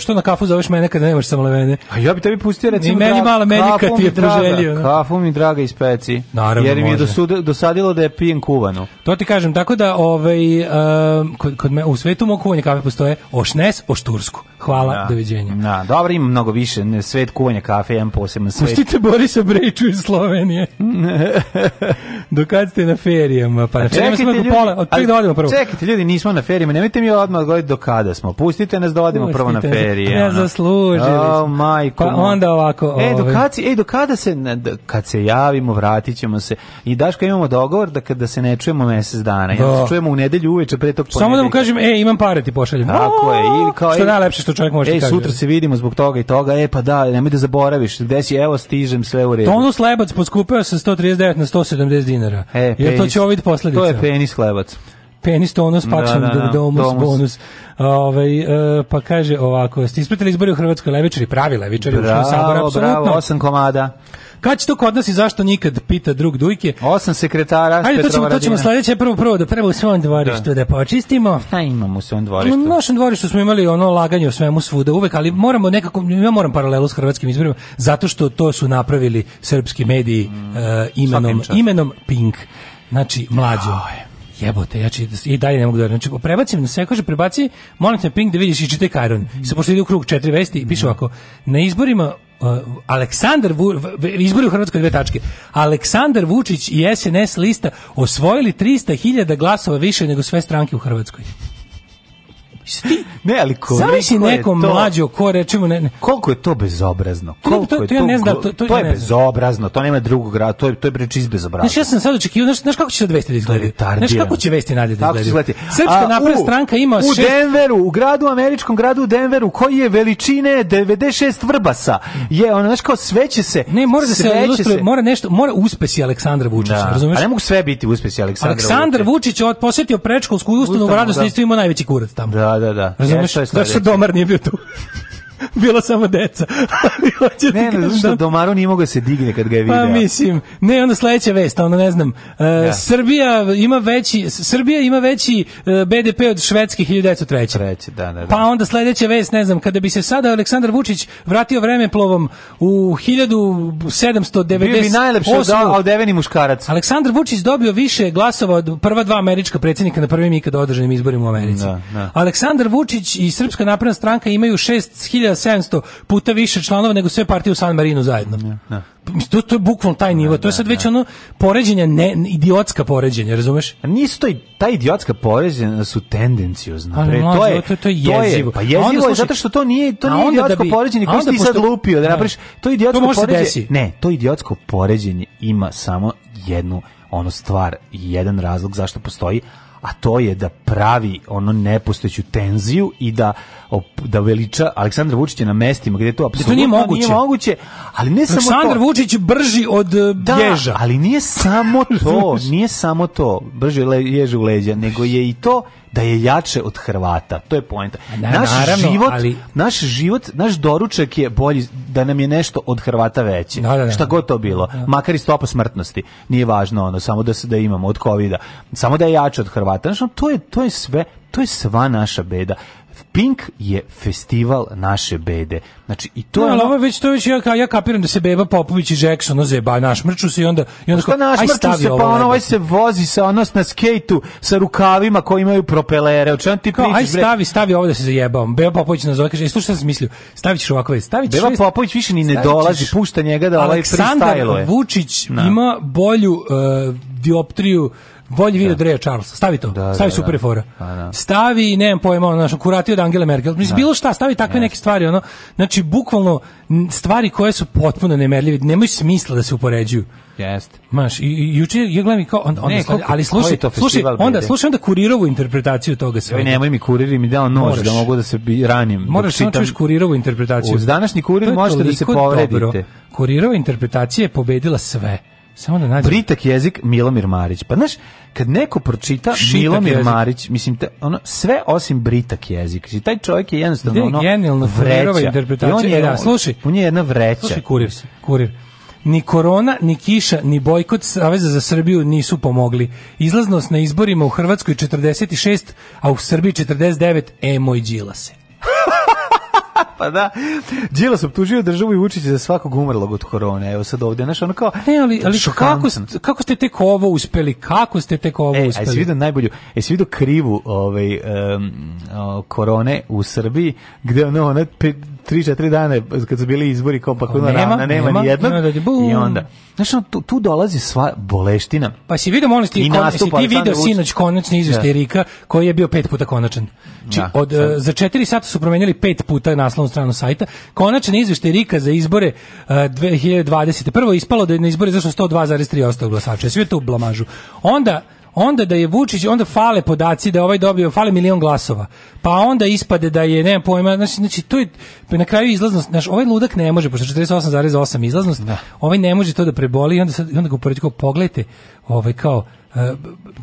I: što na kafu zoveš mene kad nemaš levene? A
H: ja bi tebi pustio recimo
I: I meni drag, mala medika ti je poželio. Da.
H: Kafu mi draga iz peci. Naravno, jer mi je dosud, dosadilo da je pijen kuvano.
I: To ti kažem, tako da ovaj, um, kod, kod me, u svetu mog kuvanja kafe postoje ošnes, oštursku. Hvala,
H: da.
I: doviđenja.
H: Da, dobro, ima mnogo više. Svet kuvanja kafe, jedan poseban svet.
I: Pustite Borisa Brejču iz Slovenije. Dokad ste na ferijama? Pa na da,
H: ferijama smo pola, od ček da prvo. Čekajte, ljudi, nismo na ferijama, nemojte mi odmah govoriti do kada smo. Pustite nas da odemo prvo na
I: period. Ne zaslužili
H: smo. Oh, majko.
I: Pa onda ovako.
H: E, do ovaj. kad, si, e, do kada se, kad se javimo, vratit ćemo se. I Daško, imamo dogovor da da se ne čujemo mesec dana. Ja da. se čujemo u nedelju uveče pre tog
I: ponedjeljka. Samo da mu kažem, e, imam pare ti pošaljem. Tako je. Ili kao, što e, je najlepše što čovjek može
H: e, sutra se vidimo zbog toga i toga. E, pa da, nemoj da zaboraviš. Gde si, evo, stižem sve u redu.
I: Tonus lebac poskupeo sa 139 na 170 dinara. E, penis, Jer to će ovid posledica.
H: To je penis lebac
I: penis tonus, paksum, da, da, da, domus, domus. bonus. Ove, ovaj, e, pa kaže ovako, ste ispratili izbori u Hrvatskoj levičari, pravi levičari, bravo, u saboru, apsolutno.
H: Bravo, osam komada.
I: Kad će to kod nas i zašto nikad, pita drug Dujke.
H: Osam sekretara Ajde,
I: Petrova to ćemo, to ćemo sledeće prvo, prvo da prvo u svom dvorištu da, da počistimo. Šta imamo
H: u svom dvorištu?
I: U našem dvorištu smo imali ono laganje o svemu svuda uvek, ali moramo nekako, ja moram paralelu s hrvatskim izborima, zato što to su napravili srpski mediji mm, uh, imenom, imenom Pink. Znači, mlađo. Oh, jebote, ja ću i dalje ne mogu da... Znači, prebacim, na sve kaže, prebaci, molim te ping da vidiš i čite Kajron. Mm. Se pošto ide u krug četiri vesti i piše mhm. ovako, na izborima uh, Aleksandar Vu, izbori u Hrvatskoj dve tačke. Aleksandar Vučić i SNS lista osvojili 300.000 glasova više nego sve stranke u Hrvatskoj. Sti, ne, ali koliko Zamisli nekom to... mlađo ko rečimo ne,
H: ne. Koliko je to bezobrazno? Koliko
I: to, da to, to, ja ne znam, to, to,
H: to je
I: ja
H: bezobrazno, to nema drugog grada, to je to je bre čist Znači
I: ja sam sad očekivao, znaš, znaš kako će
H: se
I: 200 da izgleda. Znaš kako će vesti nadalje
H: da
I: izgleda. Srpska napredna stranka ima
H: u šest... Denveru, u gradu američkom gradu Denveru koji je veličine 96 vrbasa. Je, ono znači kao sve će se.
I: Ne,
H: mora da se ilustruje,
I: mora nešto, mora uspesi Aleksandra Vučića, da. razumeš?
H: A ne mogu sve biti uspesi Aleksandra.
I: Aleksandar Vučić je posetio predškolsku ustanovu u gradu, da. isto ima najveći kurac tamo.
H: Da, da, da.
I: Razumeš,
H: da
I: se domar nije bio tu. bilo samo deca.
H: Hoću da ne, ne, što da- Domaro nije mogao da se digne kad ga je pa
I: video. Pa mislim, ne, onda sledeća vest, onda ne znam. Uh, e, ja. Srbija ima veći Srbija ima veći e, BDP od Švedske 1903.
H: Treći, da, da, da.
I: Pa onda sledeća vest, ne znam, kada bi se sada Aleksandar Vučić vratio vremeplovom u 1798.
H: Bio bi najlepše odeveni muškarac.
I: Aleksandar Vučić dobio više glasova od prva dva američka predsjednika na prvim ikada održanim izborima u Americi. Da, da. Aleksandar Vučić i Srpska napredna stranka imaju 6000 predstavlja 700 puta više članova nego sve partije u San Marinu zajedno. Ja, da. pa, to, to je bukvalno taj nivo. Da, to je da, sad da, već da. ono poređenje ne idiotska poređenje, razumeš?
H: A nisu to i ta idiotska poređenja su tendenciozna. Ali, mlađe, to je to, to je jezivo. To pa jezivo
I: onda, je zato što to nije to nije da idiotsko da bi, poređenje koje ti sad lupio da napraviš. To idiotsko to poređenje. Desi.
H: Ne, to idiotsko poređenje ima samo jednu ono stvar, jedan razlog zašto postoji, a to je da pravi ono nepostojeću tenziju i da da veliča Aleksandra Vučića na mestima gdje to da
I: apsolutno
H: nije moguće. Nije moguće, ali ne Aleksandar samo Aleksandar
I: Vučić brži od
H: e, da,
I: ježa.
H: ali nije samo to, nije samo to, brži ježa u leđa, nego je i to da je jače od Hrvata. To je poenta. Da, naš naravno, život, ali... naš život, naš doručak je bolji da nam je nešto od Hrvata veće. Da, da, da. Šta god to bilo, da. makar i stopa smrtnosti, nije važno ono, samo da se da imamo od kovida, samo da je jače od Hrvata. Znači, to je to je sve, to je sva naša beda. Pink je festival naše bede. Znači i
I: to no, je ono... ali već to već ja ja kapiram da se Beba Popović i Jackson ozeba naš mrču se i onda i
H: onda
I: pa naš mrču
H: se pa ono ovaj se vozi sa onos na skejtu sa rukavima koji imaju propelere. O čemu ti pričaš? Aj
I: stavi, stavi ovde da se zajebam. Beba Popović na zove kaže, e, "Slušaj šta sam mislio. Stavićeš ovako, već,
H: stavićeš." Beba šest, Popović više ni ne dolazi, pušta njega da ovaj freestyle
I: Vučić no. Da. ima bolju uh, dioptriju Bolji video da. Dreja Charlesa. Stavi to. Da, stavi da, super da. fora. Pa da. Stavi, nemam pojma, ono, znači, kurati od Angele Merkel. Mislim, da. bilo šta, stavi takve da. neke stvari, ono, znači, bukvalno, stvari koje su potpuno nemerljive, nemaju smisla da se upoređuju. Jeste. Maš, i, i juče je gledam i kao onda, onda ne, koliko, ali slušaj, to slušaj, onda slušaj onda kurirovu interpretaciju toga sve. nemoj mi kurir mi dao nož moraš, da mogu da se bi, ranim. Moraš samo čuješ kurirovu interpretaciju.
H: Uz
I: današnji
H: kurir možete da se
I: povredite. Dobro. Kurirova interpretacija je pobedila sve. Samo da nađem.
H: Britak jezik Milomir Marić. Pa znaš, kad neko pročita Šitak Milomir jezik. Marić, mislim, te, ono, sve osim Britak jezik. Znači, taj čovjek je jednostavno ono,
I: genijalno vreća.
H: Interpretacija. on je, e, da, slušaj, on je jedna vreća.
I: Slušaj, kurir, kurir. Ni korona, ni kiša, ni bojkot Saveza za Srbiju nisu pomogli. Izlaznost na izborima u Hrvatskoj 46, a u Srbiji 49, e moj
H: džila se. pa da. Đilas optužio državu i Vučića za svakog umrlog od korone. Evo sad ovde, znaš, ono kao...
I: Ne, ali, ali kako, kako ste tek ovo uspeli? Kako ste tek ovo
H: e,
I: uspeli?
H: Jesi vidio najbolju, jesi vidio krivu ovaj, um, korone u Srbiji, gde ono, ona 3-4 dane kad su bili izbori kao pa kod nema, rana, nema,
I: nema
H: ni jednog. Da I onda, znaš, tu, tu dolazi sva boleština.
I: Pa si vidio, molim ti, kon, ti video sinoć konačni izveštaj da. Rika, koji je bio pet puta konačan. Či, znači, da, od, sad. za 4 sata su promenjali pet puta naslovnu stranu sajta. Konačan izveštaj Rika za izbore uh, e, 2021. Prvo ispalo da je na izbore zašto 102,3 ostao glasača. Sve to u blamažu. Onda, onda da je Vučić, onda fale podaci da ovaj dobio, fale milion glasova. Pa onda ispade da je, nema pojma, znači, znači to je, na kraju izlaznost, znači, ovaj ludak ne može, pošto 48,8 izlaznost, da. ovaj ne može to da preboli i onda, sad, onda ga upoređu kao, pogledajte, ovaj kao,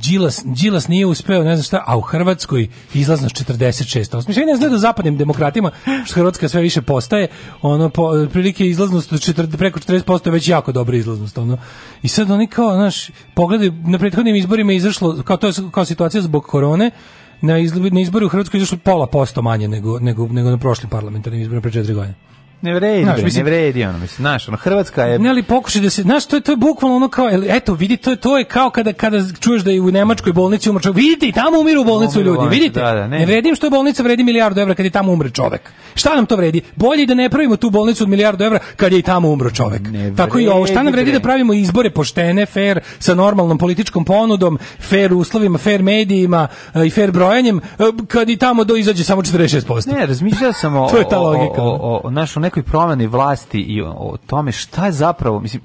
I: Đilas, Đilas nije uspeo, ne znam šta, a u Hrvatskoj izlaznost 46%. Mislim, ne znam da zapadnim demokratima, što Hrvatska sve više postaje, ono, po, prilike izlaznost preko 40% je već jako dobra izlaznost. Ono. I sad oni kao, znaš, pogledaju, na prethodnim izborima je izašlo, kao, to je, kao situacija zbog korone, na, izbori u Hrvatskoj je izašlo pola posto manje nego, nego, nego na prošlim parlamentarnim izborima pre četiri godine
H: ne vredi, znaš, mislim, ne vredi ono, mislim, znaš, ono, Hrvatska je...
I: Ne, ali pokušaj da se, znaš, to je, to je bukvalno ono kao, eto, vidi, to je, to je kao kada, kada čuješ da je u Nemačkoj bolnici umre čovjek, vidite, tamo umiru u bolnicu da ljudi, bolnicu, vidite, da, da, ne. ne vredim što je bolnica vredi milijardu evra kad je tamo umre čovjek. Šta nam to vredi? Bolje da ne pravimo tu bolnicu od milijardu evra kad je i tamo umro čovjek. Vredi, Tako i ovo, šta nam vredi da pravimo izbore poštene, fair, sa normalnom političkom ponudom, fair uslovima, fair medijima eh, i fair brojanjem, eh, kad i tamo do izađe samo 46%. Ne, razmišljao sam
H: o, to je ta logika. o, o, o, o našu nekoj promeni vlasti i o tome šta je zapravo, mislim,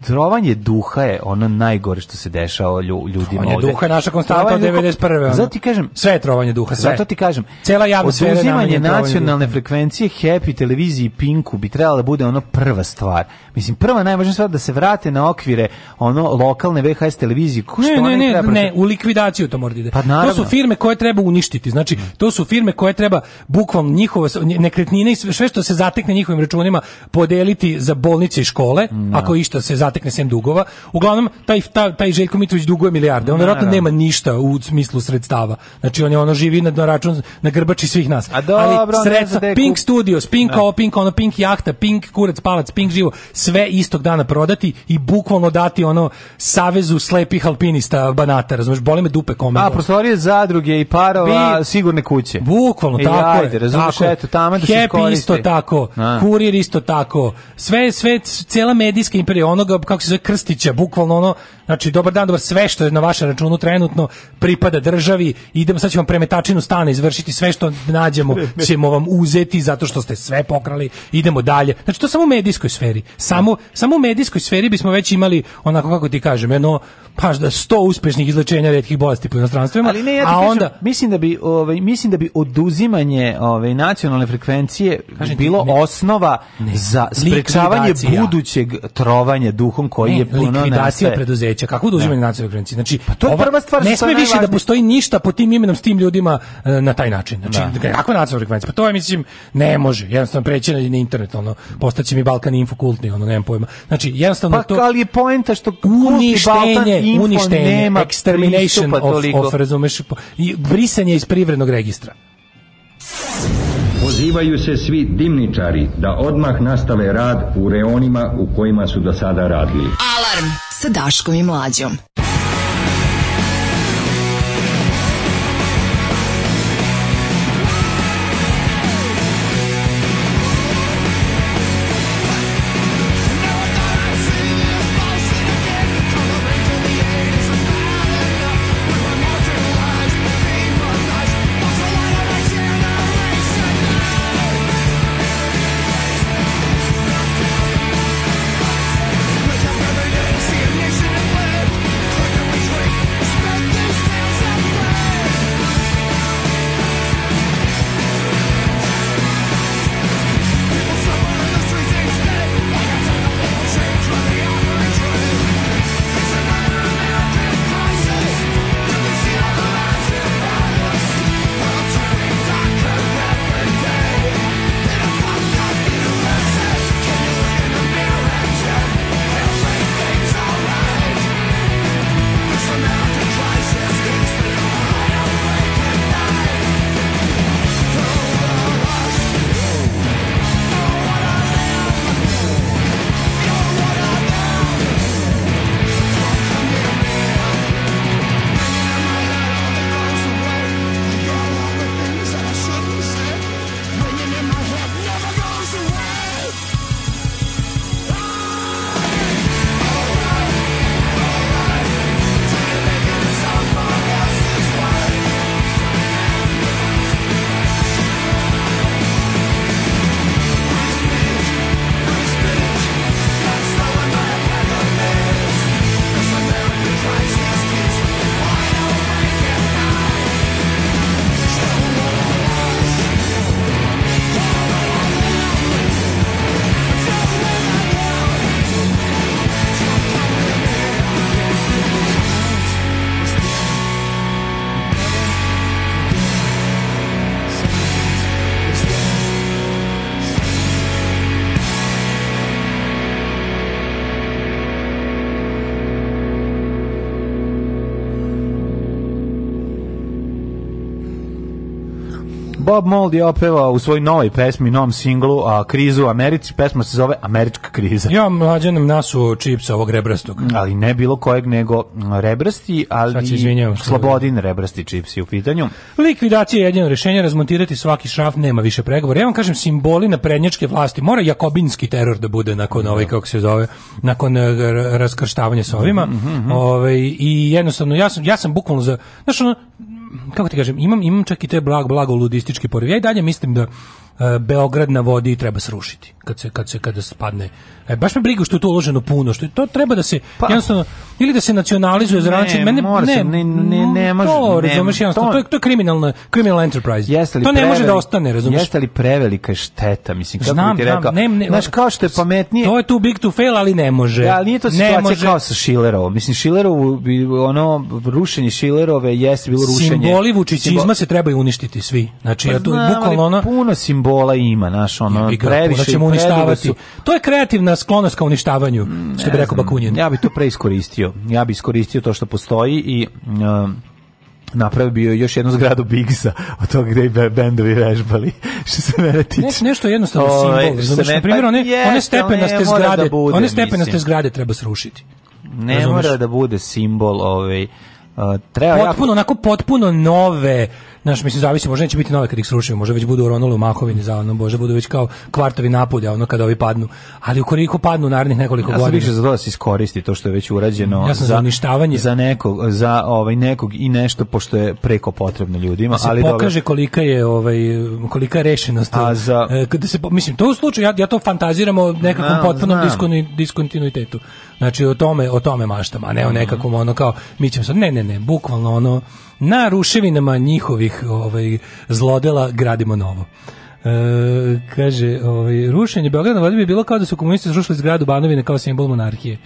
H: trovanje duha je ono najgore što se dešava ljudima trovanje
I: ovde. duha je naša konstanta od 91. Ono.
H: Zato ti kažem,
I: sve je trovanje duha, sve.
H: Zato ti kažem,
I: cela javnost uzimanje
H: nacionalne frekvencije Happy televiziji Pinku bi trebala da bude ono prva stvar. Mislim, prva najvažnija stvar da se vrate na okvire ono lokalne VHS televizije.
I: Ko što ne,
H: ne, ne,
I: ne, u likvidaciju to mora da ide. Pa,
H: to
I: su firme koje treba uništiti. Znači, to su firme koje treba bukvalno njihova nekretnine i sve što se zatekne njihovim računima podeliti za bolnice i škole, no. Da. ako išta se zatekne sem dugova. Uglavnom, taj, taj, taj Željko Mitrović duguje milijarde. On vjerojatno nema ništa u smislu sredstava. Znači, on
H: je
I: ono živi na, na račun, na grbači svih nas.
H: A dobro, Ali sredstva,
I: Pink Studios, Pink da. ovo, Pink ono, Pink jahta, Pink kurac, palac, Pink živo, sve istog dana prodati i bukvalno dati ono savezu slepih alpinista banata, razumeš, boli me dupe kome.
H: A prostorije zadruge i parova Bi, sigurne kuće.
I: Bukvalno, tako
H: ajde, je. Razumeš, tako eto, tamo da se
I: isto tako. kurir isto tako sve sve cela medijska imperija onoga kako se zove Krstića bukvalno ono Znači, dobar dan, dobar, sve što je na vašem računu trenutno pripada državi, idemo, sad ćemo vam premetačinu stana izvršiti, sve što nađemo ćemo vam uzeti zato što ste sve pokrali, idemo dalje. Znači, to samo u medijskoj sferi. Samo, samo u medijskoj sferi bismo već imali, onako kako ti kažem, jedno, paš da sto uspešnih izlečenja redkih bolesti po inostranstvenim Ali ne, ja a onda kažem,
H: mislim da bi ovaj mislim da bi oduzimanje ovaj, nacionalne frekvencije kažem bilo ne, osnova ne, za sprečavanje
I: budućeg trovanja duhom koji je puno likvidacija preduzeća, kako da uzimanje da. nacionalne frekvencije. Znači, pa to je ova, prva stvar
H: ne
I: sme
H: više
I: da postoji ništa po tim imenom s tim ljudima e, na taj način. Znači, da. kakva dakle, nacionalna frekvencija? Pa to je mislim ne može. Jednostavno preći na internet, ono postaće mi Balkan Info kultni, ono nemam pojma. Znači,
H: jednostavno pa,
I: to
H: ali je poenta što uništenje, info
I: uništenje, nema extermination of, of razumeš, i brisanje iz privrednog registra.
N: Pozivaju se svi dimničari da odmah nastave rad u reonima u kojima su do sada radili.
O: Alarm sa Daškom i Mlađom.
H: Bob Mold je opevao u svojoj novoj pesmi, novom singlu, a krizu u Americi, pesma se zove Američka kriza.
I: Ja mlađanem nasu čipsa ovog rebrastog. Mm.
H: Ali ne bilo kojeg nego rebrasti, ali se slobodin rebrasti čipsi u pitanju.
I: Likvidacija je jedino rešenje, razmontirati svaki šraf, nema više pregovora. Ja vam kažem, simboli na prednječke vlasti, mora jakobinski teror da bude nakon ovaj, kako se zove, nakon eh, raskrštavanja s ovima. Mm -hmm. Mhm. Ove, ovaj, I jednostavno, ja sam, ja sam bukvalno za, znaš ono, kako ti kažem, imam, imam čak i te blag, blago ludistički poriv. Ja dalje mislim da E, Beograd na vodi i treba srušiti kad se kad se kada spadne. E, baš me briga što je to uloženo puno, što je to treba da se pa, jednostavno ili da se nacionalizuje zranče, mene ne,
H: ne, ne, ne
I: može. To, razumeš, jednostavno, to, je, to je kriminalna, criminal enterprise. Jeste li to ne preveli, može da ostane, razumeš?
H: Jeste li prevelika šteta, mislim, kako znam, bi ti rekao? Ne, ne, znaš, kao što je pametnije...
I: To je too big to fail, ali ne može.
H: Ja, da, ali nije to situacija može. kao sa Šilerovo. Mislim, bi ono, rušenje Šilerove jeste bilo rušenje... Simboli
I: vučićizma simbol... se trebaju uništiti svi. Znači, pa, ja to, bukvalno ono...
H: Puno simbola ima, naš ono, ja, previše. Da ćemo uništavati.
I: To je kreativna sklonost ka uništavanju, mm, što bi rekao Bakunin.
H: Ja bih to preiskoristio. Ja bih iskoristio to što postoji i... Um, napravio bio još jednu zgradu Bigsa od toga gde bendovi vežbali što se mene tiče.
I: Ne, nešto jednostavno o, simbol. Znači, ne, na primjer, pa one, jest, one stepenaste da zgrade, da bude, one stepenaste mislim. zgrade treba srušiti.
H: Ne Razumeš? mora da bude simbol ovaj, Uh, treba
I: potpuno, jako... onako potpuno nove Znaš, mislim, zavisi, možda neće biti nove kad ih srušimo, možda već budu uronule u Mahovini za ono, možda budu već kao kvartovi napulja, ono, kada ovi padnu. Ali ukoliko padnu narednih nekoliko godina... Ja sam
H: više za to da se iskoristi to što je već urađeno.
I: Ja
H: sam za, za
I: uništavanje.
H: Za nekog, za ovaj, nekog i nešto, pošto je preko potrebno ljudima. Da se ali
I: pokaže dobro. kolika je, ovaj, kolika je rešenost. A eh, za... Eh, kada se, mislim, to u slučaju, ja, ja to fantaziramo o nekakvom potpunom diskontinuitetu. Znači, o tome, o tome maštama, a ne o mhm. nekakvom ono kao, mi ćemo sad, ne, ne, ne, bukvalno ono, na ruševinama njihovih ovaj, zlodela gradimo novo. E, kaže, ovaj, rušenje Beograda na bi bilo kao da su komunisti srušili zgradu Banovine kao simbol monarhije.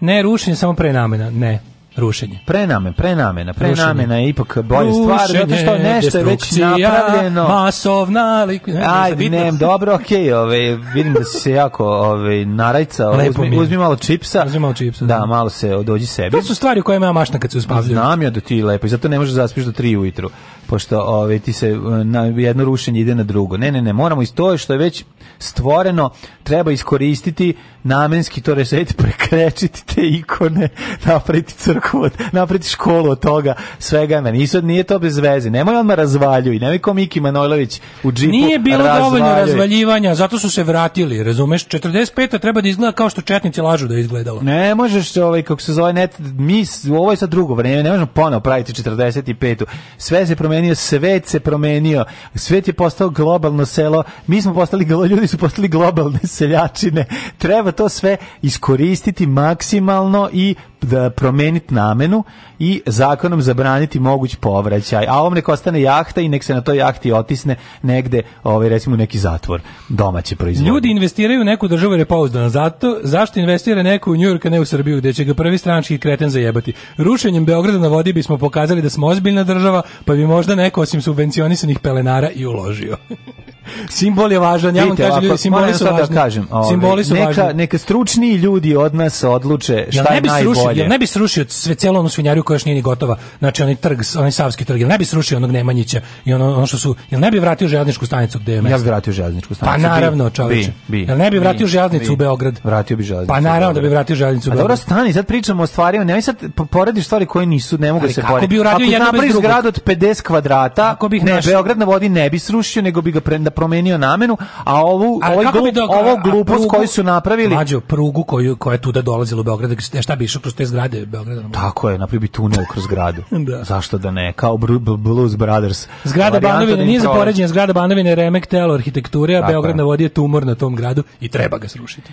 I: Ne, rušenje samo prenamena, ne. Rušenje.
H: Prename, prenamena, prenamena je ipak bolja stvar, zato što nešto je već napravljeno.
I: masovna likvidna. Aj,
H: ne, dobro, okej, okay, ove, vidim da si se jako ovaj narajca, Uzmi, uzmi, malo čipsa. Uzmi malo čipsa. Da, da. malo se dođi sebi.
I: To su stvari koje ja mašna kad se uspavljaju.
H: Znam ja da ti lepo, i zato ne možeš da zaspiš do 3 ujutru, pošto ovaj ti se na jedno rušenje ide na drugo. Ne, ne, ne, moramo iz to što je već stvoreno, treba iskoristiti namenski to rešiti, prekrečiti te ikone, napraviti crkvu, napraviti školu od toga, svega na nisu, nije to bez veze. Nemoj odmah razvaljuj, nemoj ko Miki Manojlović u džipu
I: Nije bilo razvaljuj. dovoljno razvaljivanja, zato su se vratili, razumeš? 45. a treba da izgleda kao što četnici lažu da je izgledalo.
H: Ne možeš, ovaj, kako se zove, net, mi, ovo je sad drugo vreme, ne možemo ponovo praviti 45. u Sve se promenio, svet se promenio, svet je postao globalno selo, mi smo postali, ljudi su postali globalne seljačine, treba to sve iskoristiti maksimalno i da promeniti namenu i zakonom zabraniti moguć povraćaj. A ovom nek ostane jahta i nek se na toj jahti otisne negde, ovaj, recimo, neki zatvor domaće proizvodnje.
I: Ljudi investiraju u neku državu jer je pouzdana. Zato, zašto investira neko u Njurka, ne u Srbiju, gde će ga prvi stranački kreten zajebati? Rušenjem Beograda na vodi bismo pokazali da smo ozbiljna država, pa bi možda neko osim subvencionisanih pelenara i uložio.
H: Simbol je važan, ja vam kažem, ljudi, simboli su da važni. Da kažem, ove, ovaj, simboli su neka, važni. Neka stručni ljudi od nas odluče šta ja je najbolje.
I: Srušio, ja ne bi srušio sve celo ono svinjariju koja još nije ni gotova. Znači onaj trg, onaj Savski trg, jel ne bi srušio onog Nemanjića i ono, ono što su, jel ne bi vratio željezničku stanicu gde je mesto?
H: Ja bi vratio željezničku stanicu. Pa
I: naravno, čoveče. Jel ne bi vratio željeznicu u Beograd?
H: Vratio bi željeznicu.
I: Pa naravno da bi vratio željeznicu u
H: Beograd. A dobro stani, sad pričamo o stvarima, nemoj sad porediš stvari koje nisu, ne mogu da se porediti. Kako bi uradio jedno bez drugog? grad od 50 kvadrata, kako bih ne, naš... Beograd na vodi ne bi srušio, nego bi ga pre, da promenio namenu, a ovu, a ovaj glup, dok, ovo glupost koju su napravili... Mađo,
I: prugu koju, koja je tuda dolazila u Beograd, šta bi išao kroz te zgrade Beograda?
H: Tako je, napravio bi tunel kroz gradu. da. Zašto da ne? Kao Blues Brothers.
I: Zgrada Banovine da nije za poređenje, zgrada Banovine je remek telo arhitekture, a Beograd navodi je tumor na tom gradu i treba ga srušiti.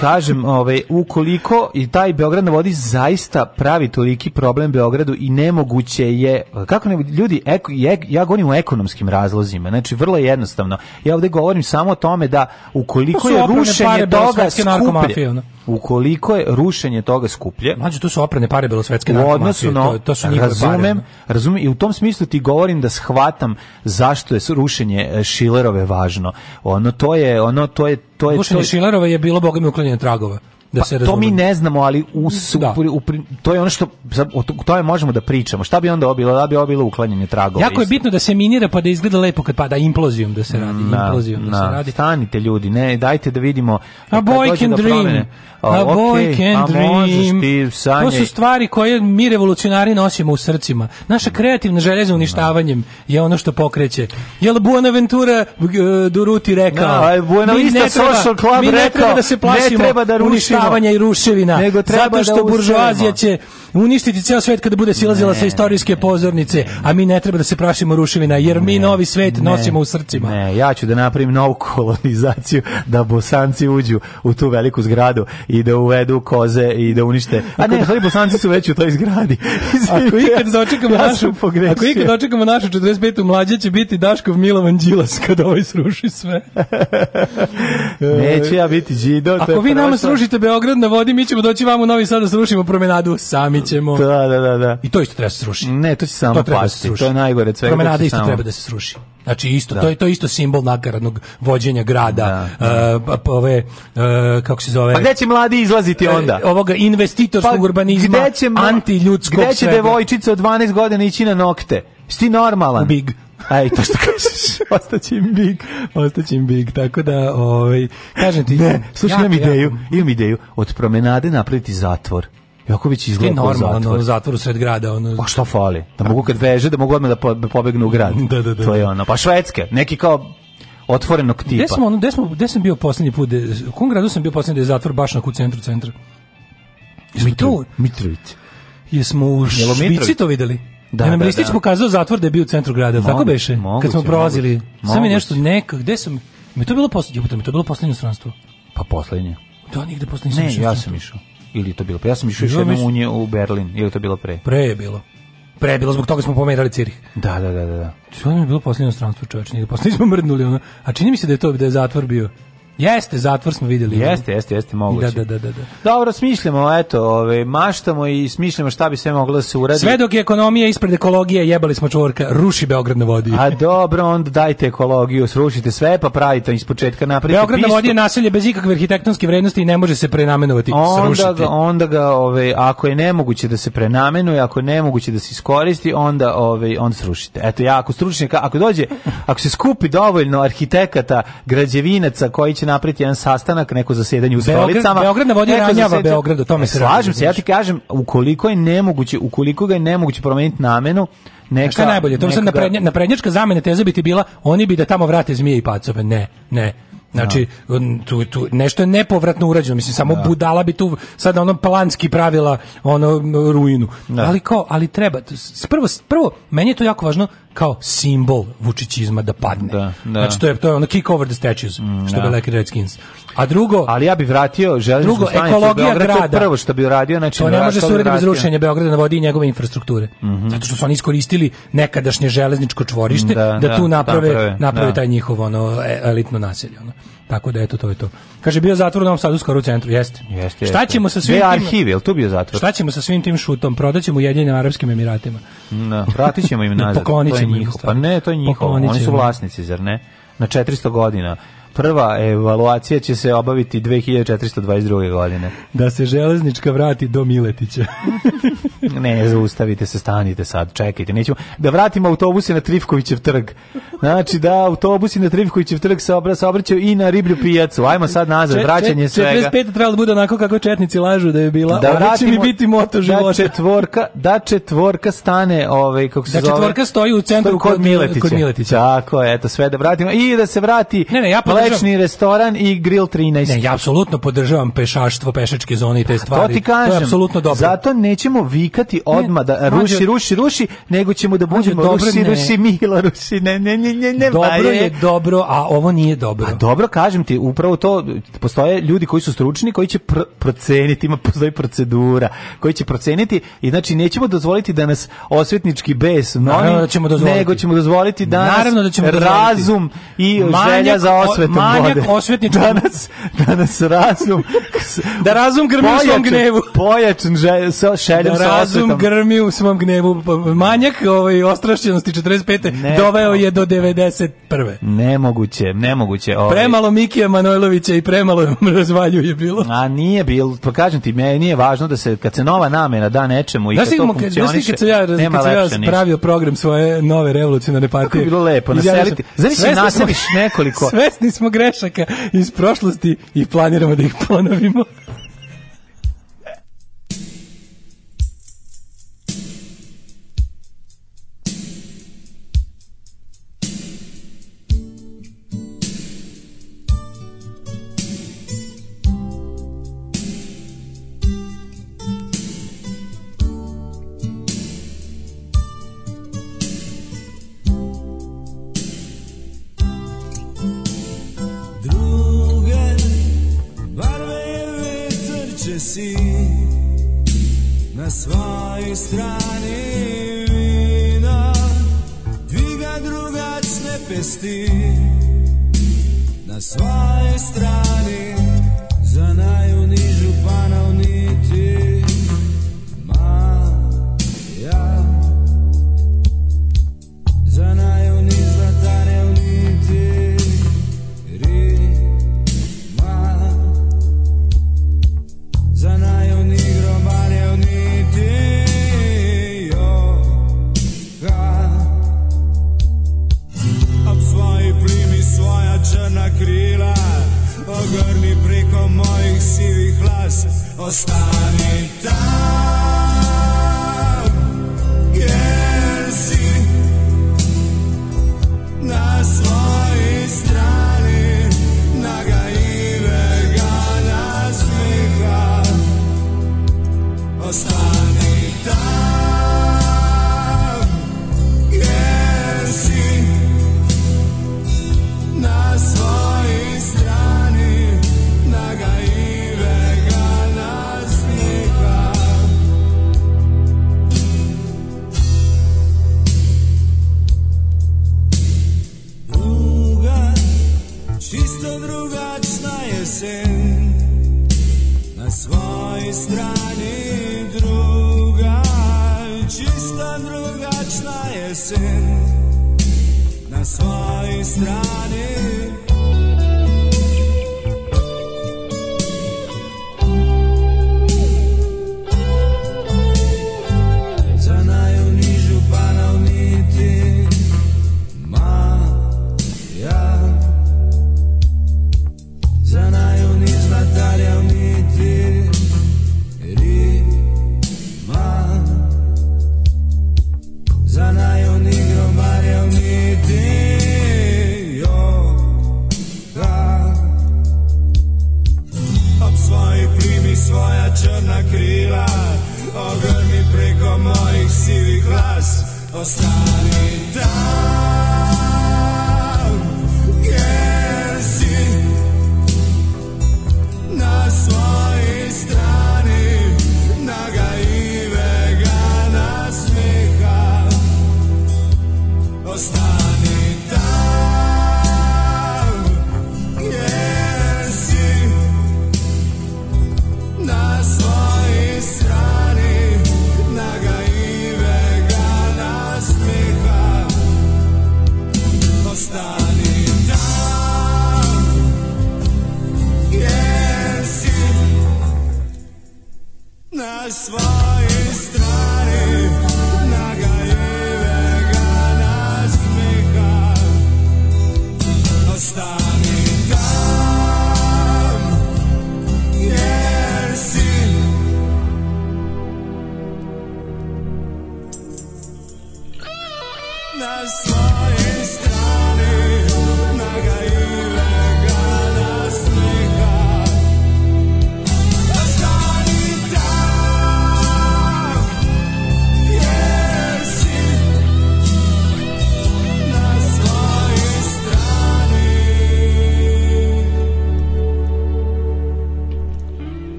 H: kažem, ovaj, ukoliko i taj Beograd na vodi zaista pravi toliki problem Beogradu i nemoguće je, kako ne, ljudi, eko, ek, ja govorim o ekonomskim razlozima, znači vrlo jednostavno, ja ovdje govorim samo o tome da ukoliko to je rušenje toga skuplje, ukoliko je rušenje toga skuplje
I: mlađe to su oprane pare bilo svetske u odnosu na to,
H: to su razumem da. razumem i u tom smislu ti govorim da shvatam zašto je rušenje e, Šilerove važno
I: ono to je ono to je to je Rušenje Šilerova je bilo bogami uklanjanje tragova
H: da pa, se razumemo. To mi ne znamo, ali u, da. u, to je ono što o tome možemo da pričamo. Šta bi onda ovo Da bi ovo uklanjanje tragova.
I: Jako je bitno da se minira pa da izgleda lepo kad pada implozijom da se radi, na, mm, da, implozijom na, da se da. radi.
H: Stanite ljudi, ne, dajte da vidimo.
I: A boy can dream. Promene, a, boy can dream. to su stvari koje mi revolucionari nosimo u srcima. Naša mm. kreativna želja za uništavanjem je ono što pokreće. Jel Buenaventura uh, Duruti rekao?
H: Da, Buenavista Social Club mi ne treba da se plašimo ne treba da rušimo uništavanja
I: i ruševina. Nego treba zato da što da buržoazija će uništiti ceo svet kada bude silazila sa istorijske pozornice, a mi ne treba da se prašimo ruševina, jer mi novi svet ne, nosimo u srcima.
H: Ne, ja ću da napravim novu kolonizaciju, da bosanci uđu u tu veliku zgradu i da uvedu koze i da unište. A ne, stvari da bosanci su već u toj zgradi.
I: ako ikad dočekamo ja našu, ako ikad dočekamo našu 45. mlađa će biti Daškov Milovan Đilas kada ovaj sruši sve.
H: Neće ja biti Đido.
I: Ako vi nama srušite Beograd na vodi, mi ćemo doći vam u Novi Sad da srušimo promenadu, sami ćemo.
H: Da, da, da, da.
I: I to isto treba da se srušiti.
H: Ne, to će samo to da pasti,
I: to je najgore sve. Promenada isto samo... treba da se sruši. Znači isto, da. to je to isto simbol nakaradnog vođenja grada. Da. Uh, pa ove uh, kako se zove? Pa gde će mladi izlaziti e,
H: onda? Uh, ovoga investitorskog pa, urbanizma, gde će, antiljudskog Gde će svega. devojčica od 12 godina ići na nokte? Sti normalan. U big. Aj, to što kažeš, ostaće im big, ostaće
I: im big, tako da, ovaj, kažem ti, ne,
H: slušaj, imam ideju, imam ideju, od promenade napraviti zatvor. Joković izgleda kao zatvor. Normalno, ono,
I: zatvor u sred grada. Ono...
H: Pa šta fali? Da mogu kad veže, da mogu odmah da, da pobegnu u grad.
I: Da, da, da.
H: To je da. ono. Pa švedske, neki kao otvorenog tipa. Gde
I: smo,
H: ono,
I: gde smo, gde sam bio poslednji put? U kom gradu sam bio poslednji da je zatvor baš na ku centru centru?
H: Mitrovic. Mitrovic.
I: Jesmo u Švici to videli? Da, Nemam da, da. pokazao zatvor da je bio u centru grada. Mogu, tako beše. Moguće, kad smo prolazili. Samo nešto neka, gde sam? Mi to bilo poslednje, mi to bilo poslednje stranstvo.
H: Pa poslednje.
I: Da, nigde poslednje.
H: Ne, ja
I: sam
H: išao. Ili to bilo pre. Ja sam išao još jednom u nje u Berlin. Ili to bilo pre?
I: Pre je bilo. Pre je bilo, zbog toga smo pomerali Cirih.
H: Da, da, da, da. da.
I: To je bilo poslednje stranstvo, čoveče, nigde poslednje smo mrdnuli ono. A čini mi se da je to da je zatvor bio. Jeste, zatvor smo
H: vidjeli. Jeste, jeste, jeste moguće.
I: Da, da, da, da.
H: Dobro, smišljamo, eto, ove, ovaj, maštamo i smišljamo šta bi sve moglo da se uradi. Sve
I: dok je ekonomija ispred ekologije, jebali smo čvorka, ruši Beograd na vodi.
H: A dobro, onda dajte ekologiju, srušite sve, pa pravite iz početka napravite
I: Beograd na vodi je naselje bez ikakve arhitektonske vrednosti i ne može se prenamenovati, onda, srušiti.
H: Onda ga, ove, ovaj, ako je nemoguće da se prenamenuje, ako je nemoguće da se iskoristi, onda ove, ovaj, on srušite. Eto, ja, ako stručnjaka, ako dođe, ako se skupi dovoljno arhitekata, građevinaca koji će će napraviti jedan sastanak, neko zasedanje u stolicama.
I: Beograd na vodi ranjava Beograd, o tome se e,
H: Slažem se, ja ti kažem, ukoliko je nemoguće, ukoliko ga je nemoguće promeniti namenu, neka šta
I: je najbolje, to sam naprednja, naprednjačka zamena teza bi ti bila, oni bi da tamo vrate zmije i pacove. Ne, ne. Znači, tu, tu, nešto je nepovratno urađeno, mislim, samo da. budala bi tu sad ono planski pravila ono ruinu. Da. Ali kao, ali treba, prvo, prvo, meni je to jako važno kao simbol Vučićizma da padne. Da, da. Znači, to je, to je ono kick over the statues, mm, što da. bi Lekri Redskins.
H: A
I: drugo...
H: Ali ja bih vratio železničku stanicu u
I: Beograd, grada, prvo
H: što bi uradio, znači... To
I: ne može se uraditi bez rušenja Beograda na vodi i njegove infrastrukture. Mm -hmm. Zato što su oni iskoristili nekadašnje železničko čvorište da, da tu da, naprave, naprave, naprave taj njihovo ono, e, elitno naselje. Ono. Tako da eto to je to. Kaže bio zatvor u Novom Sadu skoro u centru, jeste.
H: Jeste.
I: Šta ćemo sa svim tim?
H: jel tu bio zatvor?
I: Šta ćemo sa svim tim šutom? Prodaćemo Ujedinjenim Arapskim Emiratima.
H: Na, vratićemo im nazad.
I: Poklonićemo
H: im. Pa ne, to je njihovo. Oni su vlasnici, zar ne? Na 400 godina. Prva evaluacija će se obaviti 2422. godine.
I: Da se železnička vrati do Miletića.
H: ne, zaustavite se, stanite sad, čekajte. Nećemo. Da vratimo autobuse na Trifkovićev trg. Znači da autobusi na Trivkovićev trg se obra saobraćaju i na Riblju pijacu. Hajmo sad nazad, čet, vraćanje čet, svega.
I: 45 trebalo da bude onako kako četnici lažu da je bila. Da vratimo, mi biti moto da života.
H: Da četvorka, da četvorka stane, ovaj kako se
I: da
H: zove.
I: Da četvorka stoji u centru kod, kod Miletića. Kod
H: Miletića. Tako, je, eto, sve da vratimo i da se vrati ne, ne, ja mlečni restoran i grill 13.
I: Ne, ja apsolutno podržavam pešaštvo, pešačke zone i te stvari. To ti kažem. To je apsolutno
H: dobro. Zato nećemo vikati odma da ruši, ruši, ruši, nego ćemo da budemo ruši, ruši, Milo, ruši, ne, ne, ne, ne, ne
I: dobro baje. je dobro, a ovo nije dobro. A
H: dobro, kažem ti, upravo to, postoje ljudi koji su stručni, koji će pr proceniti, ima postoji procedura, koji će proceniti i znači nećemo dozvoliti da nas osvetnički bes mnogi, da ćemo dozvoliti. nego ćemo dozvoliti da nas Naravno da ćemo dozvoliti. razum i manjak, želja za osvetom manjak vode. osvetnički. Danas, danas razum... da razum grmi pojačan, u svom gnevu. Pojačan želj,
I: sa šeljom
H: da
I: razum sa grmi u svom gnevu. Manjak ovaj, ostrašćenosti 45. Ne, doveo je do 90. 91.
H: Nemoguće, nemoguće. Ovaj.
I: Premalo Mikija Manojlovića i premalo razvalju je bilo.
H: A nije bilo, pa kažem ti, meni je važno da se, kad se nova namena da nečemu i znaš kad to funkcioniše, da kad sam ja, kad
I: sam ja spravio program svoje nove revolucionarne partije. Kako
H: bilo lepo, naseliti. Znaš se naseliš nekoliko.
I: Svesni smo grešaka iz prošlosti i planiramo da ih ponovimo. strani vina Dvi ga drugac pesti Na svojoj strani crna krila Ogrni preko mojih sivih glas Ostani tamo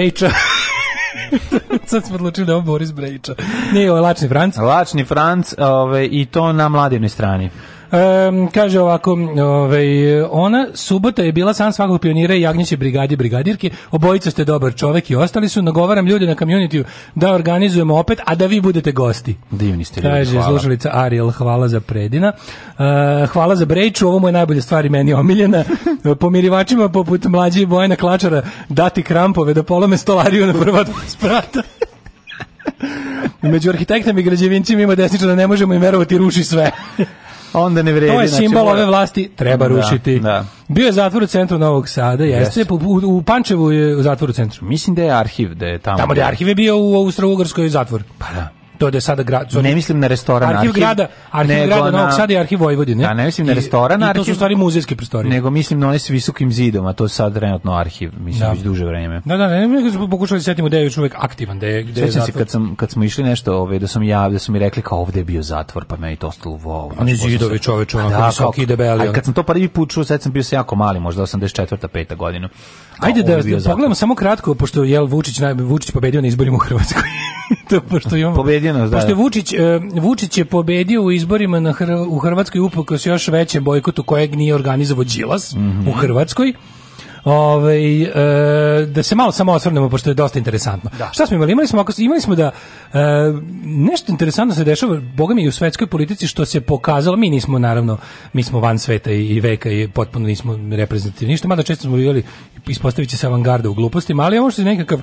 I: Brejča. Sad smo odlučili da je ovo Boris Brejča. Nije, ovo Lačni Franc.
H: Lačni Franc ove, i to na mladivnoj strani.
I: Um, kaže ovako, ovaj, ona subota je bila sam svakog pionira i Jagnjeće brigadi brigadirke, obojica ste dobar čovek i ostali su, nagovaram ljude na community da organizujemo opet, a da vi budete gosti. Divni ste ljudi, Kaže, hvala. slušalica Ariel, hvala za predina. Uh, hvala za brejču, ovo mu je najbolje stvari meni omiljena. Pomirivačima poput mlađe Bojana Klačara dati krampove da polome stolariju na prva dva sprata. Među arhitektama i građevincima ima desničar da ne možemo im verovati ruši sve
H: onda ne vredi. To je znači,
I: simbol znači, ove vlasti, treba da, rušiti. Da. Bio je zatvor u centru Novog Sada, jeste, yes. u, u Pančevu je u zatvoru centru.
H: Mislim da je arhiv, da je tamo.
I: Tamo
H: da
I: je arhiv je bio u Austro-Ugrskoj zatvor. Pa da to je da sada grad.
H: Ne mislim na restoran,
I: arhiv, arhiv grada, arhiv grada na... Novog Sada i arhiv Vojvodine.
H: Da, ne mislim na restoran, arhiv. I to
I: su stvari muzejske prostorije.
H: Nego mislim na one s visokim zidom, a to je sad trenutno arhiv, mislim da. već duže vreme.
I: Da, da, ne,
H: ne, da
I: smo pokušali da setimo da je još uvek aktivan, da je
H: da
I: je Sjećam se
H: kad sam kad smo išli nešto, ove, da sam ja, da
I: su
H: mi rekli kao ovde je bio zatvor, pa meni to ostalo wow.
I: Oni zidovi čoveče, pa onako visoki debeli.
H: A kad sam to prvi put čuo, sad sam bio se jako mali, možda 84. 5. godina.
I: Ajde da, da pogledamo samo kratko pošto jel Vučić naj Vučić pobedio na izborima u Hrvatskoj.
H: to pošto imamo pobedio jedino,
I: da. Pošto je Vučić, e, Vučić je pobedio u izborima na Hr u Hrvatskoj uprkos još većem bojkotu kojeg nije organizovao Đilas mm -hmm. u Hrvatskoj. Ove, ovaj, e, da se malo samo osvrnemo pošto je dosta interesantno. Da. Šta smo imali? Imali smo, imali smo da e, nešto interesantno se dešava Boga mi i u svetskoj politici što se pokazalo, mi nismo naravno, mi smo van sveta i, i veka i potpuno nismo reprezentativni ništa, mada često smo bili ispostavit će se avangarda u glupostima, ali ovo što je nekakav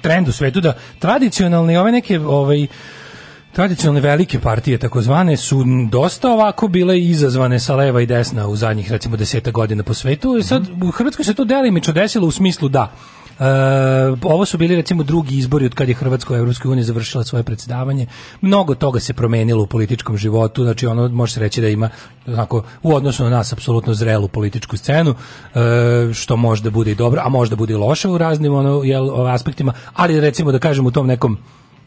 I: trend u svetu da tradicionalni ove neke ovaj tradicionalne velike partije takozvane su dosta ovako bile izazvane sa leva i desna u zadnjih recimo 10 godina po svetu i sad u Hrvatskoj se to delimično desilo u smislu da E, ovo su bili recimo drugi izbori od kad je Hrvatska u Evropskoj uniji završila svoje predsedavanje. Mnogo toga se promenilo u političkom životu, znači ono može se reći da ima onako, u odnosu na nas apsolutno zrelu političku scenu, e, što možda bude i dobro, a možda bude i loše u raznim ono, jel, aspektima, ali recimo da kažem u tom nekom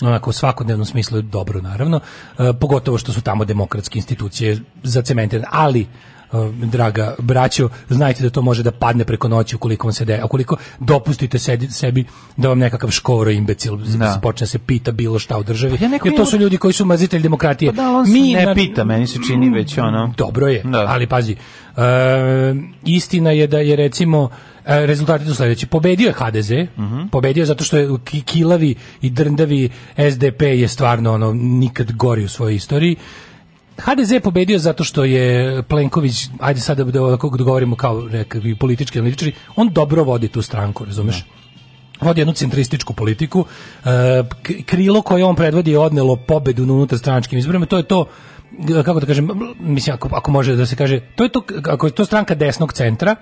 I: onako u svakodnevnom smislu dobro naravno, e, pogotovo što su tamo demokratske institucije zacementirane, ali Um, draga braćo, znajte da to može da padne preko noći ukoliko vam se de, ukoliko dopustite sedi, sebi da vam nekakav škoro imbecil da. počne da se pita bilo šta u državi. Pa ja jer to su ljudi koji su mazitelji demokratije.
H: Pa da, on Mi ne na... pita, meni se čini već ono. Mm,
I: dobro je, da. ali pazi. Uh, istina je da je recimo e, rezultati su sledeći. Pobedio je HDZ, uh mhm. -huh. pobedio je zato što je kilavi i drndavi SDP je stvarno ono nikad gori u svojoj istoriji. HDZ je pobedio zato što je Plenković, ajde sad da ovako da govorimo kao nekakvi politički analitičari, on dobro vodi tu stranku, razumeš? Da. Vodi jednu centrističku politiku. E, krilo koje on predvodi je odnelo pobedu na unutarstranačkim izborima. To je to e, kako da kažem, mislim ako, ako može da se kaže, to je to ako je to stranka desnog centra,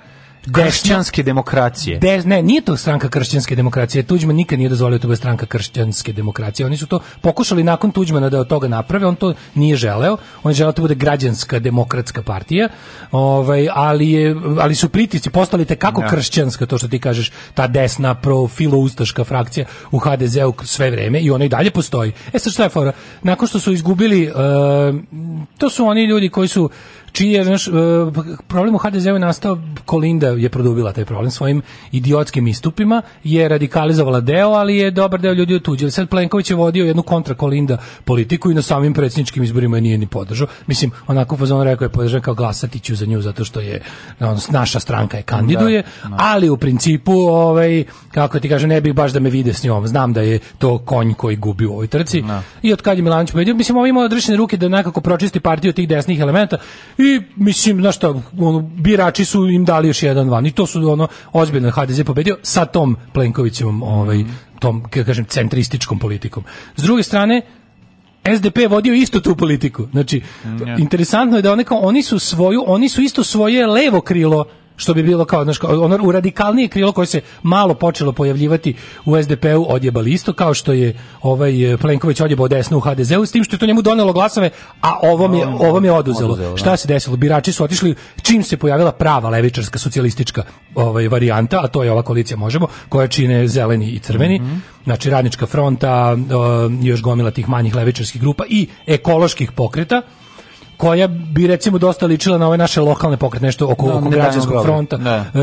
H: kršćanske demokracije.
I: De, ne, nije to stranka kršćanske demokracije. Tuđman nikad nije dozvolio da to bude stranka kršćanske demokracije. Oni su to pokušali nakon Tuđmana da od toga naprave, on to nije želeo. On je želeo da bude građanska demokratska partija. Ovaj, ali, je, ali su pritisci postali te kako ja. Da. kršćanska, to što ti kažeš, ta desna profiloustaška frakcija u HDZ-u sve vreme i ona i dalje postoji. E sad šta je fora? Nakon što su izgubili, uh, to su oni ljudi koji su čiji je, znaš, e, pa problem u HDZ-u je nastao, Kolinda je produbila taj problem svojim idiotskim istupima, je radikalizovala deo, ali je dobar deo ljudi otuđio. Sad Plenković je vodio jednu kontra Kolinda politiku i na samim predsjedničkim izborima je nije ni podržao. Mislim, onako fazon rekao je podržao kao glasati ću za nju zato što je on, naša stranka je kandiduje, da, da. ali u principu, ovaj, kako ti kažem, ne bih baš da me vide s njom. Znam da je to konj koji gubi u ovoj trci. Da. I od kad je Milanović pobedio, mislim, ovo ovaj ima odrešene ruke da nekako pročisti partiju tih desnih elementa i I mislim, znaš šta, ono, birači su im dali još jedan van. I to su ono ozbiljno HDZ pobedio sa tom Plenkovićevom, ovaj, tom, kažem, centrističkom politikom. S druge strane, SDP je vodio isto tu politiku. Znači, mm, yeah. interesantno je da one kao, oni su svoju, oni su isto svoje levo krilo što bi bilo kao, znaš, kao u radikalnije krilo koje se malo počelo pojavljivati u SDP-u odjebali isto, kao što je ovaj eh, Plenković odjebao desno u HDZ-u, s tim što je to njemu donelo glasove, a ovom je, ovom je oduzelo. oduzelo da. Šta se desilo? Birači su otišli čim se pojavila prava levičarska socijalistička ovaj, varijanta, a to je ova koalicija Možemo, koja čine zeleni i crveni, mm -hmm. znači radnička fronta, eh, još gomila tih manjih levičarskih grupa i ekoloških pokreta, koja bi recimo dosta ličila na ove naše lokalne pokret nešto oko, no, da, oko građanskog fronta da. E,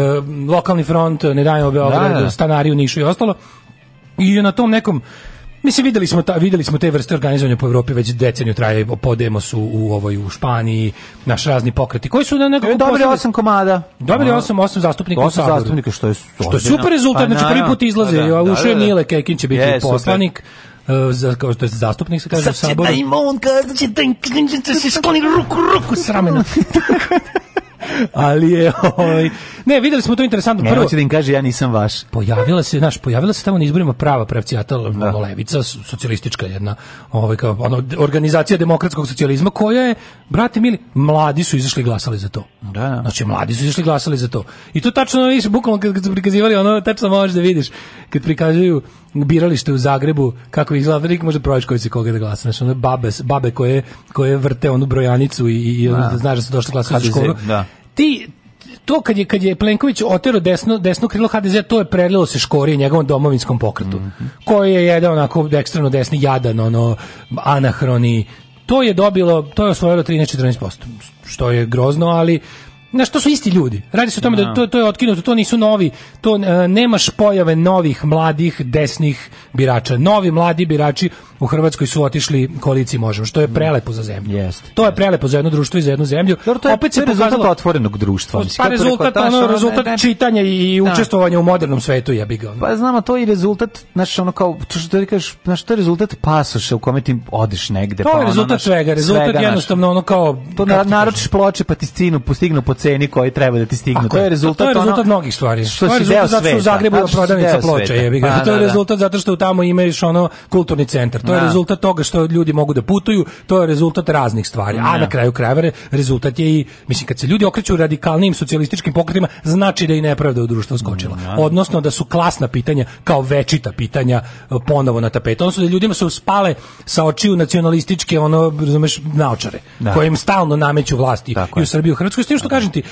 I: lokalni front ne dajemo Beogradu da, da, stanari u Nišu i ostalo i na tom nekom Mislim, videli smo, ta, videli smo te vrste organizovanja po Evropi već deceniju traje, podemo su u ovoj u Španiji, naš razni pokreti. Koji su na nekako
H: e, dobili osam komada.
I: Dobili osam, osam zastupnika u
H: Saboru. zastupnika, što je, što
I: je super rezultat, pa znači prvi put izlaze. Da, da, Ušao je Nile Kekin će biti poslanik za, kao što je zastupnik se kaže sa
H: saboru. da ima on kaže će da se skloni ruku, ruku s ramena.
I: ali je ovaj ne videli smo to interesantno prvo
H: hoće da im kaže ja nisam vaš
I: pojavila se naš pojavila se tamo na izborima prava pravcijata da. levica socijalistička jedna ovaj kao ono organizacija demokratskog socijalizma koja je brate mili mladi su izašli glasali za to da, da. znači mladi su izašli glasali za to i to tačno vidiš bukvalno kad, kad su prikazivali ono tačno možeš da vidiš kad prikazuju biralište u Zagrebu, kako izgleda, da lik može proći koji se koga da glasa. Znači, one babe, babe koje, koje vrte onu brojanicu i, i da. Ono, da znaš da su došli da glasati u školu. Da. Ti, to kad je kad je Plenković otero desno desno krilo HDZ to je prelilo se Škori njegovom domovinskom pokretu mm -hmm. koji je jedan onako ekstremno desni jadan ono anahroni to je dobilo to je osvojilo 13 14% što je grozno ali Znaš, što su isti ljudi. Radi se o tome da, da. to, to je otkinuto, to nisu novi, to e, nemaš pojave novih, mladih, desnih birača. Novi, mladi birači u Hrvatskoj su otišli koaliciji možemo, što je mm. prelepo za zemlju. Jest, to je prelepo za jedno društvo i za jednu zemlju. Dobro, to je,
H: Opet to je se rezultat pokazalo, otvorenog društva.
I: Mislim, pa rezultat, ono, ono, rezultat ne, ne, čitanja i da. učestvovanja u modernom svetu jebi ga.
H: Pa znamo, to je rezultat, znaš, ono kao, to što ti kažeš, znaš, to je rezultat pasoša u kome
I: ti
H: odeš negde. To pa je
I: rezultat svega, rezultat jednostavno ono kao...
H: To naročiš ploče pa ti stinu, postignu po ceni koji treba da ti stignu.
I: To je rezultat, to je rezultat mnogih stvari. Što si deo sveta. Zato što u Zagrebu je prodavnica ploča, jebi ga. Pa, to je da, da. rezultat zato što tamo imaš ono kulturni centar to je da. rezultat toga što ljudi mogu da putuju, to je rezultat raznih stvari. A da. na kraju krajeva rezultat je i mislim kad se ljudi okreću radikalnim socijalističkim pokretima, znači da i nepravda u društvu skočila. Da. Odnosno da su klasna pitanja kao večita pitanja e, ponovo na tapetu. Odnosno da ljudima su spale sa očiju nacionalističke ono razumeš naočare koje im stalno nameću vlasti Tako i u Srbiji i u Hrvatskoj. S tim što kažem ti,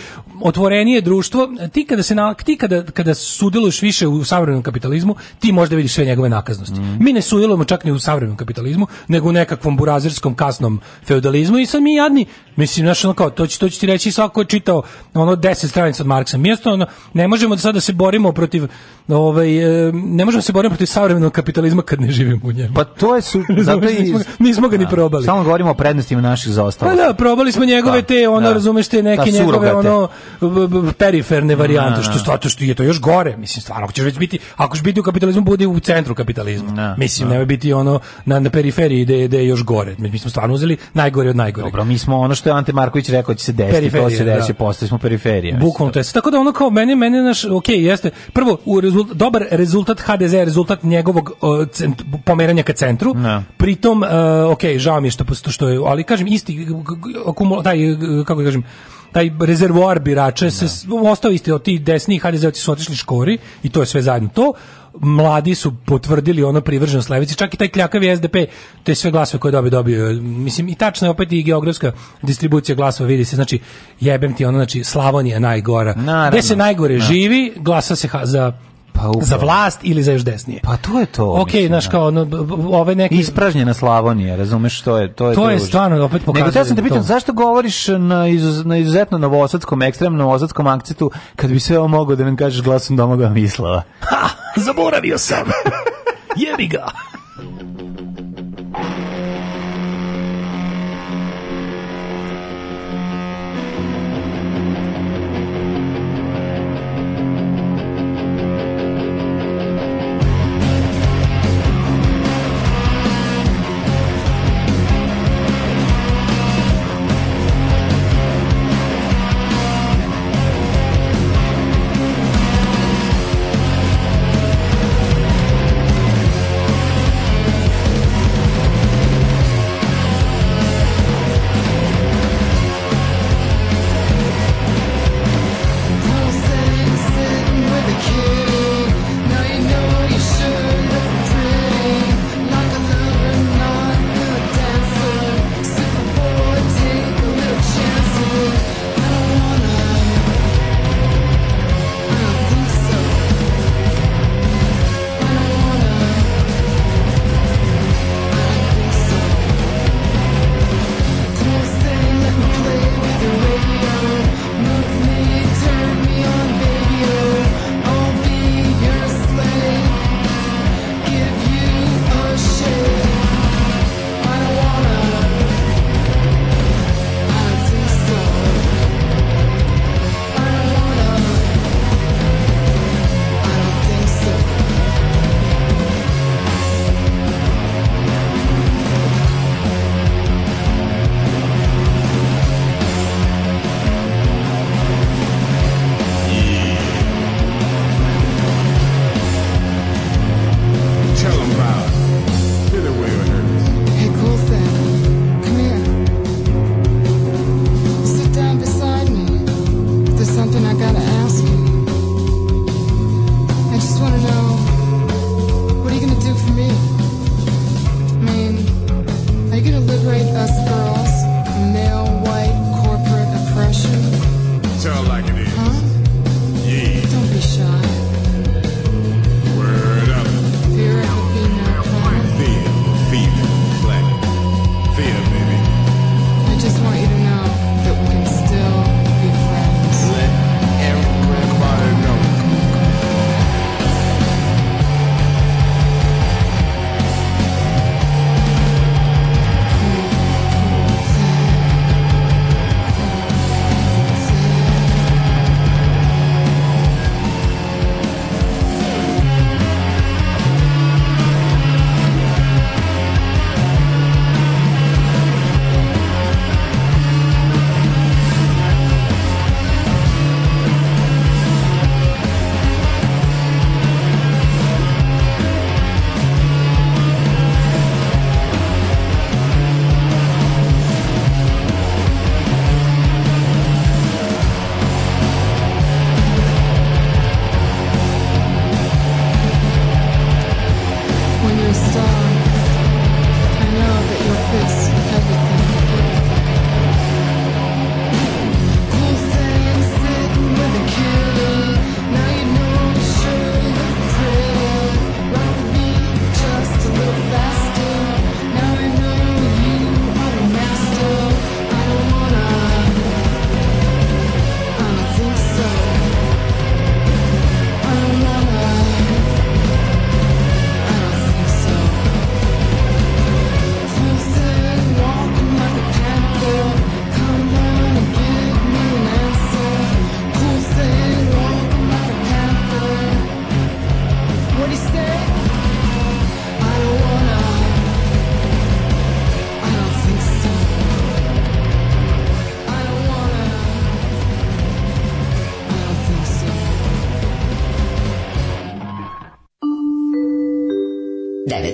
I: otvorenije društvo, ti kada se na, ti kada, kada sudeluješ više u savremenom kapitalizmu, ti možda vidiš sve njegove nakaznosti. Mm. Mi ne sudelujemo čak ni u savremenom savremenom kapitalizmu, nego u nekakvom burazirskom kasnom feudalizmu i sad mi jadni Mislim, znaš, ono kao, to će, to će ti reći svako je čitao ono 10 stranica od Marksa. Mjesto, ono, ne možemo sad da se borimo protiv, ovaj, e, ne možemo da se boriti protiv savremenog kapitalizma kad ne živimo u njemu.
H: Pa to je su,
I: zato i... nismo, nismo ga da, ni probali.
H: Samo govorimo o prednostima naših zaostala. Pa
I: da, probali smo njegove da, te, ono, da. razumeš te neke njegove, ono, periferne varijante, da, što stvarno, što je to još gore, mislim, stvarno, ako ćeš već biti, ako ćeš biti u kapitalizmu, budi u centru kapitalizma. Da, mislim, nemoj biti ono na, na periferiji gde je još gore.
H: Mi, mi smo
I: stvarno uzeli najgore od najgore. Dobro, mi smo
H: ono što što je Ante Marković rekao da će se desiti, periferija, to se desi, da. postali smo periferija.
I: Bukvalno
H: to je.
I: Tako da ono kao meni meni naš ok, jeste prvo u rezultat, dobar rezultat HDZ je rezultat njegovog uh, cent, pomeranja ka centru. No. Da. Pritom uh, e, ok, žao mi je što što je, ali kažem isti akumula, taj kako kažem taj rezervoar birača se ostao isti od tih desnih HDZ-ovci su otišli škori i to je sve zajedno to mladi su potvrdili ono privrženost levici, čak i taj kljakavi SDP, te sve glasove koje dobi dobio. Mislim, i tačno je opet i geografska distribucija glasova, vidi se, znači, jebem ti ono, znači, Slavonija najgora. Naravno. Gde se najgore da. živi, glasa se za Pa upravo. za vlast ili za još desnije.
H: Pa to je to.
I: Ok, mislim, znaš da. kao ono, ove neke
H: ispražnjena Slavonija, razumeš što je, to je.
I: To, to je stvarno opet pokazuje.
H: Nego ja sam te pitam zašto govoriš na izuz, na izuzetno novosadskom ekstremno novosadskom akcentu kad bi sve ovo mogao da nam kažeš glasom domoga Mislava. Ha,
I: zaboravio sam. Jebi ga.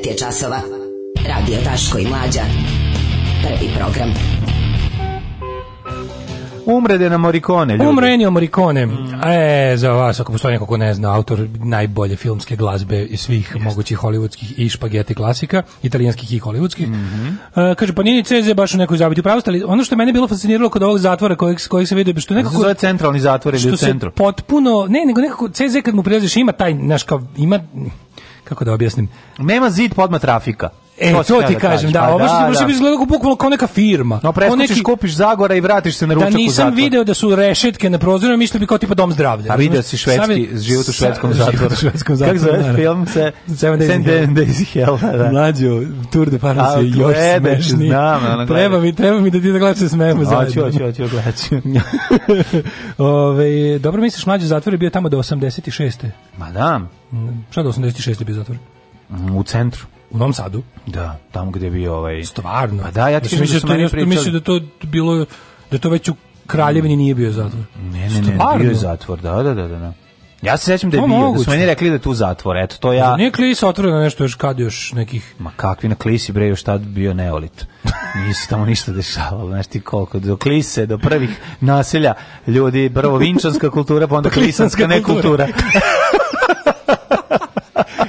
H: 9 je časova. Radio Taško i Mlađa. Prvi program. Umrede na Morikone, ljudi.
I: Umro Ennio Morikone. E, za vas, ako postoji neko ko ne zna, autor najbolje filmske glazbe iz svih Jeste. mogućih hollywoodskih i špageti klasika, italijanskih i hollywoodskih. Mm -hmm. e, kaže, pa nije CZ baš u nekoj zabiti pravost, ali ono što je mene bilo fasciniralo kod ovog zatvora kojeg, kojeg se vidio, što nekako... Zove
H: centralni zatvor ili u centru.
I: Što se potpuno... Ne, nego nekako CZ kad mu prilaziš ima taj, naš kao, ima kako da objasnim.
H: Nema zid podma trafika.
I: E, to, to ti da kažem, da, pa, ovo da, što da, da. bi izgledalo bukvalno kao neka firma. No,
H: preskočiš, neki... kupiš Zagora i vratiš se na da ručak u
I: Da nisam
H: u
I: video da su rešetke na prozorima, mislio bi kao tipa dom zdravlja.
H: A video si švedski, Sam... život u švedskom zatvoru.
I: švedskom zatvoru. Kako zove
H: film se? Seven Days in Hell. Da.
I: Mlađo, Tour de Paris je još smešniji. Znam, treba, mi, treba mi da ti da gledaš se smemo zajedno.
H: Oću, oću, oću, gledaću.
I: dobro misliš, mlađo zatvor je bio tamo do 86. Ma
H: da.
I: Šta do 86. je bio zatvor? U centru. U Novom Sadu?
H: Da, tamo gde je bio ovaj...
I: Stvarno? Pa
H: da, ja ti mislim
I: da, da, pričali... misli da to bilo, da to već u Kraljevini nije bio zatvor.
H: Ne, ne, ne, Stvarno? bio je zatvor, da, da, da, da. Ja se sećam da je to bio, moguće. da su meni rekli da
I: je
H: tu zatvor, eto to ja...
I: Nije klisa otvorena nešto još kad još nekih...
H: Ma kakvi na klisi bre, još tad bio neolit. Nije se tamo ništa dešavalo, znaš ti koliko, do klise, do prvih naselja ljudi, prvo vinčanska kultura, pa onda klisanska
I: nekultura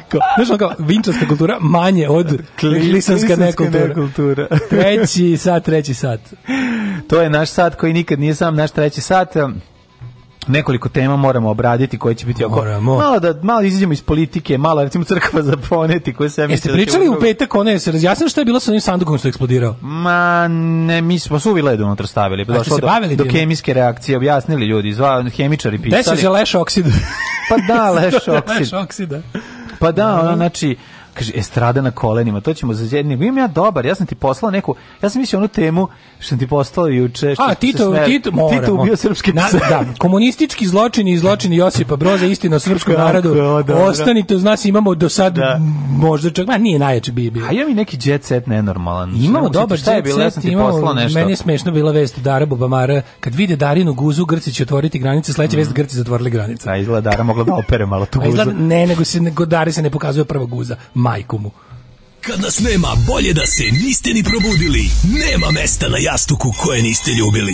I: kao, znaš, on kao, vinčarska kultura manje od klisanska
H: nekultura. nekultura.
I: treći sat, treći sat.
H: To je naš sat koji nikad nije sam naš treći sat nekoliko tema moramo obraditi koje će biti oko moramo. malo da malo da izađemo iz politike, malo recimo crkva za poneti koje
I: se Jeste da pričali da u petak one se razjasnilo šta je bilo sa onim sandukom što je eksplodirao?
H: Ma ne, mi smo suvi led unutra stavili,
I: pa došlo do, bavili
H: do hemijske reakcije, objasnili ljudi, zva hemičari pisali. Da
I: se leš oksid.
H: pa da, leš oksid. leš oksida. Pa da, ono, znači, kaže estrada na kolenima, to ćemo za jedni. Imam ja dobar, ja sam ti poslao neku, ja sam mislio onu temu što sam ti poslao juče. Što A
I: Tito, sve, Tito,
H: moramo. Tito ubio srpski pse. Na,
I: da, komunistički zločini i zločini Josipa Broza, istina o srpskom Kako, narodu. Dobro. Ostanite uz nas, imamo do sad da. možda čak, ma nije najče bi bilo A
H: ja mi neki jet set nenormalan. Imamo
I: dobar šta
H: je
I: bilo, ja sam ti imamo, poslao nešto. Meni je smešno bila vest od Arabu Bamara, kad vide Darinu guzu, Grci će otvoriti granice, sledeća mm. vest Grci zatvorili granice.
H: A izgleda Dara mogla da opere malo tu guzu.
I: Izgleda, ne, nego se nego Dari se ne pokazuje prva guza majku mu. Kad nas nema, bolje da se niste ni probudili. Nema mesta na jastuku koje niste ljubili.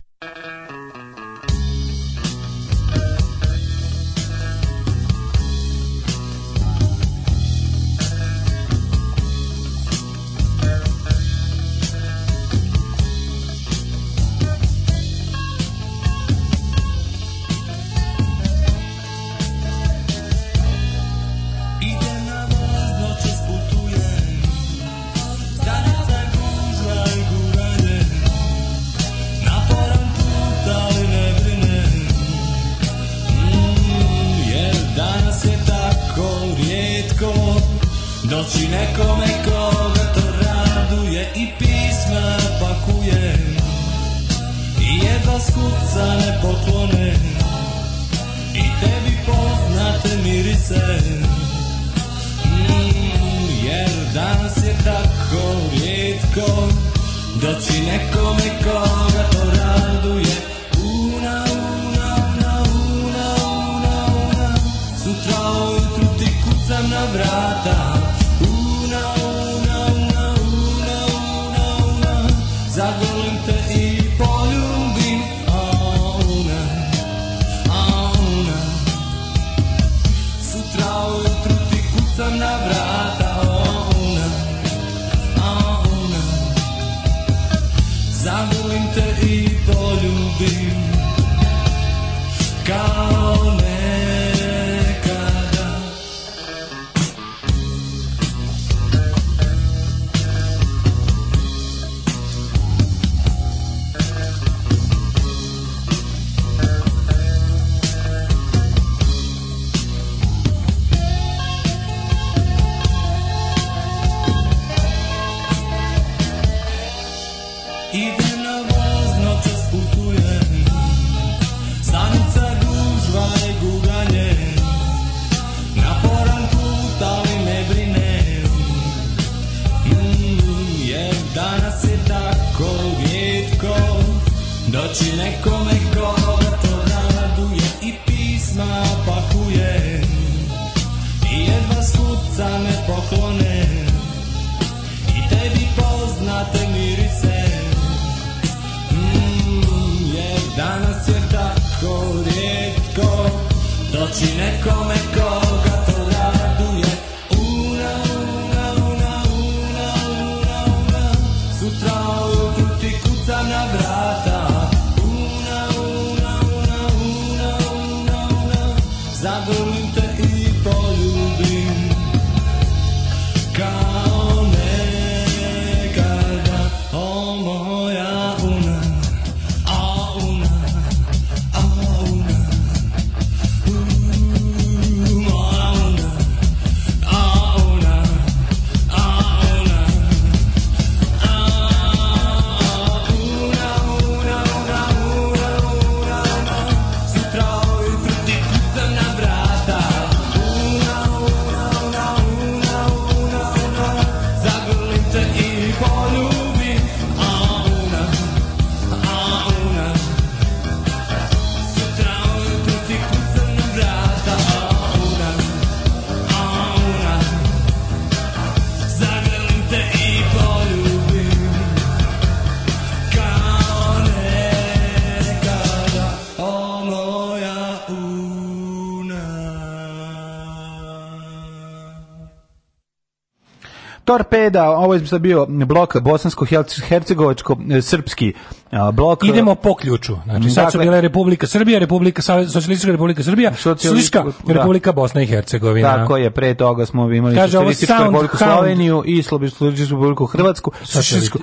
H: Torpeda, ovo je sad bio blok bosansko-hercegovačko-srpski e, e, blok.
I: Idemo po ključu. Znači, sad dakle, su bile Republika Srbija, Republika Socijalistička Republika Srbija, Socijalistička da. Republika Bosna i Hercegovina.
H: Tako je, pre toga smo imali
I: Kaže, Socijalističku Republiku
H: Sloveniju i Socijalističku Republiku Hrvatsku,
I: Socijalističku,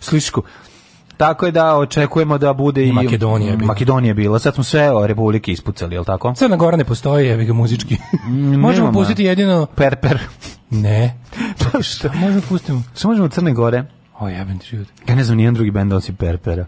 I: Slišku, Slišku.
H: Tako je da očekujemo da bude i
I: Makedonija.
H: Bila. Makedonija
I: bila.
H: Sad smo sve republike ispucali, je l' tako?
I: Crna Gora ne postoji, je ga muzički. Mm, Možemo pustiti jedino Perper. Per. Ne.
H: pa šta?
I: Možemo da pustimo.
H: Šta možemo od Crne Gore?
I: O, jebem ti život.
H: Ja ne znam nijedan drugi bend da osim Perpera.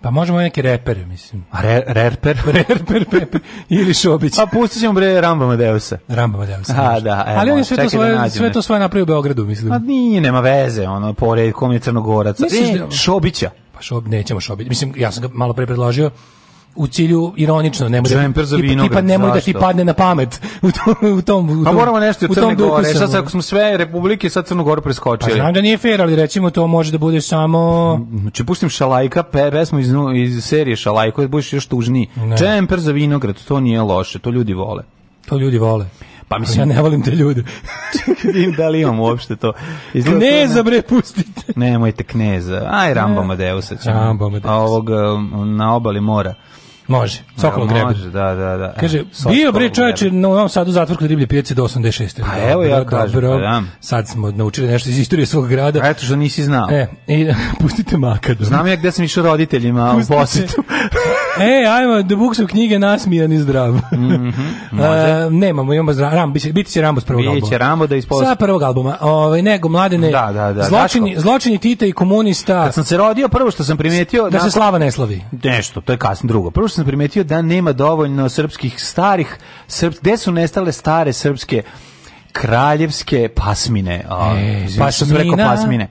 I: Pa možemo neke repere, mislim.
H: A re, rerper?
I: rerper, pepe. Ili Šobić.
H: A pa pustit ćemo bre Ramba Madeusa.
I: Ramba Madeusa.
H: A, da. Evo, Ali
I: on je sve to, da svoje, da sve to svoje napravio u Beogradu, mislim.
H: A pa nije, nema veze, ono, pored kom je Crnogorac. Misliš, e, Šobića.
I: Pa šob, nećemo Šobića. Mislim, ja sam ga malo pre predložio u cilju ironično ne može
H: tipa,
I: ne može da ti padne na pamet u tom u tom u
H: pa moramo nešto u Crne Gore sad sam, ako smo sve republike sad Crnu Goru preskočili pa
I: znam da nije fer ali recimo to može da bude samo
H: znači pustim šalajka pe pesmu iz, iz serije šalajko da budeš još tužniji čemper za vinograd to nije loše to ljudi vole
I: to ljudi vole pa mislim, ja ne volim te ljude.
H: Čekaj, da li imam uopšte to? Izgleda kneza,
I: bre, pustite.
H: Nemojte kneza. Aj, Rambo Madeusa ćemo. Rambo Madeusa. Ovog, um, na obali mora.
I: Može, Sokolov grebe. Može,
H: da, da, da.
I: Kaže, Sokolov bio bre čoveče na ovom Sadu zatvorku kod riblje pijace do 86.
H: A pa evo ja kažem, dobro, pa da.
I: Sad smo naučili nešto iz istorije svog grada.
H: A eto što nisi znao.
I: E, i, pustite makadam.
H: Znam ja gde sam išao roditeljima pustite, u posetu.
I: e, ajmo, da buk su knjige nasmijan i zdrav. Mm -hmm, nemamo, imamo zdrav, Rambo, biti, biti će Rambo s prvog albuma.
H: Biće Rambo da ispostavlja.
I: Sa prvog albuma. Ovaj, nego, mladene, da, da, da, zločini, daško. zločini Tita i komunista.
H: Kad sam se rodio, prvo što sam primetio... Da
I: nakon, se slava ne slavi.
H: Nešto, to je kasno drugo. Prvo što sam primetio da nema dovoljno srpskih starih, srp, gde su nestale stare srpske kraljevske pasmine. Uh, e, pasmina, rekao, pasmine.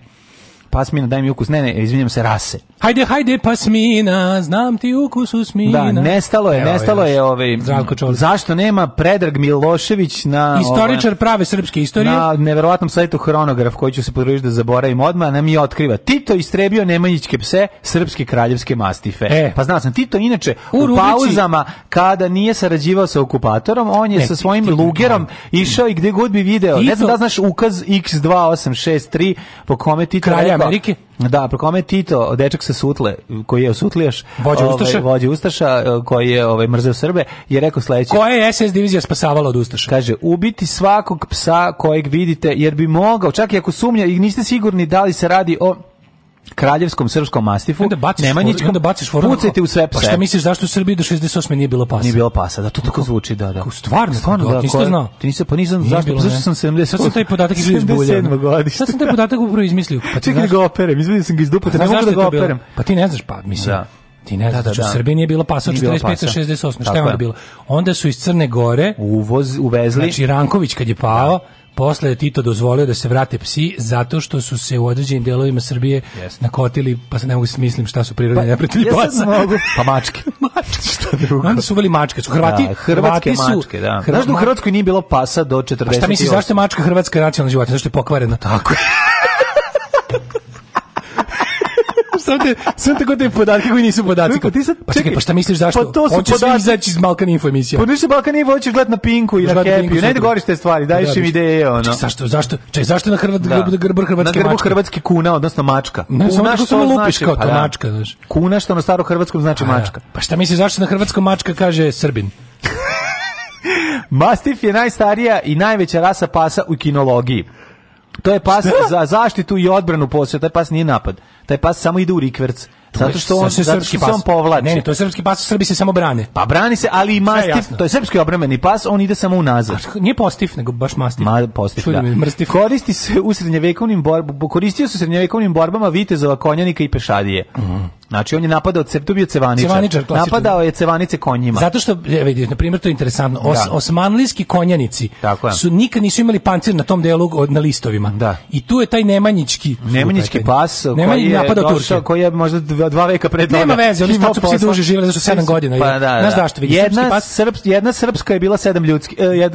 H: Pasmina, daj mi ukus. Ne, ne, izvinjam se, rase.
I: Hajde, hajde, pasmina, znam ti ukusu smina.
H: Da, nestalo je, Evo, nestalo je ovaj Zdravko Čolić. Zašto nema Predrag Milošević na ovaj,
I: Istoričar ove, prave srpske istorije?
H: Na neverovatnom sajtu Hronograf koji ću se potruditi da zaboravim odmah, nam je otkriva Tito istrebio Nemanjićke pse, srpske kraljevske mastife. E. Pa znao sam Tito inače u, u rubrici... pauzama kada nije sarađivao sa okupatorom, on je ne, sa svojim ti, ti, lugerom ti, išao i gde god bi video. Tito... Ne znam da znaš ukaz X2863 po kome Tito Kralja
I: Amerike
H: Da, preko kome Tito, dečak sa Sutle, koji je osutlijaš,
I: vođa ovaj, Ustaša, vođa
H: Ustaša eh, koji je ovaj mrzeo Srbe, je rekao sledeće.
I: Koja
H: je
I: SS divizija spasavala od Ustaša?
H: Kaže, ubiti svakog psa kojeg vidite, jer bi mogao, čak i ako sumnja i niste sigurni da li se radi o kraljevskom srpskom mastifu onda
I: baciš
H: nemanjičkom onda
I: baciš
H: foru pucajte u sve
I: pse pa šta misliš zašto u Srbiji do 68 nije bilo pasa
H: nije bilo pasa da to tako zvuči da da kako
I: stvarno stvarno da, nisi znao
H: ti nisi pa
I: nisam
H: zašto zašto sam 70 sad
I: sam taj podatak iz izbulja
H: sad
I: sam taj podatak upravo izmislio
H: pa ti da ga operem izmislio da sam ga iz dupe pa ne mogu da ga operem
I: pa ti ne znaš pa mislim da. Ti ne znaš, da, da, da. u Srbiji nije bilo pasa od 45. 68. Šta je onda bilo? Onda su iz Crne Gore
H: uvoz, uvezli.
I: Znači, Ranković kad je pao, Posle je Tito dozvolio da se vrate psi zato što su se u određenim delovima Srbije yes. nakotili, pa se ne mogu smislim šta su prirodni pa, neprijatelji pasa. Mogu.
H: Pa mačke.
I: mačke. šta drugo? Oni su uveli
H: mačke.
I: Su
H: Hrvati, da, hrvatske Hrvati mačke, da.
I: Hrvat, Znaš da u Hrvatskoj nije bilo pasa do 40.
H: A šta misliš, zašto je mačka hrvatska nacionalna životinja? Zašto je pokvarena?
I: Tako je. sve te, sve tako te podatke koji nisu podaci. Kako pa ti sad, pa čekaj, pa šta misliš pa zašto? Pa
H: to su Hoćeš podaci. izaći iz Balkan Info emisija. Pa
I: nisu Balkan Info, hoćeš gledati na Pinku i na Happy. Ne da govoriš te stvari, da daješ im
H: ideje, ono. Čekaj, zašto, zašto, čekaj, zašto na Hrvat, da. grb hrvatski? Na grbu
I: hrvatski kuna, odnosno mačka.
H: Ne,
I: samo što samo znači- lupiš
H: kao to pa da. mačka,
I: znaš. Kuna što na staro hrvatskom znači mačka.
H: Pa šta misliš zašto na hrvatskom mačka kaže Srbin? Mastif je najstarija i najveća rasa pasa u kinologiji. To je pas da. za zaštitu i odbranu posle, taj pas nije napad. Taj pas samo ide u rikverc. Zato što on se srpski pas. On povlači. Ne, ne,
I: to je srpski pas, Srbi se samo brane.
H: Pa brani se, ali i mastif, to je srpski obrambeni pas, on ide samo unazad.
I: A, nije postif, nego baš mastif.
H: Ma, postif, da. Mrstif. Koristi se u srednjevekovnim borbama, koristio su srednjevekovnim borbama vitezova konjanika i pešadije. Mhm. Znači on je napadao, to bio cevaničar. cevaničar napadao je cevanice konjima.
I: Zato što e, vidi, na primjer to je interesantno. Da. Os, da. Osmanlijski konjanici su nikad nisu imali pancir na tom delu na listovima. Da. I tu je taj nemanjički...
H: Nemanjički pas koji Nemanjić je napadao Turke.
I: Koji je možda dva veka pre toga.
H: Nema veze, oni su psi duže živeli, zato što 7 godina. Pa, da, da. Znaš da. zašto vidi? Jedna, pas, srp,
I: jedna srpska je bila 7 ljudski. E,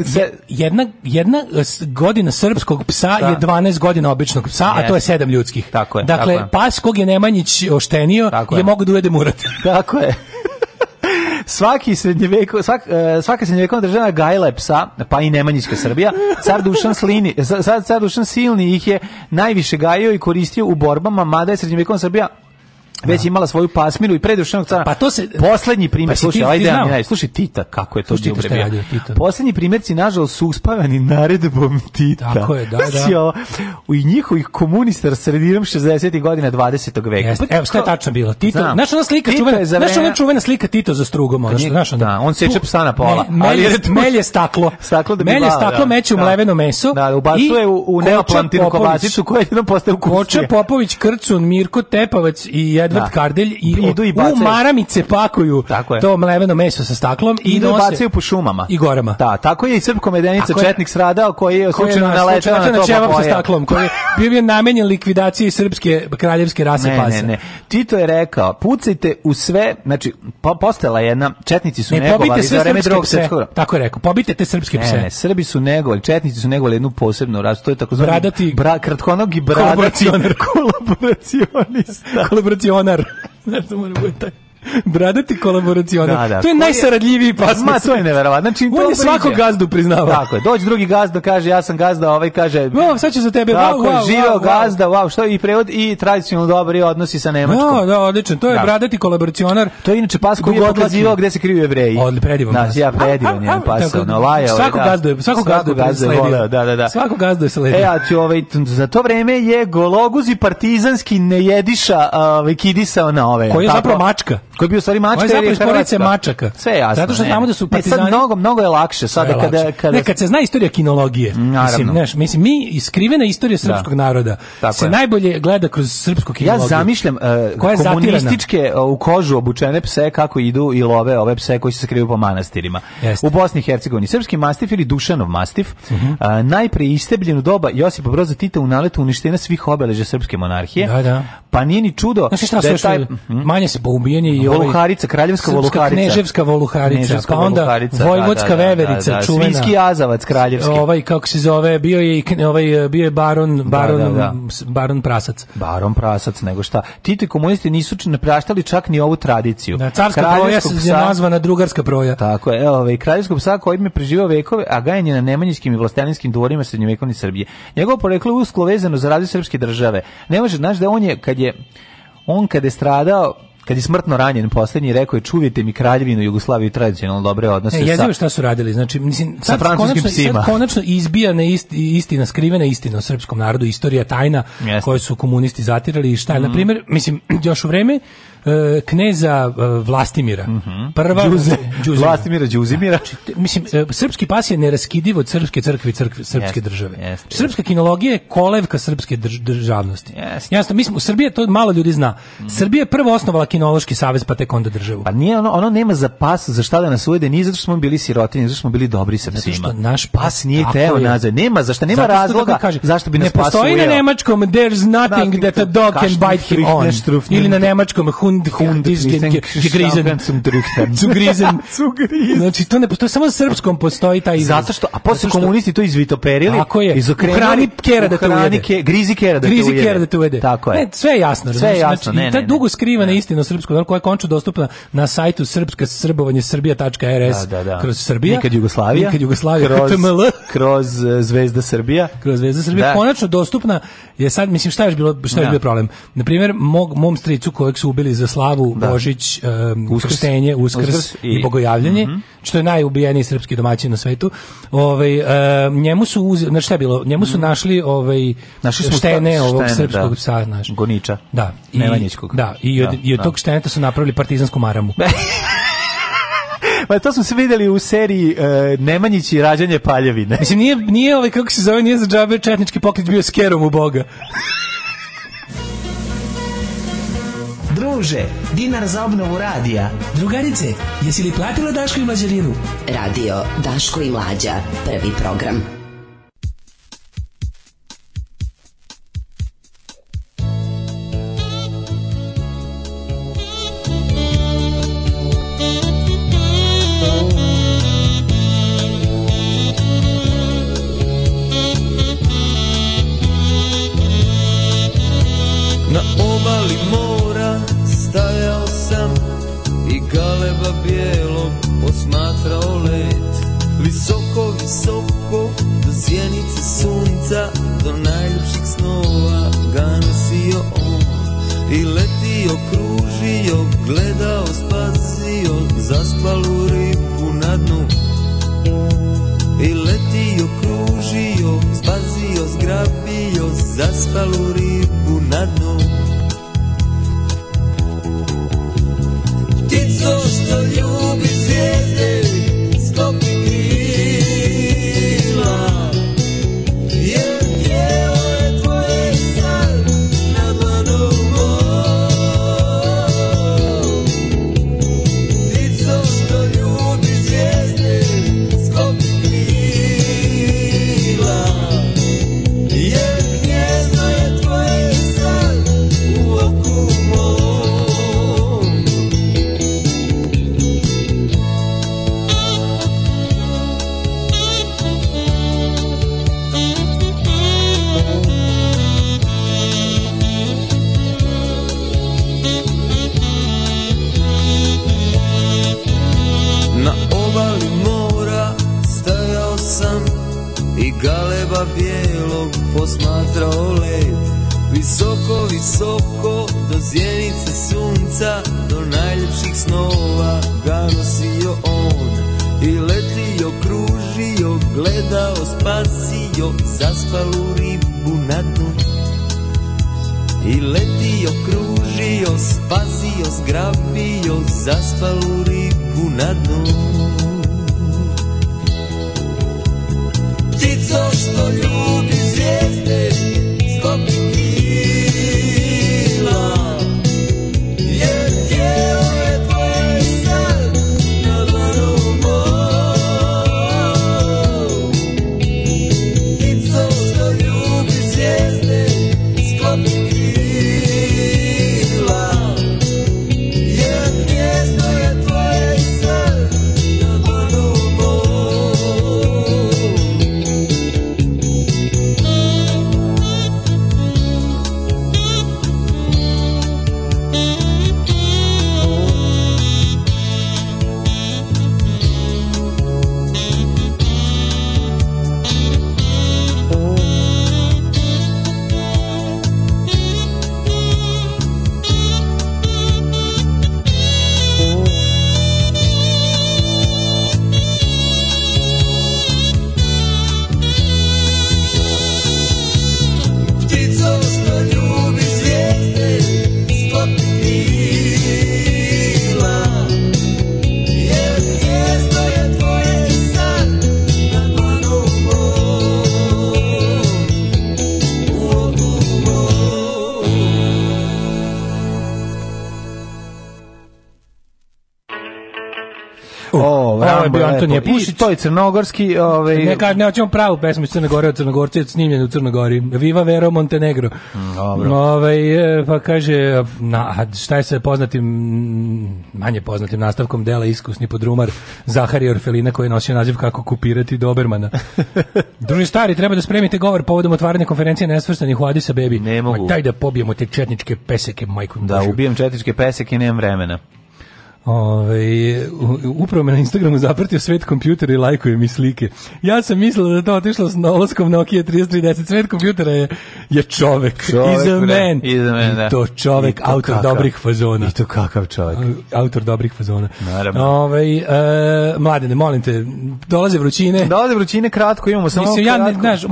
I: jedna, jedna e, godina srpskog psa je 12 da. godina običnog psa, a to je 7 ljudskih.
H: Tako je.
I: Dakle, pas kog je Nemanjić oštenio Tako je. Je mogu da ujede murat.
H: Tako je. Svaki srednjeveko, svak, e, svaka srednjevekovna država gajla je psa, pa i Nemanjička Srbija. Car Dušan, Slini, car, car Dušan Silni ih je najviše gajio i koristio u borbama, mada je srednjevekovna Srbija već da. imala svoju pasminu i pre Dušanog cara. Pa to se poslednji primer, pa slušaj, ti, ajde, ti ovaj slušaj Tita kako je to bilo prebio. Poslednji primerci nažalost su uspavani naredbom Tita. Tako je, da, da. u njihovih komunista sredinom 60-ih godina 20. veka. Jeste.
I: Evo šta je tačno bilo? Tito, naša ona slika Tito čuvena, znaš ona čuvena slika Tito za strugom, ona što znaš
H: Da, on seče psa na pola,
I: me, ali je melje staklo. Staklo da bi melje staklo da. meće u da. mleveno meso.
H: Da, da, ubacuje u, u neoplantinu kobasicu koja je jednom postaje u
I: Koča Popović, Krcun, Mirko Tepavac i Edvard da. Kardelj i idu i bacaju. u maramice pakuju to mleveno meso sa staklom i idu i bacaju
H: po šumama
I: i gorama.
H: Da, tako je i Srpko Medenica je, Četnik sradao koji je
I: slučajno naletao na, na, na, na čevap sa staklom koji je bio namenjen likvidaciji srpske kraljevske rase ne, pasa. Ne, ne.
H: Tito je rekao, pucajte u sve, znači po, postala jedna četnici su ne, negovali za
I: vreme drugog svetskog Tako je rekao, pobite te srpske pse. Ne, ne,
H: Srbi su negovali, četnici su negovali jednu posebnu rasu, to je takozvani
I: bradati
H: bra, kratkonogi bradati kolaboracionista.
I: kolaboracionista milionar. Znaš, to mora bude taj. Bradati kolaboracionar. Da, da. To je najsaradljiviji pas.
H: Ma, to je neverovatno. Znači,
I: on je svako gazdu priznava.
H: Tako je. Dođe drugi gazda, kaže ja sam gazda, ovaj kaže
I: wow, sad ću za tebe. Tako, wow, wow, živeo wow,
H: gazda, wow, što i prevod i tradicionalno dobri odnosi sa Nemačkom. Da,
I: da, odlično. To je da. bradati kolaboracionar.
H: To je inače pas koji je
I: pokazivao gde se kriju jevreji.
H: Odli predivan. Da,
I: ja predivan je pas, ono laja. Svakog gazdu, svakog gazdu gazdu voleo,
H: da, da, da.
I: Svakog gazdu je sledio. E, a
H: ću ovaj za to vreme je gologuzi partizanski nejediša, ovaj kidisao na ove. Koji je
I: zapravo mačka? Koji je bio stvari mačka je Hrvatska. mačaka. Sve je jasno. Zato što znamo da su partizani. Ne,
H: sad mnogo, mnogo je lakše. Sada je kada, lakše.
I: kada... Ne, kad se zna istorija kinologije. Mm, naravno. Mislim, neš, mislim, mi iskrivena istorija da. srpskog da. naroda Tako se je. najbolje gleda kroz srpsku kinologiju.
H: Ja zamišljam uh, koja je komunističke zatirana. E, u kožu obučene pse kako idu i love ove pse koji se skrivaju po manastirima. Jeste. U Bosni i Hercegovini. Srpski mastif ili Dušanov mastif. Uh mhm. -huh. E, uh, najpre istrebljen u doba Josipa Broza Tita u naletu uništena svih obeležja srpske monarhije. Da, da. Pa nije ni čudo
I: znači, šta da je taj... Mhm. Manje se
H: poubijenje i Ovaj Voluharica, kraljevska Voluharica,
I: kneževska Voluharica, kneževska pa onda Voluharica, da, vojvodska da, da, veverica, da, da, čuvena. Svinski
H: jazavac kraljevski.
I: Ovaj kako se zove, bio je i ovaj bio je baron, da, baron, da, da, baron
H: prasac. Baron prasac, nego šta? Tite komunisti nisu napraštali čak ni ovu tradiciju.
I: Da, carska proja se je nazvana drugarska proja.
H: Tako je, e, ovaj kraljevskog psa koji mi preživao vekove, a gajen je na nemanjinskim i vlastelinskim dvorima srednjovekovne Srbije. Njegovo poreklo je usklo vezano za razvoj srpske države. Ne može, znaš da on je, kad je on kad je stradao kad je smrtno ranjen poslednji rekao je čuvajte mi kraljevinu Jugoslaviju tradicionalno dobre odnose e, sa šta
I: su radili znači mislim sa francuskim konačno, psima konačno izbija na istina skrivena istina o srpskom narodu istorija tajna Jeste. koju su komunisti zatirali i šta je mm. na mhm. primjer mislim još u vreme E, kneza e, Vlastimira. Mm
H: -hmm. Prva Đuze, Đuze. Vlastimira Đuzimira. Znači,
I: mislim e, srpski pas je neraskidiv od srpske crkve crkve srpske yes, države. Yes, Srpska kinologija je kolevka srpske drž državnosti. Yes. Jasno, mi smo Srbija to malo ljudi zna. Mm. Srbija je prvo osnovala kinološki savez pa tek onda državu.
H: Pa nije ono, ono nema za pas za šta da nas uvede, ni zato što smo bili sirotinje, ni zato što smo bili dobri sa psima. što
I: naš pas nije teo nazad. Nema zašto, nema zato razloga da kaže, zašto bi nas pas Ne postoji na nemačkom there's nothing, nothing that a dog can bite him on. Ili na nemačkom hun Da Hund, Hund, gegrizen. Zugrizen. Zugrizen. Znači, to ne postoji, samo na srpskom postoji taj
H: izraz. Zato što, a posle komunisti to izvitoperili. Tako je. Izokrenuli.
I: kera da te ujede. Grizi kera da te ujede. Grizi kera da te ujede. Tako je. Ne, sve je jasno. Sve je jasno. Znači, ta dugo skrivana da. istina srpskog naroda koja je končno dostupna na sajtu srpska srbovanje srbija.rs da, kroz Srbija.
H: Nikad Jugoslavija. Nikad
I: Jugoslavija. Kroz,
H: kroz Zvezda Srbija.
I: Kroz Zvezda Srbija. Konačno dostupna je sad, mislim, šta je bilo, šta je da. bio problem? Na primjer, mog, mom stricu kojeg su ubili za slavu da. Božić, um, uskrs, krštenje, uskrs, uskrs i, i, bogojavljanje, mm -hmm. što je najubijeniji srpski domaćin na svetu. Ovaj um, njemu su uzeli, znači šta je bilo? Njemu su mhm. našli ovaj našli su štene, štene ovog srpskog da. psa, znaš. Goniča. Da. I, Nemanjićkog. Da, i od, da, i od da. tog šteneta su napravili partizansku maramu.
H: Pa to smo se videli u seriji uh, Nemanjić i rađanje paljevine.
I: Mislim, znači, nije, nije ovaj, kako se zove, nije za džabe četnički pokret bio s u Boga.
P: Druže, dinar za obnovu radija. Drugarice, jesi li platila Daško i Mlađarinu? Radio Daško i Mlađa, prvi program.
Q: posmatrao let Visoko, visoko, do zjenice sunca Do najljepših snova ga nosio on I letio, kružio, gledao, spasio Zaspalu ribu na dnu I letio, kružio, spasio, zgrabio Zaspalu ribu na dnu Ptico što ljubi ¡Gracias! visoko, visoko Do zjenice sunca, do najljepših snova Ga nosio on i letio, kružio Gledao, spasio zaspalu ribu na dnu I letio, kružio, spasio, zgrabio Zaspalu ribu na dnu Ptico što ljubi zvijezde
H: Anton je Pušić. I to je crnogorski, ovaj
I: Ne kaže, ne hoćemo pravu pesmu iz Crne Gore od Crnogorca, snimljen u Crnoj Gori. Viva Vero Montenegro. Mm, dobro. Ovaj e, pa kaže na šta je sa poznatim manje poznatim nastavkom dela iskusni podrumar Zaharija Orfelina koji je nosio naziv kako kupirati Dobermana. Drugi stari, treba da spremite govor povodom otvaranja konferencije nesvrstanih u Addis Bebi. Ne
H: mogu. Ma daj
I: da pobijemo te četničke peseke, majku.
H: Da, ubijem četničke peseke, nemam vremena.
I: Ove, ovaj, upravo me na Instagramu zapratio svet kompjutera i lajkuje mi slike. Ja sam mislila da to otišlo s olaskom Nokia 3310. Svet kompjutera je, je čovek. čovek Is a man. Is da. I to čovek, I to autor kakav, dobrih fazona. I
H: to kakav čovek.
I: Autor dobrih fazona. Naravno. Ove, ovaj, e, mladene, molim te, dolaze
H: vrućine. Dolaze vrućine, kratko, imamo samo Mislim, kratko. Ja,
I: ne, znaš,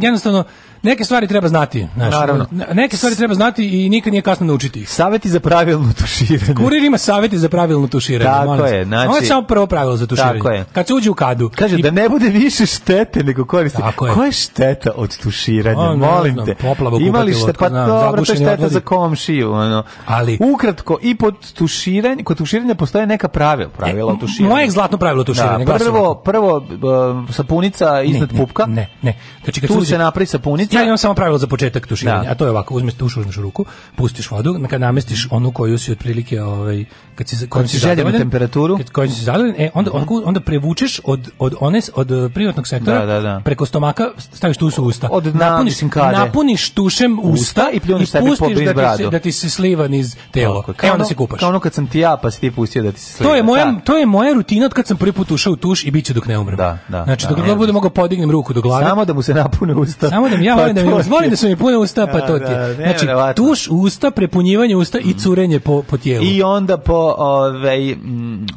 I: jednostavno, neke stvari treba znati, znaš. Naravno. Neke stvari treba znati i nikad nije kasno naučiti
H: Saveti za pravilno tuširanje.
I: Kurir ima saveti za pravilno tuširanje. Tako je, znači. Ono je samo prvo pravilo za tuširanje. Tako je. Kad se uđe u kadu.
H: Kaže i... da ne bude više štete nego koristi. Tako je. Koja je šteta od tuširanja? O, pa, molim te. Imali ste pa, pa dobro, to je šteta odvodi. za komšiju, ono. Ali ukratko i pod tuširanje, kod tuširanja postoje neka pravila, pravila e, tuširanja.
I: Moje zlatno pravilo tuširanja. Da,
H: prvo prvo um, sapunica iznad pupka.
I: Ne, ne.
H: Znači kad tu se napravi sapunica
I: Znači, ja imam samo pravilo za početak tuširanja, da. a to je ovako, uzmeš tuš uzmeš u ruku, pustiš vodu, kad namestiš onu koju si otprilike ovaj
H: kad si kojom si zadovoljan, temperaturu, kad kojom
I: si zadovoljan, e, onda onda prevučeš od od one od eh, privatnog sektora da, da, da, preko stomaka staviš tu u usta. Od napuniš napuniš tušem usta, i pljuneš sebi po da ti se, da ti se sliva niz telo. Tako, e onda se kupaš. Kao
H: ono kad sam ti ja pa si ti pustio da ti se sliva.
I: To je moja to je moja rutina od kad sam prvi put ušao u tuš i biće dok ne umrem. Da, da. Znači da. dok god budem mogao podignem ruku do glave.
H: Samo da mu se napune usta. Samo da mi ja
I: molim da mi, pa molim da su mi pune usta pa to da, ti. Je. Znači, tuš usta, prepunjivanje usta i mhm. curenje po, po tijelu.
H: I onda po, ovaj,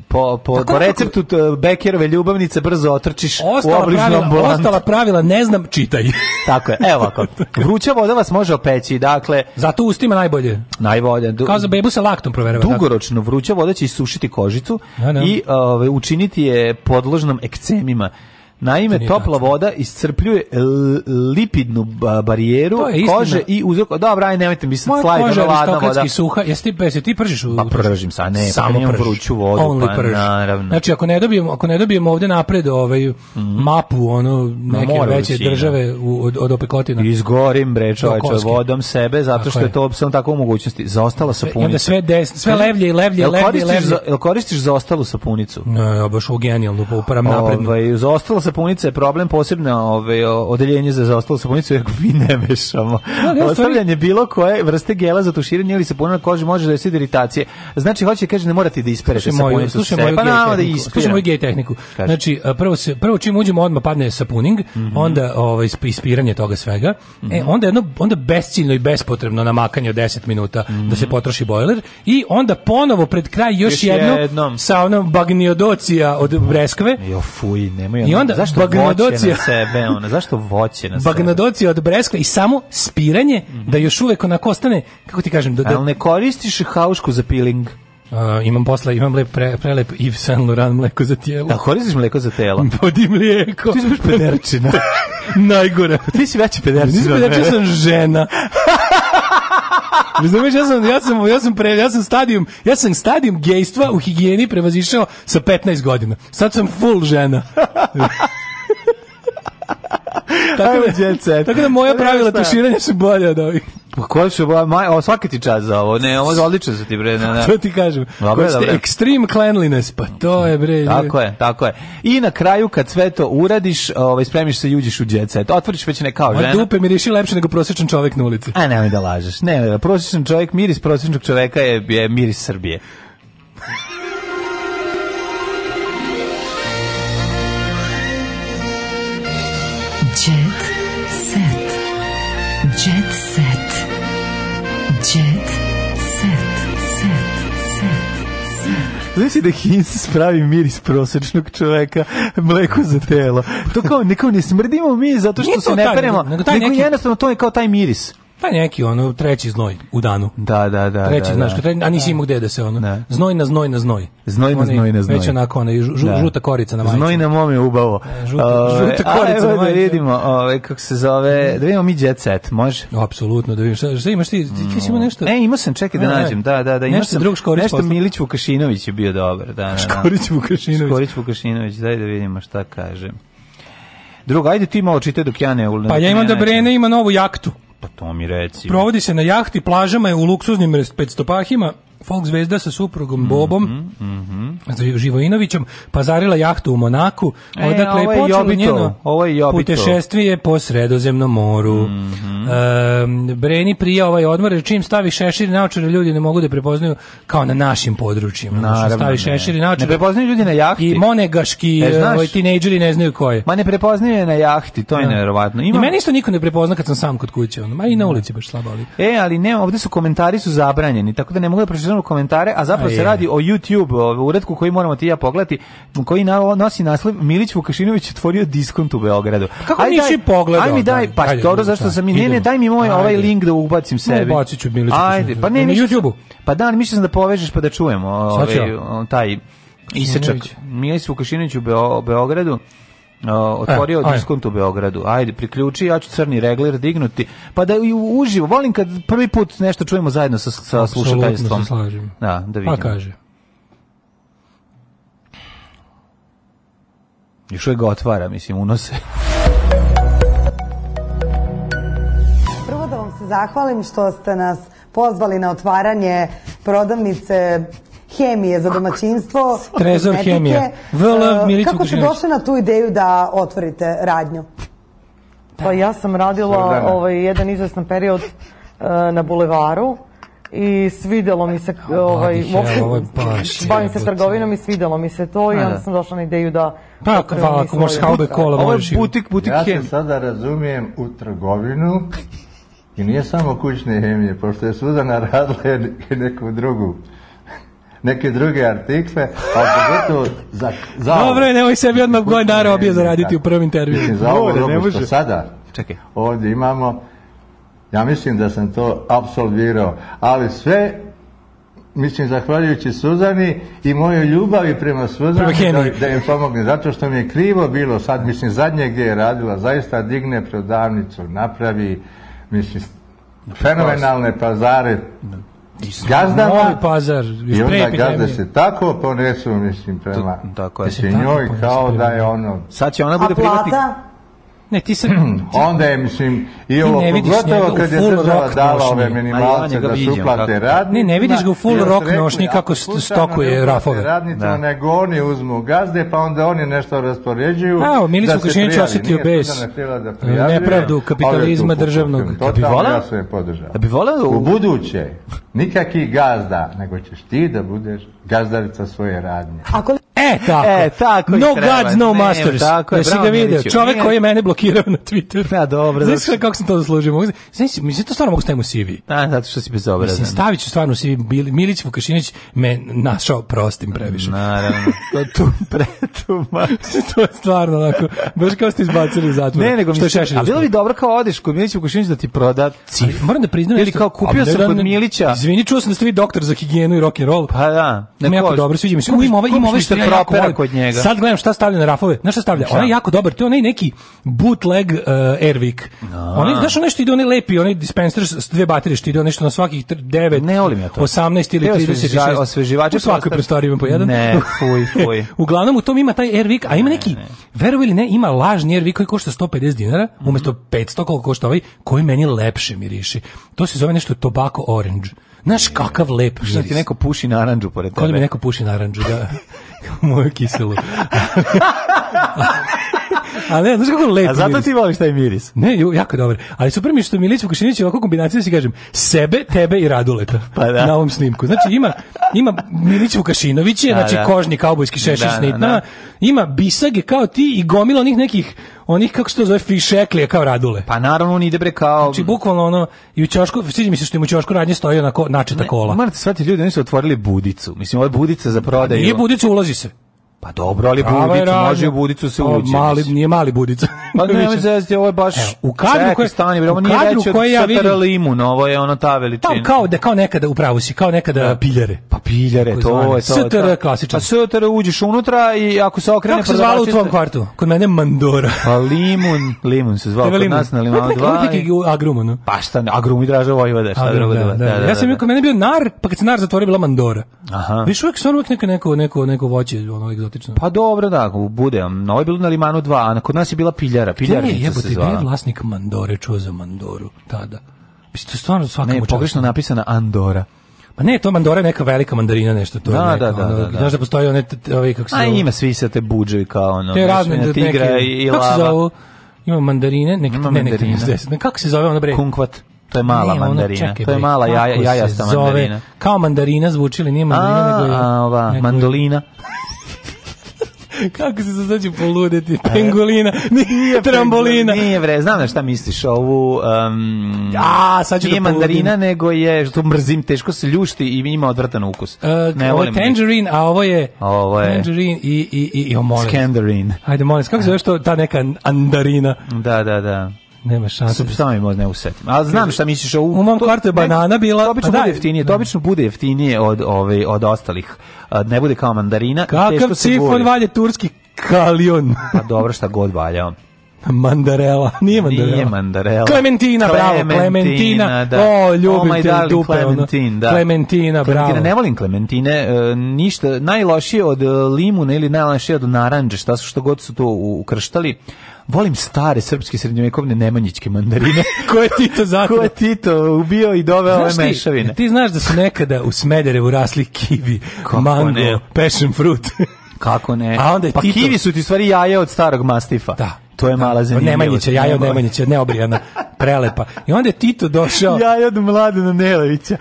H: po, po, po receptu Bekerove ljubavnice brzo otrčiš
I: ostala u obližnu ambulantu. Ostala pravila, ne znam, čitaj.
H: Tako je, evo ako. Vruća voda vas može opeći, dakle...
I: Zato ustima najbolje.
H: Najbolje.
I: Kao za bebu sa laktom proverava.
H: Dugoročno, vruća voda će isušiti kožicu ja, da, da. i ovaj, učiniti je podložnom ekcemima. Naime, topla tačno. voda iscrpljuje e, lipidnu barijeru kože i uzroka... Dobra, aj nemojte mi sad slaviti da ladna voda.
I: suha, jesi ti, pa jesi ti pržiš? Pa pržim
H: sa, ne, samo pa vruću vodu, Only pa prž. naravno.
I: Znači, ako ne dobijemo, ako ne dobijemo ovde napred ovaj, mm -hmm. mapu, ono, neke More veće većina. države u, od, od opekotina.
H: Izgorim, bre, čoveče, vodom sebe, zato što je to samo tako u mogućnosti. Zaostala sapunica. I onda
I: sve desno, sve hm? levlje i levlje, levlje, levlje.
H: Jel koristiš zaostalu sapunicu?
I: Ne, baš ovo genijalno, pa uparam napredno. Ovaj, zaostala
H: sapunica je problem, posebno ove, ovaj, odeljenje za zaostalu sapunicu, ako mi ne mešamo. Da, ali, Ostavljanje bilo koje vrste gela za tuširanje ili sapuna na koži može da je sve iritacije. Znači, hoće kaže ne morate da isperete sapunicu. Slušaj
I: moju, pa nama da Slušaj moju gej tehniku. Znači, prvo, se, prvo čim uđemo odmah padne sapuning, mm -hmm. onda ovaj, ispiranje toga svega, mm -hmm. e, mhm. onda jedno, onda besciljno i bespotrebno namakanje od 10 minuta mm -hmm. da se mhm. potroši bojler i onda ponovo pred kraj još, još jedno jednom. sa onom bagniodocija od breskve.
H: Jo, fuj, nemoj. I onda, zašto voće na sebe, ona, zašto voće na sebe?
I: Bagnadocija od breskve i samo spiranje mm -hmm. da još uvek onako kostane kako ti kažem, da,
H: da... ne koristiš haušku za peeling? Uh,
I: imam posla, imam lep pre, prelep Yves Saint Laurent mleko za
H: tijelo. Da, koristiš mleko za tijelo?
I: Podi mlijeko.
H: Ti si baš pederčina.
I: Najgore.
H: Pa ti si veći pederčina. Nisi pederčina,
I: sam žena. Razumeš, ja sam, ja sam, ja sam, pre, ja sam stadijum, ja sam stadijum gejstva u higijeni prevazišao sa 15 godina. Sad sam full žena tako da, jet Tako da moja pravila tuširanja su bolje od ovih.
H: Pa ko su ba, maj, o, svaki ti čas za ovo, ne, ovo je odlično za ti bre, ne, ne.
I: to ti kažem. Dobre, dobre. Extreme cleanliness, pa to je bre.
H: Tako je, tako je. I na kraju kad sve to uradiš, ovaj, spremiš se juđiš u jet Eto, Otvoriš većine kao žena. Ma
I: dupe miriši lepše nego prosečan čovjek na ulici.
H: Aj nemoj da lažeš. Ne, prosečan čovjek, miris prosečnog čovjeka je, je miris Srbije. Znači da Hins spravi miris prosečnog čoveka, mleko za telo. To kao, neko ne smrdimo mi zato što se ne peremo. Nego, taj nego jednostavno to je kao taj miris.
I: Pa neki ono treći znoj u danu.
H: Da, da, da. da
I: treći,
H: da,
I: znaš, da. a nisi da. imao gde da se ono. Da. Znoj na znoj na znoj.
H: Znoj na znoj na znoj.
I: Već
H: onako
I: ona žu, da. žuta korica na majici.
H: Znoj na mom je ubavo. E, žuta, ove, žuta korica na da majici. Da vidimo, ove, kako se zove, da vidimo mi jet set, može?
I: No, apsolutno, da vidimo. Šta, šta imaš ti? Ti mm. ima nešto?
H: E, imao sam, čekaj da ne, nađem. Da, da, da, imao nešto sam. Drug škorić nešto postavno. Milić Vukašinović je bio dobar, da. da, da.
I: Škorić Vukašinović. Škorić
H: Vukašinović, daj da vidimo šta kaže. Drugo, ajde ti malo čitaj dok
I: ja
H: ne... Pa ja imam
I: da Brene ima novu jaktu.
H: Pa to mi reci.
I: Provodi se na jahti, plažama je u luksuznim 500 pahima. Folk zvezda sa suprugom Bobom mm -hmm, mm Živojinovićem pazarila jahtu u Monaku, e, odakle
H: je
I: počelo njeno
H: ovo je
I: jobito. putešestvije po sredozemnom moru. Mm -hmm. e, Breni prija ovaj odmor, jer čim stavi šešir naočare ljudi ne mogu da prepoznaju kao na našim područjima. Znači, Naravno, stavi šešir
H: naočare. Ne prepoznaju ljudi na jahti.
I: I monegaški e, e ovaj, tinejdžeri ne znaju ko je.
H: Ma ne prepoznaju na jahti, to je da. nevjerovatno. Ima...
I: I meni isto niko ne prepozna kad sam sam kod kuće. Ono. Ma i na ulici baš slabo. Ali.
H: E, ali ne, ovde su komentari su zabranjeni, tako da ne mogu da pročitam državno komentare, a zapravo a se radi o YouTube uredku koji moramo ti ja pogledati, koji nosi naslov Milić Vukašinović otvorio diskont u Beogradu.
I: Kako aj, nisi pogledao? Aj
H: mi daj, pa ajde, dobro, zašto sam mi, ne, ne, daj mi moj ovaj ajde. ovaj link da ubacim sebi.
I: Ubacit ću Milić Ajde, pa
H: ne, na YouTube-u. Pa da, mislim da povežeš pa da čujemo ovaj, taj isečak. Milić Vukašinović u Beogradu otvorio e, diskont u Beogradu. Ajde, priključi, ja ću crni regler dignuti. Pa da i uživo, volim kad prvi put nešto čujemo zajedno sa, sa slušateljstvom. Da, da vidim. Pa kaže. Još uvijek ga otvara, mislim, unose.
R: Prvo da vam se zahvalim što ste nas pozvali na otvaranje prodavnice hemije za domaćinstvo.
H: Trezor hemije.
R: Eh, kako ste došli na tu ideju da otvorite radnju?
S: Pa, pa ja sam radila ovaj, jedan izvesan period eh, na bulevaru i svidelo mi se pa ovaj uopšte bavim se trgovinom i svidelo mi se to i onda da. sam došla na ideju da
H: pa hvala ako možeš haube da kola ovo je butik butik
T: ja
H: se
T: sada razumijem u trgovinu i nije samo kućne hemije pošto je Suzana radila i neku drugu neke druge artikle, a pogotovo za... za
H: Dobro je, nemoj sebi odmah Gojnara obje zaraditi u prvom intervju. Mislim,
T: za ovo robu što sada Čekaj. ovdje imamo, ja mislim da sam to absolvirao, ali sve mislim, zahvaljujući Suzani i mojoj ljubavi prema Suzani da, da im pomogne, zato što mi je krivo bilo sad, mislim, zadnje gdje je radila zaista digne prodavnicu, napravi mislim, fenomenalne pazare da
H: gazdama. Novi
I: pazar.
T: I onda gazda se tako ponesu, mislim, prema da, tako je. njoj kao da je ono...
R: Sad će ona bude privatnik. A plata?
T: Ne, ti se... Onda je, mislim, i ovo pogotovo kad je država dala ove minimalce da se uplate radni.
I: Ne, ne vidiš ga u full rock nošnji kako stokuje rafove.
T: Radnice, da. nego oni uzmu gazde, pa onda oni nešto raspoređuju.
I: A, da Vukašinić osjetio bes da nepravdu kapitalizma državnog. Da
H: bi volao?
T: Da bi volao u buduće. Nikakih gazda, nego ćeš ti da budeš gazdarica svoje radnje.
I: Ako E, e, tako. E, tako
H: no treba. gods, no ne, masters.
I: Tako je, da si ga vidio. Čovek ne. koji je mene blokirao na Twitteru. Da,
H: dobro. Znaš
I: znači, kako sam to zaslužio? Znaš, mislim, to stvarno mogu staviti u CV.
H: Da, zato što si bezobrazan. Mislim,
I: stavit ću stvarno u CV. Milić Vukašinić me našao prostim previše.
H: Naravno. To tu pre, tu
I: to je stvarno onako, baš kao ste izbacili iz zatvora.
H: Ne, nego mi se, a bilo bi dobro kao odeš kod Milića Vukašinić da ti proda
I: cif. Moram da priznam. Ili kao
H: kupio sam
I: kod Milića. Izvini, čuo sam da ste vi doktor za higijenu i rock and roll.
H: Pa da. Ne, jako dobro, sviđa mi se. Ima ova, ima ova dropera kod njega.
I: Sad gledam šta stavlja na rafove. Na šta stavlja? Onaj jako dobar, to je onaj neki bootleg uh, Airwick. Onaj, znaš ono što ide, oni lepi, oni dispenser s dve baterije što ide, nešto na svakih 9, ne volim ja to. 18
H: ili
S: 36. Osveživače u
H: svakoj prostoriji ima po
S: jedan. Ne,
H: fuj, fuj. Uglavnom u tom ima taj Airwick, a ima neki, ne, ili ne, ima lažni Airwick koji košta 150 dinara, umesto 500 koliko košta ovaj, koji meni lepše miriši. To se zove nešto tobacco orange. Znaš kakav lep da
S: miris. Što ti neko puši naranđu pored tebe? Kada
H: mi neko puši naranđu, da. Moju kiselu. Ali ne, znaš kako lepo.
S: A zato miris. ti voliš taj miris.
H: Ne, jako dobar. Ali super mi što Milić Vukašinić ovako kombinacija da si kažem sebe, tebe i Raduleta.
S: Pa da.
H: Na ovom snimku. Znači ima ima Milić Vukašinović je, da, znači da. kožni kaubojski šešir da, snitna. Da, da, ima Bisage kao ti i gomila onih nekih onih kako se to zove fišeklije kao radule.
S: Pa naravno on ide bre kao
H: Znači bukvalno ono i u ćošku sviđa mi se što im u ćošku radnje stoji onako načeta kola.
S: Morate shvatiti ljudi, oni su otvorili budicu. Mislim ova budica za prodaju.
H: Nije
S: budica,
H: ulazi se.
S: Pa dobro, ali Prava budicu, može u budicu se uvući.
H: Pa mali, nije mali budica.
S: Pa ne, ovo je ovo je baš...
H: Evo, u kadru
S: koji stani, ovo nije veće
H: od ja
S: satara limun, ovo je ono ta veličina.
H: Pa kao da kao nekada u pravu si, kao nekada da. piljare.
S: Pa piljare, to je to. Satara
H: klasičan.
S: Pa satara uđeš unutra i ako se okrene...
H: Kako se zvala u tvom kvartu? Kod mene Mandora.
S: Pa limun, limun se zvala kod nas na limanu 2.
H: Agrumu, no?
S: Pa šta, Agrum i
H: Draža Vojvoda, šta drugo da, da-, da, da. Ja sam kod mene bio nar, pa kad se nar zatvorio bila Mandora.
S: Aha.
H: Viš uvek, uvek neko, neko, neko voće, ono,
S: egzotično. Pa dobro, da, bude. Um, ovo je bilo na Limanu 2, a kod nas je bila piljara.
H: Piljarnica je, jebote, se zvala. Gde je vlasnik Mandore čuo za Mandoru tada? Mislim, to je stvarno svakam Ne,
S: pogrešno napisana Andora.
H: Pa ne, to mandora je neka velika mandarina, nešto to. Da,
S: je neka, da, da, ono, da,
H: da. Znaš da postoji one, ove, kako se
S: zove? A ima svi se te buđe kao ono. Te
H: razne,
S: tigra neke, i lava. Kako se zove? Ima
H: mandarine, nek, ima ne, mandarina. ne, ne, kako se zove ono bre?
S: Kunkvat. To je mala ne, mandarina. čekaj, to je mala jaja, jajasta mandarina.
H: Kao mandarina zvučili, nije mandarina, a, nego je... A,
S: ova, mandolina.
H: Kako se sad poludeti? Pa, pengolina, nije trambolina.
S: Nije bre, znam na šta misliš, ovu... Um,
H: A, sad
S: ću nije da mandarina, nego je, što mrzim, teško se ljušti i ima odvrtan ukus. Uh,
H: ne, ovo je tangerine, a ovo je...
S: Ovo je...
H: Tangerine i, i, i, i,
S: i
H: Ajde, molim. Kako se zove što ta neka andarina?
S: Da, da, da.
H: Nema
S: šanse. Sam da šta možda ne usetim. A znam šta misliš. U, u
H: mom kvartu je banana bila. To
S: obično da, bude jeftinije. To obično bude jeftinije od, ove, od ostalih. Ne bude kao mandarina. Kakav
H: cifon valje turski kalion.
S: Pa dobro šta god valja.
H: Mandarela, nije
S: mandarela. Nije mandarela.
H: Klementina, bravo,
S: Clementina. Da. O, ljubim oh, te dupe. Klementin, da. Clementina, bravo. Clementina, ne volim Clementine, e, ništa, najlošije od e, limuna ili najlošije od naranđe, šta su što god su to ukrštali volim stare srpske srednjovekovne nemanjićke mandarine.
H: Ko je Tito zato?
S: Ko je Tito ubio i doveo ove mešavine?
H: Ti, znaš da su nekada u Smederevu rasli kivi, Kako mango, ne? passion fruit.
S: Kako ne?
H: A onda
S: pa Tito... kivi su ti stvari jaje od starog mastifa.
H: Da.
S: To je
H: da.
S: mala zanimljivost.
H: Nemanjića, jaje od Nemanjića, neobrijana, prelepa. I onda je Tito došao... Jaje od Mladena Nelevića.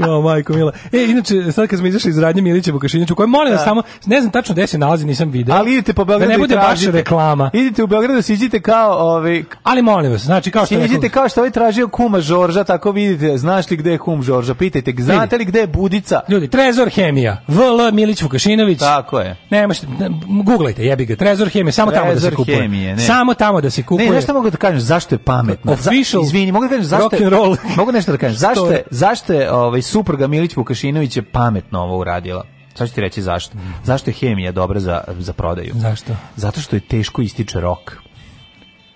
H: jo, majko mila. E, inače, sad kad smo izašli iz radnje Milića Vukašinića, koje molim vas da. samo, ne znam tačno gde se nalazi, nisam video.
S: Ali idite po Beogradu da ne
H: bude baš reklama.
S: Idite u Beogradu, da siđite kao ovi... Ovaj,
H: Ali molim vas, znači kao što...
S: Siđite neko... kao što ovaj tražio kuma Žorža, tako vidite, znaš li gde je kum Žorža, pitajte, znate li gde je Budica?
H: Ljudi, Trezor Hemija, VL Milić Vukašinović.
S: Tako je. Ne, možete,
H: guglajte, jebi ga, Trezor Hemija, samo trezor tamo da se kupuje. Hemije, ne. Samo tamo da se kupuje. Ne, nešto
S: mogu da kažem, zašto je pametno? Official,
H: Za, izvini,
S: mogu da kažem zašto je, roll. mogu nešto da kažem, zašto zašto je, zašto je ovaj, supruga Milić Vukašinović je pametno ovo uradila? Sad ću ti reći zašto. Mm. Zašto je hemija dobra za, za prodaju?
H: Zašto?
S: Zato što je teško ističe rok.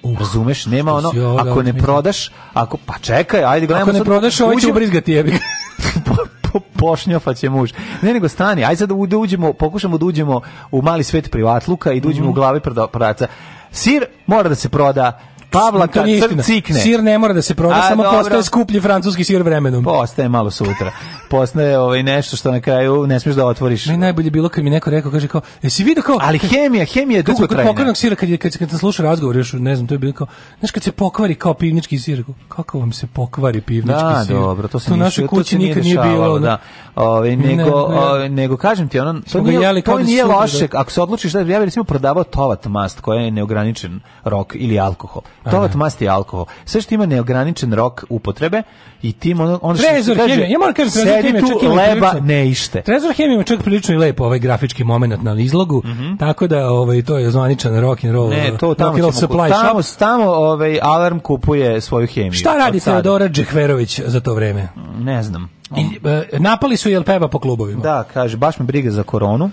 S: Uh, Razumeš, nema ono, ako ne prodaš, ako, pa čekaj, ajde gledamo. Ako
H: ne sad, prodaš, ovaj će ubrizgati jebi.
S: po, pošnjofa će muž. Ne, nego stani, ajde sad da uđemo, pokušamo da uđemo u mali svet privatluka i da uđemo mm. u glave prodavca. Sir mora da se proda, Pavlaka, kad nije
H: cikne. Sir ne mora da se proda, samo dobro. postaje skuplji francuski sir vremenom.
S: Postaje malo sutra. Postaje ovaj nešto što na kraju ne smiješ da otvoriš.
H: Mi najbolje bilo kad mi neko rekao, kaže kao, e si vidio kao...
S: Ali hemija, hemija je dugo trajna. Kad
H: pokvarnog sira, kad, kad, kad sam slušao razgovor, još ne znam, to je bilo kao, znaš kad se pokvari kao pivnički sir, kako vam se pokvari pivnički
S: da,
H: sir?
S: Da, dobro, to se to našoj
H: kući nikad nije bilo.
S: Da. Ove, ovaj, nego, ne, ove, ovaj, nego kažem ti, ono, to nije, to da nije da. loše, ako se odlučiš da ja bih recimo prodavao tovat mast koja je neograničen rok ili alkohol. Da. Tovat masti alkohol. Sve što ima neograničen rok upotrebe i tim on on što Trezor
H: kaže, ja moram kažem,
S: Trezor Hemija čak ima leba prilično, ne ište.
H: Trezor Hemija čak prilično i lepo ovaj grafički momenat na izlogu, mm
S: -hmm.
H: tako da ovaj, to je zvaničan rock and roll.
S: Ne, to tamo, ćemo, supply tamo, shop. tamo ovaj, alarm kupuje svoju hemiju.
H: Šta radi Teodora Džehverović za to vreme?
S: Ne znam.
H: I, e, napali su Jelpeva po klubovima.
S: Da, kaže, baš me briga za koronu.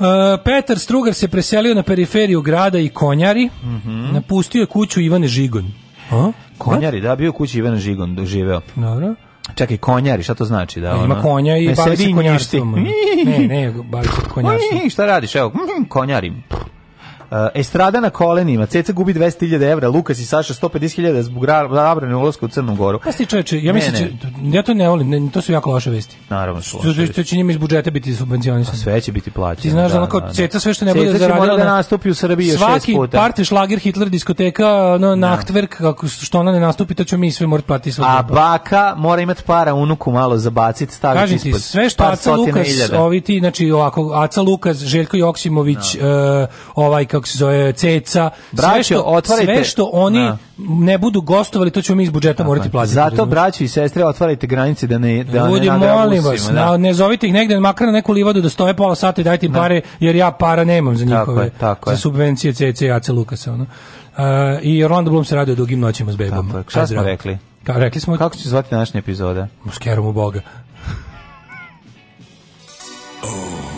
H: E, Petar Strugar se preselio na periferiju grada i konjari. Mm
S: -hmm.
H: Napustio je kuću Ivane Žigon.
S: A? Konjari, da, bio kući Ivan Žigon doživeo.
H: Da Dobro.
S: Čekaj, konjari, šta to znači? Da, ono, Ima
H: konja i
S: bavi
H: se
S: konjarstvom.
H: Ne, ne, bavi se konjarstvom.
S: Šta radiš, evo, mhm, konjarim. E, estrada na kolenima, Ceca gubi 200.000 evra, Lukas i Saša 150.000 zbog zabrane ulaska u Crnu Goru.
H: Pa si čoveče, ja mislim ne, da ne. ja to ne volim, ne, to su jako loše vesti.
S: Naravno da
H: su. Loše To će njima iz budžeta biti subvencionisano.
S: Sve će biti plaćeno. Ti
H: znaš da, da, da, da. Ceca sve što ne bude zaradila da
S: nastupi u Srbiji šest puta.
H: Svaki party šlager Hitler diskoteka, no da. nachtwerk kako što ona ne nastupi, to ćemo mi sve morati platiti sve. A
S: baka mora imati para unuku malo zabaciti,
H: staviti Kažem ispod. Ti, sve što Aca Lukas, ovi ti, znači ovako, Aca Lukas, Željko Joksimović, e, ovaj kako se zove, ceca,
S: braćo, sve,
H: što, otvarajte, sve što oni na. Da. ne budu gostovali, to ćemo mi iz budžeta Aha, morati platiti.
S: Zato, braćo i sestre, otvarajte granice da ne da
H: Ljudi, ne molim vas, da. ne zovite ih negde, makar na neku livadu da stoje pola sata i dajte im da. pare, jer ja para nemam za njihove, tako je, tako za subvencije CC i Ace Lukasa. Ono. Uh, I Orlando Bloom se radio dugim noćima s bebom.
S: Tako, šta smo rekli?
H: Ka, rekli smo...
S: Kako će se zvati današnja epizoda?
H: Muskerom u Boga. oh.